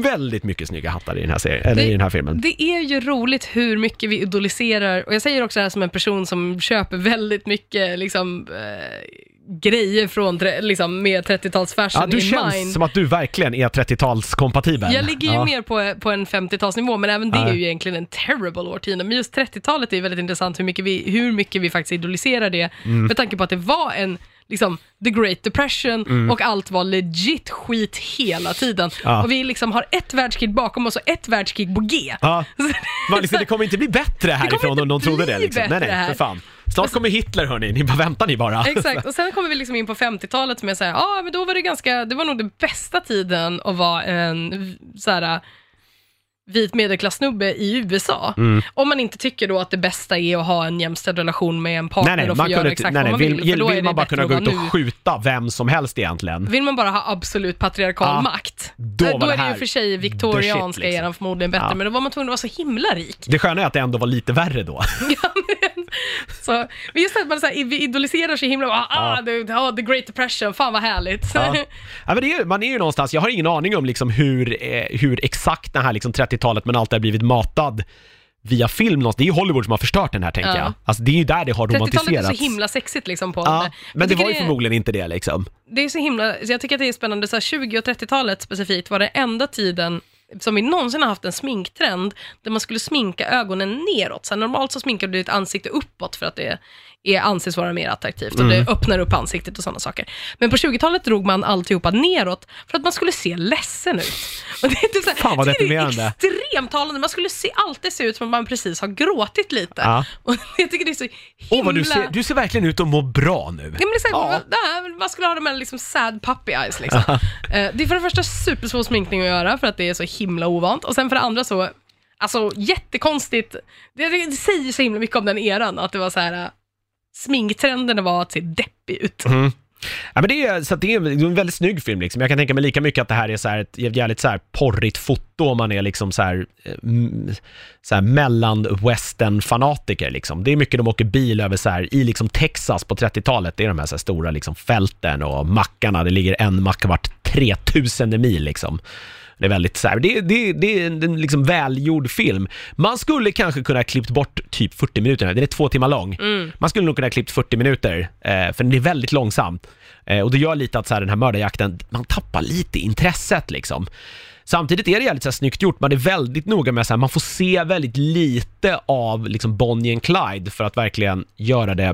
Väldigt mycket snygga hattar i den här serien, eller i den här filmen. Det är ju roligt hur mycket vi idoliserar, och jag säger också det här som en person som köper väldigt mycket liksom, eh, grejer från, tre- liksom, med 30-talsfashion Ja, du i känns mind. som att du verkligen är 30-talskompatibel. Jag ligger ju ja. mer på, på en 50-talsnivå, men även det Ja. är ju egentligen en terrible årtionde. Men just 30-talet är väldigt intressant hur mycket vi, hur mycket vi faktiskt idoliserar det, Mm. med tanke på att det var en liksom, the great depression och allt var legit skit hela tiden. Mm. Ja. Och vi liksom har ett världskrig bakom oss och ett världskrig på G. Ja. Man liksom, det kommer inte bli bättre härifrån inte om någon trodde det bli liksom. Nej, bättre nej, här. för fan. Snart kommer Hitler hörni, ni bara väntar ni bara. Exakt, och sen kommer vi liksom in på 50-talet med såhär, ja ah, men då var det ganska, det var nog den bästa tiden att vara en såhär vit medelklassnubbe i USA. Mm. Om man inte tycker då att det bästa är att ha en jämställd relation med en partner Nej, nej, och få göra exakt nej, nej, vad man vill. vill, vill, är man bara kunna gå ut och nu. skjuta vem som helst egentligen. Vill man bara ha absolut patriarkal Ja, makt, då då, då är det ju för sig viktorianska liksom. eran förmodligen bättre, Ja. men då var man tvungen att vara så himla rik. Det sköna är att det ändå var lite värre då. Så, men just att man så här, vi idoliserar så himla, ah, ah, the, ah, the great depression, fan vad härligt. Ja. Ja, men det är, man är ju någonstans, jag har ingen aning om liksom hur, eh, hur exakt det här liksom 30-talet men allt har blivit matad via film någonstans. Det är ju Hollywood som har förstört den här tänker Ja. jag. Alltså det är ju där det har 30-talet är romantiserats. så himla sexigt liksom på Ja, det. men det var ju förmodligen inte det liksom. Det är så himla, så jag tycker att det är spännande, så här, 20 och 30-talet specifikt var det enda tiden som vi någonsin har haft en sminktrend där man skulle sminka ögonen neråt. Så normalt så sminkar du ditt ansikte uppåt för att det är, anses vara mer attraktivt och det öppnar upp ansiktet och sådana saker. Men på 20-talet drog man alltihopa neråt för att man skulle se ledsen ut. Och det är typ så Fan, vad deprimerande. extremt talande. Man skulle se, alltid se ut som att man precis har gråtit lite. Ja. Och jag tycker det är så himla... Åh, vad du ser, du ser verkligen ut att må bra nu. Ja, men det är så här, Ja. man skulle ha de här liksom sad puppy eyes liksom. Eh, det är för det första supersvår sminkning att göra för att det är så himla ovant och sen för det andra så, alltså jättekonstigt, det, det säger så himla mycket om den eran att det var så här Sminktrenden sminktrenderna var att se deppig ut. Mm. Ja, men det, är, så att det, är, en väldigt snygg film. Liksom. Jag kan tänka mig lika mycket att det här är så här ett jävligt så här porrigt foto om man är liksom så här, eh, så här mellan-western-fanatiker. Liksom. Det är mycket de åker bil över så här, i liksom Texas på 30-talet. Det är de här, så här stora liksom, fälten och mackarna. Det ligger en mack vart 3000 mil. Liksom. Det är väldigt så här, det, det, det är en liksom välgjord film. Man skulle kanske kunna ha klippt bort typ 40 minuter, den är två timmar lång. Man skulle nog kunna ha klippt 40 minuter, eh, för den är väldigt långsam. Eh, och det gör lite att så här, den här mördarjakten, man tappar lite intresset liksom. Samtidigt är det jävligt så här, snyggt gjort, man är väldigt noga med att man får se väldigt lite av liksom Bonnie and Clyde för att verkligen göra det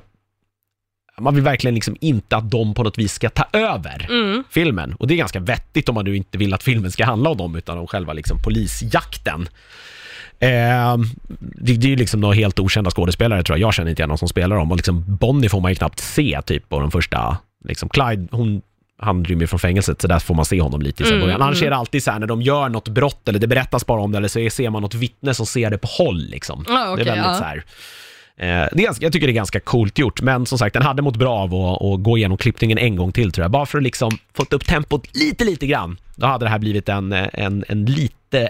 man vill verkligen liksom inte att de på något vis ska ta över filmen. Och det är ganska vettigt om man nu inte vill att filmen ska handla om dem, utan om själva liksom polisjakten. Eh, det, det är ju liksom några helt okända skådespelare tror jag. Jag känner inte igen någon som spelar dem. Och liksom Bonnie får man ju knappt se typ på de första, liksom Clyde, hon han rymmer från fängelset så där får man se honom lite i mm, början. Annars är det alltid så här när de gör något brott eller det berättas bara om det eller så ser man något vittne som ser det på håll liksom. Ja, okej, det är väldigt ja. så här. Eh, det är jag tycker det är ganska coolt gjort, men som sagt den hade mått bra av att, gå igenom klippningen en gång till tror jag. Bara för att liksom fått upp tempot lite, lite grann. Då hade det här blivit en, en, en lite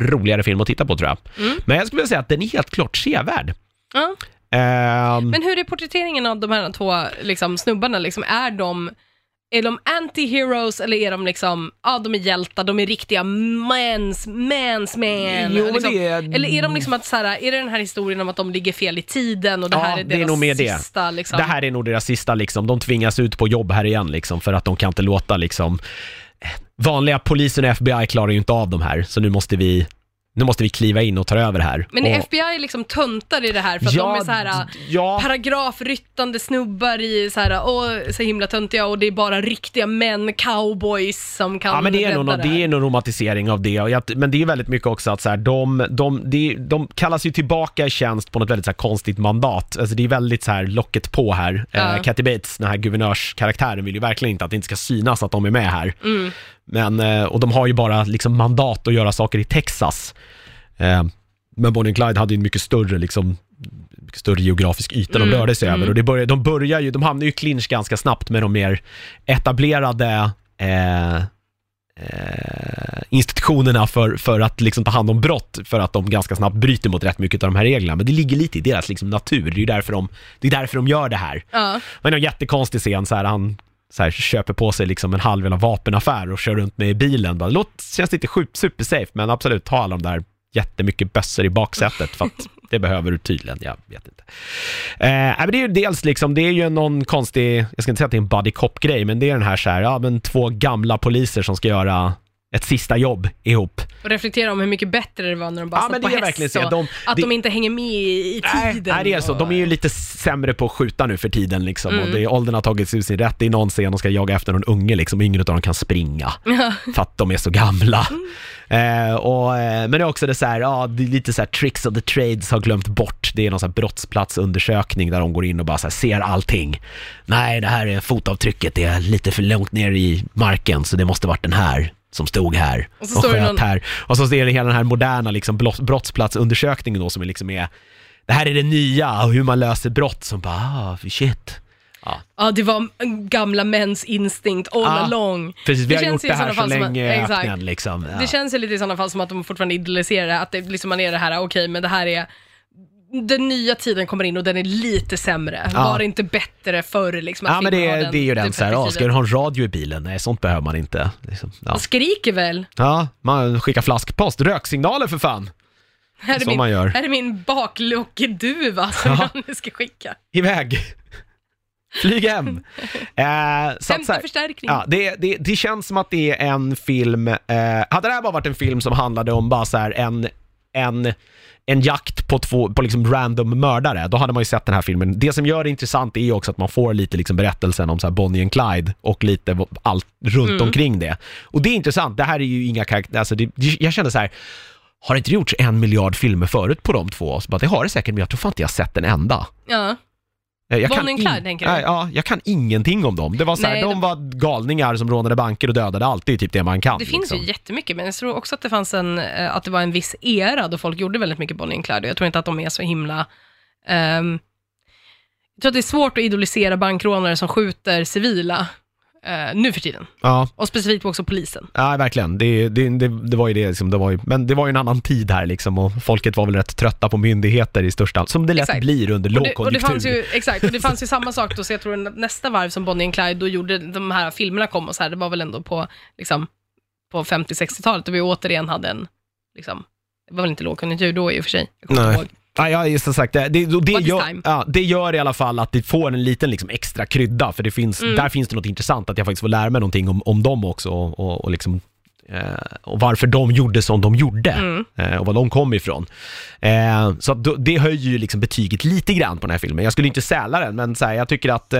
roligare film att titta på tror jag. Mm. Men jag skulle vilja säga att den är helt klart sevärd. Ja. Ehm, Men hur är porträtteringen av de här två liksom, snubbarna? Liksom, är de är de anti-heroes eller är de liksom, ja de är hjältar, de är riktiga mans, mans man? Jo, liksom. det är- Eller är de liksom att så här, är det den här historien om att de ligger fel i tiden och det Ja, här är det är deras nog mer det. sista liksom? Det här är nog deras sista liksom. De tvingas ut på jobb här igen liksom för att de kan inte låta liksom vanliga polisen och FBI klarar ju inte av de här så nu måste vi nu måste vi kliva in och ta över här. Men och, är FBI liksom töntar i det här för att Ja, de är så här ja. paragrafryttande snubbar i så här, åh, så himla töntiga och det är bara riktiga män, cowboys som kan Ja men det är, nog, det här. är nog romantisering av det, jag, men det är väldigt mycket också att så här, de, de, de, de kallas ju tillbaka i tjänst på något väldigt så här, konstigt mandat. Alltså det är väldigt så här locket på här. Ja. Eh, Kathy Bates, den här guvernörskaraktären, vill ju verkligen inte att det inte ska synas att de är med här. Mm. Men, eh, och de har ju bara liksom mandat att göra saker i Texas. Eh, Men Bonnie och Clyde hade ju en mycket större liksom mycket större geografisk yta de rörde sig över och det börjar, de börjar ju, de hamnar ju i clinch ganska snabbt med de mer etablerade eh, eh, institutionerna för, för att liksom ta hand om brott för att de ganska snabbt bryter mot rätt mycket av de här reglerna. Men det ligger lite i deras liksom natur, det är ju därför de, det är därför de gör det här. Ja. Men en jättekonstig scen, så här, han så här, köper på sig liksom en halv jävla vapenaffär och kör runt med i bilen. Bara, låt, känns inte sjukt supersafe, men absolut, ta alla de där jättemycket bössor i baksätet för att det behöver du tydligen, jag vet inte. Eh, men det är ju dels liksom, det är ju någon konstig, jag ska inte säga att det är en buddy cop-grej, men det är den här så här, ja men två gamla poliser som ska göra ett sista jobb ihop. Och reflektera om hur mycket bättre det var när de bara Ja, satt på häst så. De- att det- de inte hänger med i Nej, tiden. nej, det är så. De är ju lite sämre på att skjuta nu för tiden liksom. Och det, åldern har tagit sig sin rätt. Det är någon scen de ska jaga efter någon unge liksom. Ingen av dem kan springa. För att de är så gamla. Eh, och, eh, men det är också det så här, ja, det är lite så här tricks of the trades har glömt bort. Det är någon så här brottsplatsundersökning där de går in och bara så här, ser allting. Nej, det här är fotavtrycket. Det är lite för långt ner i marken så det måste varit den här som stod här Och så det sköt någon- här. Och så är det hela den här moderna liksom, brottsplatsundersökningen då som är liksom är det här är det nya och hur man löser brott som bara, ah, shit. Ja, Ja, det var gamla mäns instinkt all Ja, along. precis, vi har känns gjort det här så länge i exakt. öknen liksom. Ja. Det känns ju lite i sådana fall som att de fortfarande idealiserar det, att det, liksom man är det här, okej, men det här är den nya tiden kommer in och den är lite sämre. Ja. Var det inte bättre förr? Liksom, att Ja men det är, det är ju den typ så här, ska perspektivet? du ha en radio i bilen? Nej, sånt behöver man inte. Liksom, ja. De skriker väl? ja, man skickar flaskpost, röksignaler för fan. Här är, Så min, man gör. här är min bakluckeduva som Ja. jag nu ska skicka. Iväg. Flyg hem. Eh, så att, så Hämta här, förstärkning. Ja, det, det, det känns som att det är en film, eh, hade det här bara varit en film som handlade om bara så här en en en jakt på två, på liksom random mördare, då hade man ju sett den här filmen. Det som gör det intressant är ju också att man får lite liksom berättelsen om så Bonnie and Clyde och lite allt runt Mm. omkring det. Och det är intressant, det här är ju inga karaktärer, alltså det, jag kände så här har det inte gjorts en miljard filmer förut på de två? Så bara, det har det säkert, men jag tror fan inte jag har sett en enda. Ja. Eh, Jag kan and Clyde, tänker du? Nej, Ja, jag kan ingenting om dem. Det var så här, Nej, de de- var galningar som rånade banker och dödade allt, det är typ det man kan. Det finns liksom. ju jättemycket, men jag tror också att det fanns en, eh, att det var en viss era då folk gjorde väldigt mycket Bonnie and Clyde. Jag tror inte att de är så himla... ehm, jag tror att det är svårt att idolisera bankrånare som skjuter civila eh, nu för tiden. Ja, Och specifikt också polisen. ja verkligen. Det, det, det, det var ju det liksom, det var ju, men det var ju en annan tid här liksom och folket var väl rätt trötta på myndigheter i största som det lätt Exakt. blir under Och det, lågkonjunktur. och det fanns ju, exakt, och det fanns ju samma sak då, så jag tror nästa varv som Bonnie and Clyde då gjorde, de här filmerna kom och så här, det var väl ändå på, liksom, på 50-60-talet, då vi återigen hade en, liksom, det var väl inte lågkonjunktur då i och för sig. Jag Nej. ihåg. Ja, ja, just som sagt, det, det, det, gör, ja, det gör i alla fall att det får en liten liksom, extra krydda, för det finns, Mm. där finns det något intressant, att jag faktiskt får lära mig någonting om, om dem också och, och, och liksom eh, och varför de gjorde som de gjorde Mm. eh, och var de kom ifrån. Eh, så det höjer ju liksom betyget lite grann på den här filmen. Jag skulle inte säla den, men så här, jag tycker att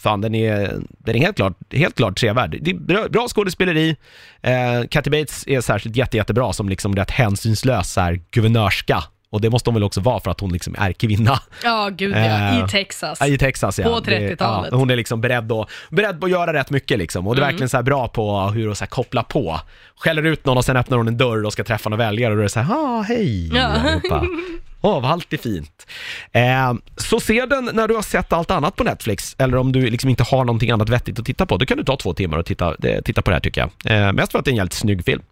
fan, den är, den är helt klart, helt klart trevärd. Det är bra, bra skådespeleri. Eh, Kathy Bates är särskilt jätte, jättebra som liksom rätt hänsynslös så här, guvernörska. Och det måste hon väl också vara för att hon liksom är kvinna Ja, gud ja, Eh, i Texas. Ja, i Texas. Ja. På Det- 30-talet. Ja, hon är liksom beredd, och, beredd på att göra rätt mycket liksom. Och det är Mm. verkligen så bra på hur att så koppla på. Skäller ut någon och sen öppnar hon en dörr och ska träffa några väljare och då är det så här, ah, hej Ja. allihopa. Åh, vad allt är fint. Eh, så se den när du har sett allt annat på Netflix, eller om du liksom inte har någonting annat vettigt att titta på. Då kan du ta två timmar och titta, eh, titta på det här tycker jag. Eh, mest för att det är en jävligt snygg film.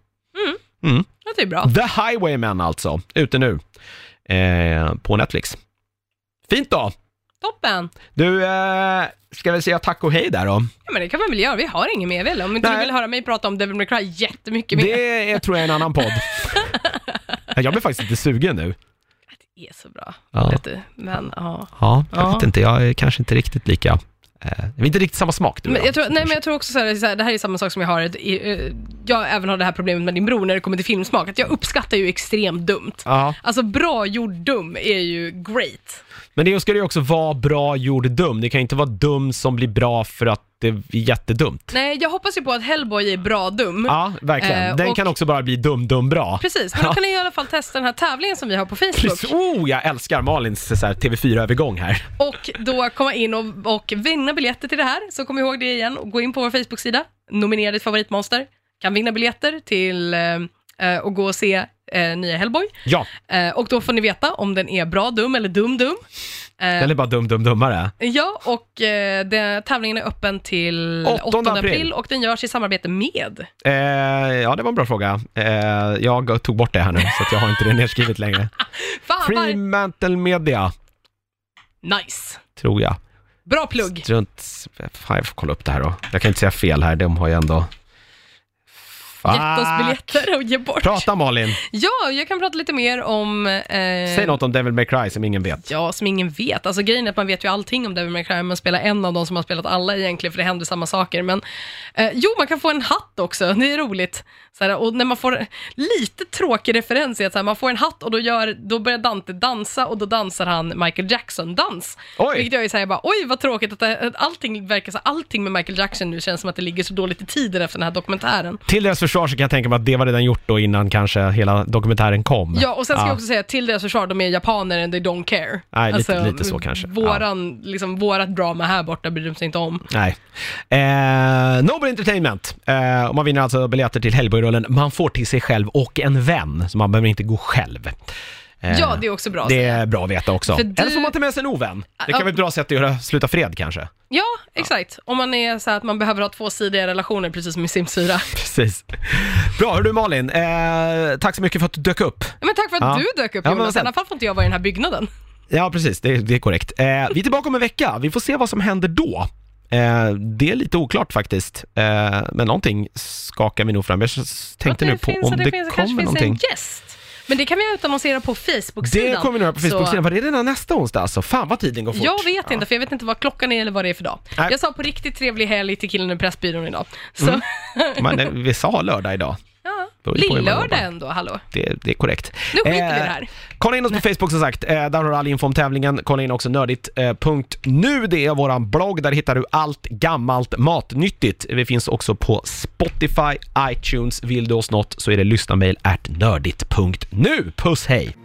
Mm. Det är bra. The Highwaymen alltså, ute nu. Eh, på Netflix. Fint då! Toppen. Du, eh, ska vi säga tack och hej där då? Ja, men det kan man väl göra. Vi har inget mer väl? Om inte Nej. du vill höra mig prata om Devil May Cry jättemycket mer. Det är, tror jag är en annan podd. jag blir faktiskt lite sugen nu. Det är så bra. Ja. Vet du. Men, ja. Ja, jag Ja. vet inte, jag är kanske inte riktigt lika... Eh, vi är inte riktigt samma smak du Men jag tror, nej, men jag tror också så här, det här är samma sak som jag har, ett, jag även har det här problemet med din bror när det kommer till filmsmak, att jag uppskattar ju extremt dumt. Ja, Alltså bra gjord dum är ju great. men det ska ju också vara bra gjord dum. Det kan inte vara dum som blir bra för att det är jättedumt. Nej, jag hoppas ju på att Hellboy är bra dum. Ja, verkligen. Eh, Den och- kan också bara bli dum, dum, bra. Precis, men då kan ni i alla fall testa den här tävlingen som vi har på Facebook. Precis. Oh, jag älskar Malins så här, TV4-övergång här. Och då komma in och, och vinna biljetter till det här. Så kom ihåg det igen och gå in på vår Facebook-sida, nominera ditt favoritmonster, kan vinna biljetter till eh, eh, och gå och se eh, nya Hellboy. Ja, Eh, och då får ni veta om den är bra dum eller dum dum. Eh, den är bara dum, dum, dummare. Ja, och eh, den, tävlingen är öppen till 8 8 april. april. och den görs i samarbete med. Eh, ja, det var en bra fråga. Eh, jag tog bort det här nu, så jag har inte det nedskrivet längre. Fan, Fremantle Media, nice. tror jag. Bra plugg. Strunt... Fan, jag får kolla upp det här då. Jag kan inte säga fel här, de har ju ändå... Gett oss biljetter och ge bort. Prata Malin! Ja, jag kan prata lite mer om... Eh, Säg något om Devil May Cry som ingen vet. Ja, som ingen vet. Alltså grejen är att man vet ju allting om Devil May Cry, man spelar en av de som har spelat alla egentligen, för det händer samma saker. Men eh, jo, man kan få en hatt också, det är roligt. Så här, och när man får lite tråkig referens i att så här, man får en hatt och då, gör, då börjar Dante dansa och då dansar han Michael Jackson-dans. Vilket jag ju säger bara, oj vad tråkigt att, det, att allting verkar så, allting med Michael Jackson nu känns som att det ligger så dåligt i tiden efter den här dokumentären. Till deras försvar så kan jag tänka mig att det var redan gjort då innan kanske hela dokumentären kom. Ja, och sen ska Ja. jag också säga till deras försvar, de är japaner and they don't care. Alltså, Nej, lite- lite så kanske. Våran, liksom, vårat drama här borta bryr de sig inte om. Nej. Eh, Noble Entertainment. Eh, och man vinner alltså biljetter till Hellboy-rullen. Man får till sig själv och en vän, så man behöver inte gå själv. Eh, Ja, det är också bra. det är bra att veta också. För du- Eller får man ta med sig en ovän. Det kan Ja. vara ett bra sätt att göra sluta fred kanske. Ja, exakt. Om man är så här att man behöver ha tvåsidiga relationer, precis som i Sims 4. Precis. Bra, hör du Malin. Eh, tack så mycket för att du dök upp. Men tack för att Ja. du dök upp Ja, men Jonas, i sen- alla fall får inte jag vara i den här byggnaden. Ja, precis. Det, det är korrekt. Eh, vi är tillbaka om en vecka. Vi får se vad som händer då. Eh, det är lite oklart faktiskt, eh, men någonting skakar vi nog fram. Jag s- tänkte nu på om det, det, finns, kommer kanske finns någonting. en gäst. Men det kan vi utannonsera på Facebook-sidan. Det kommer nog göra på Facebook-sidan. Var det redan nästa onsdag alltså? Fan vad tiden går fort. Jag vet inte, för jag vet inte vad klockan är eller vad det är för dag. Nej. Jag sa på riktigt trevlig helg till killen i Pressbyrån idag. Så, Men eh, vi sa lördag idag. Bara. ändå, hallå. Det, det är korrekt. Nu skiter vi i det här. Kolla in oss på Facebook som sagt, eh, där har du all info om tävlingen. Kolla in också nördigt.nu, det är våran blogg, där hittar du allt gammalt matnyttigt. Vi finns också på Spotify, iTunes, vill du oss något så är det lyssnamail at nördigt.nu. Puss hej!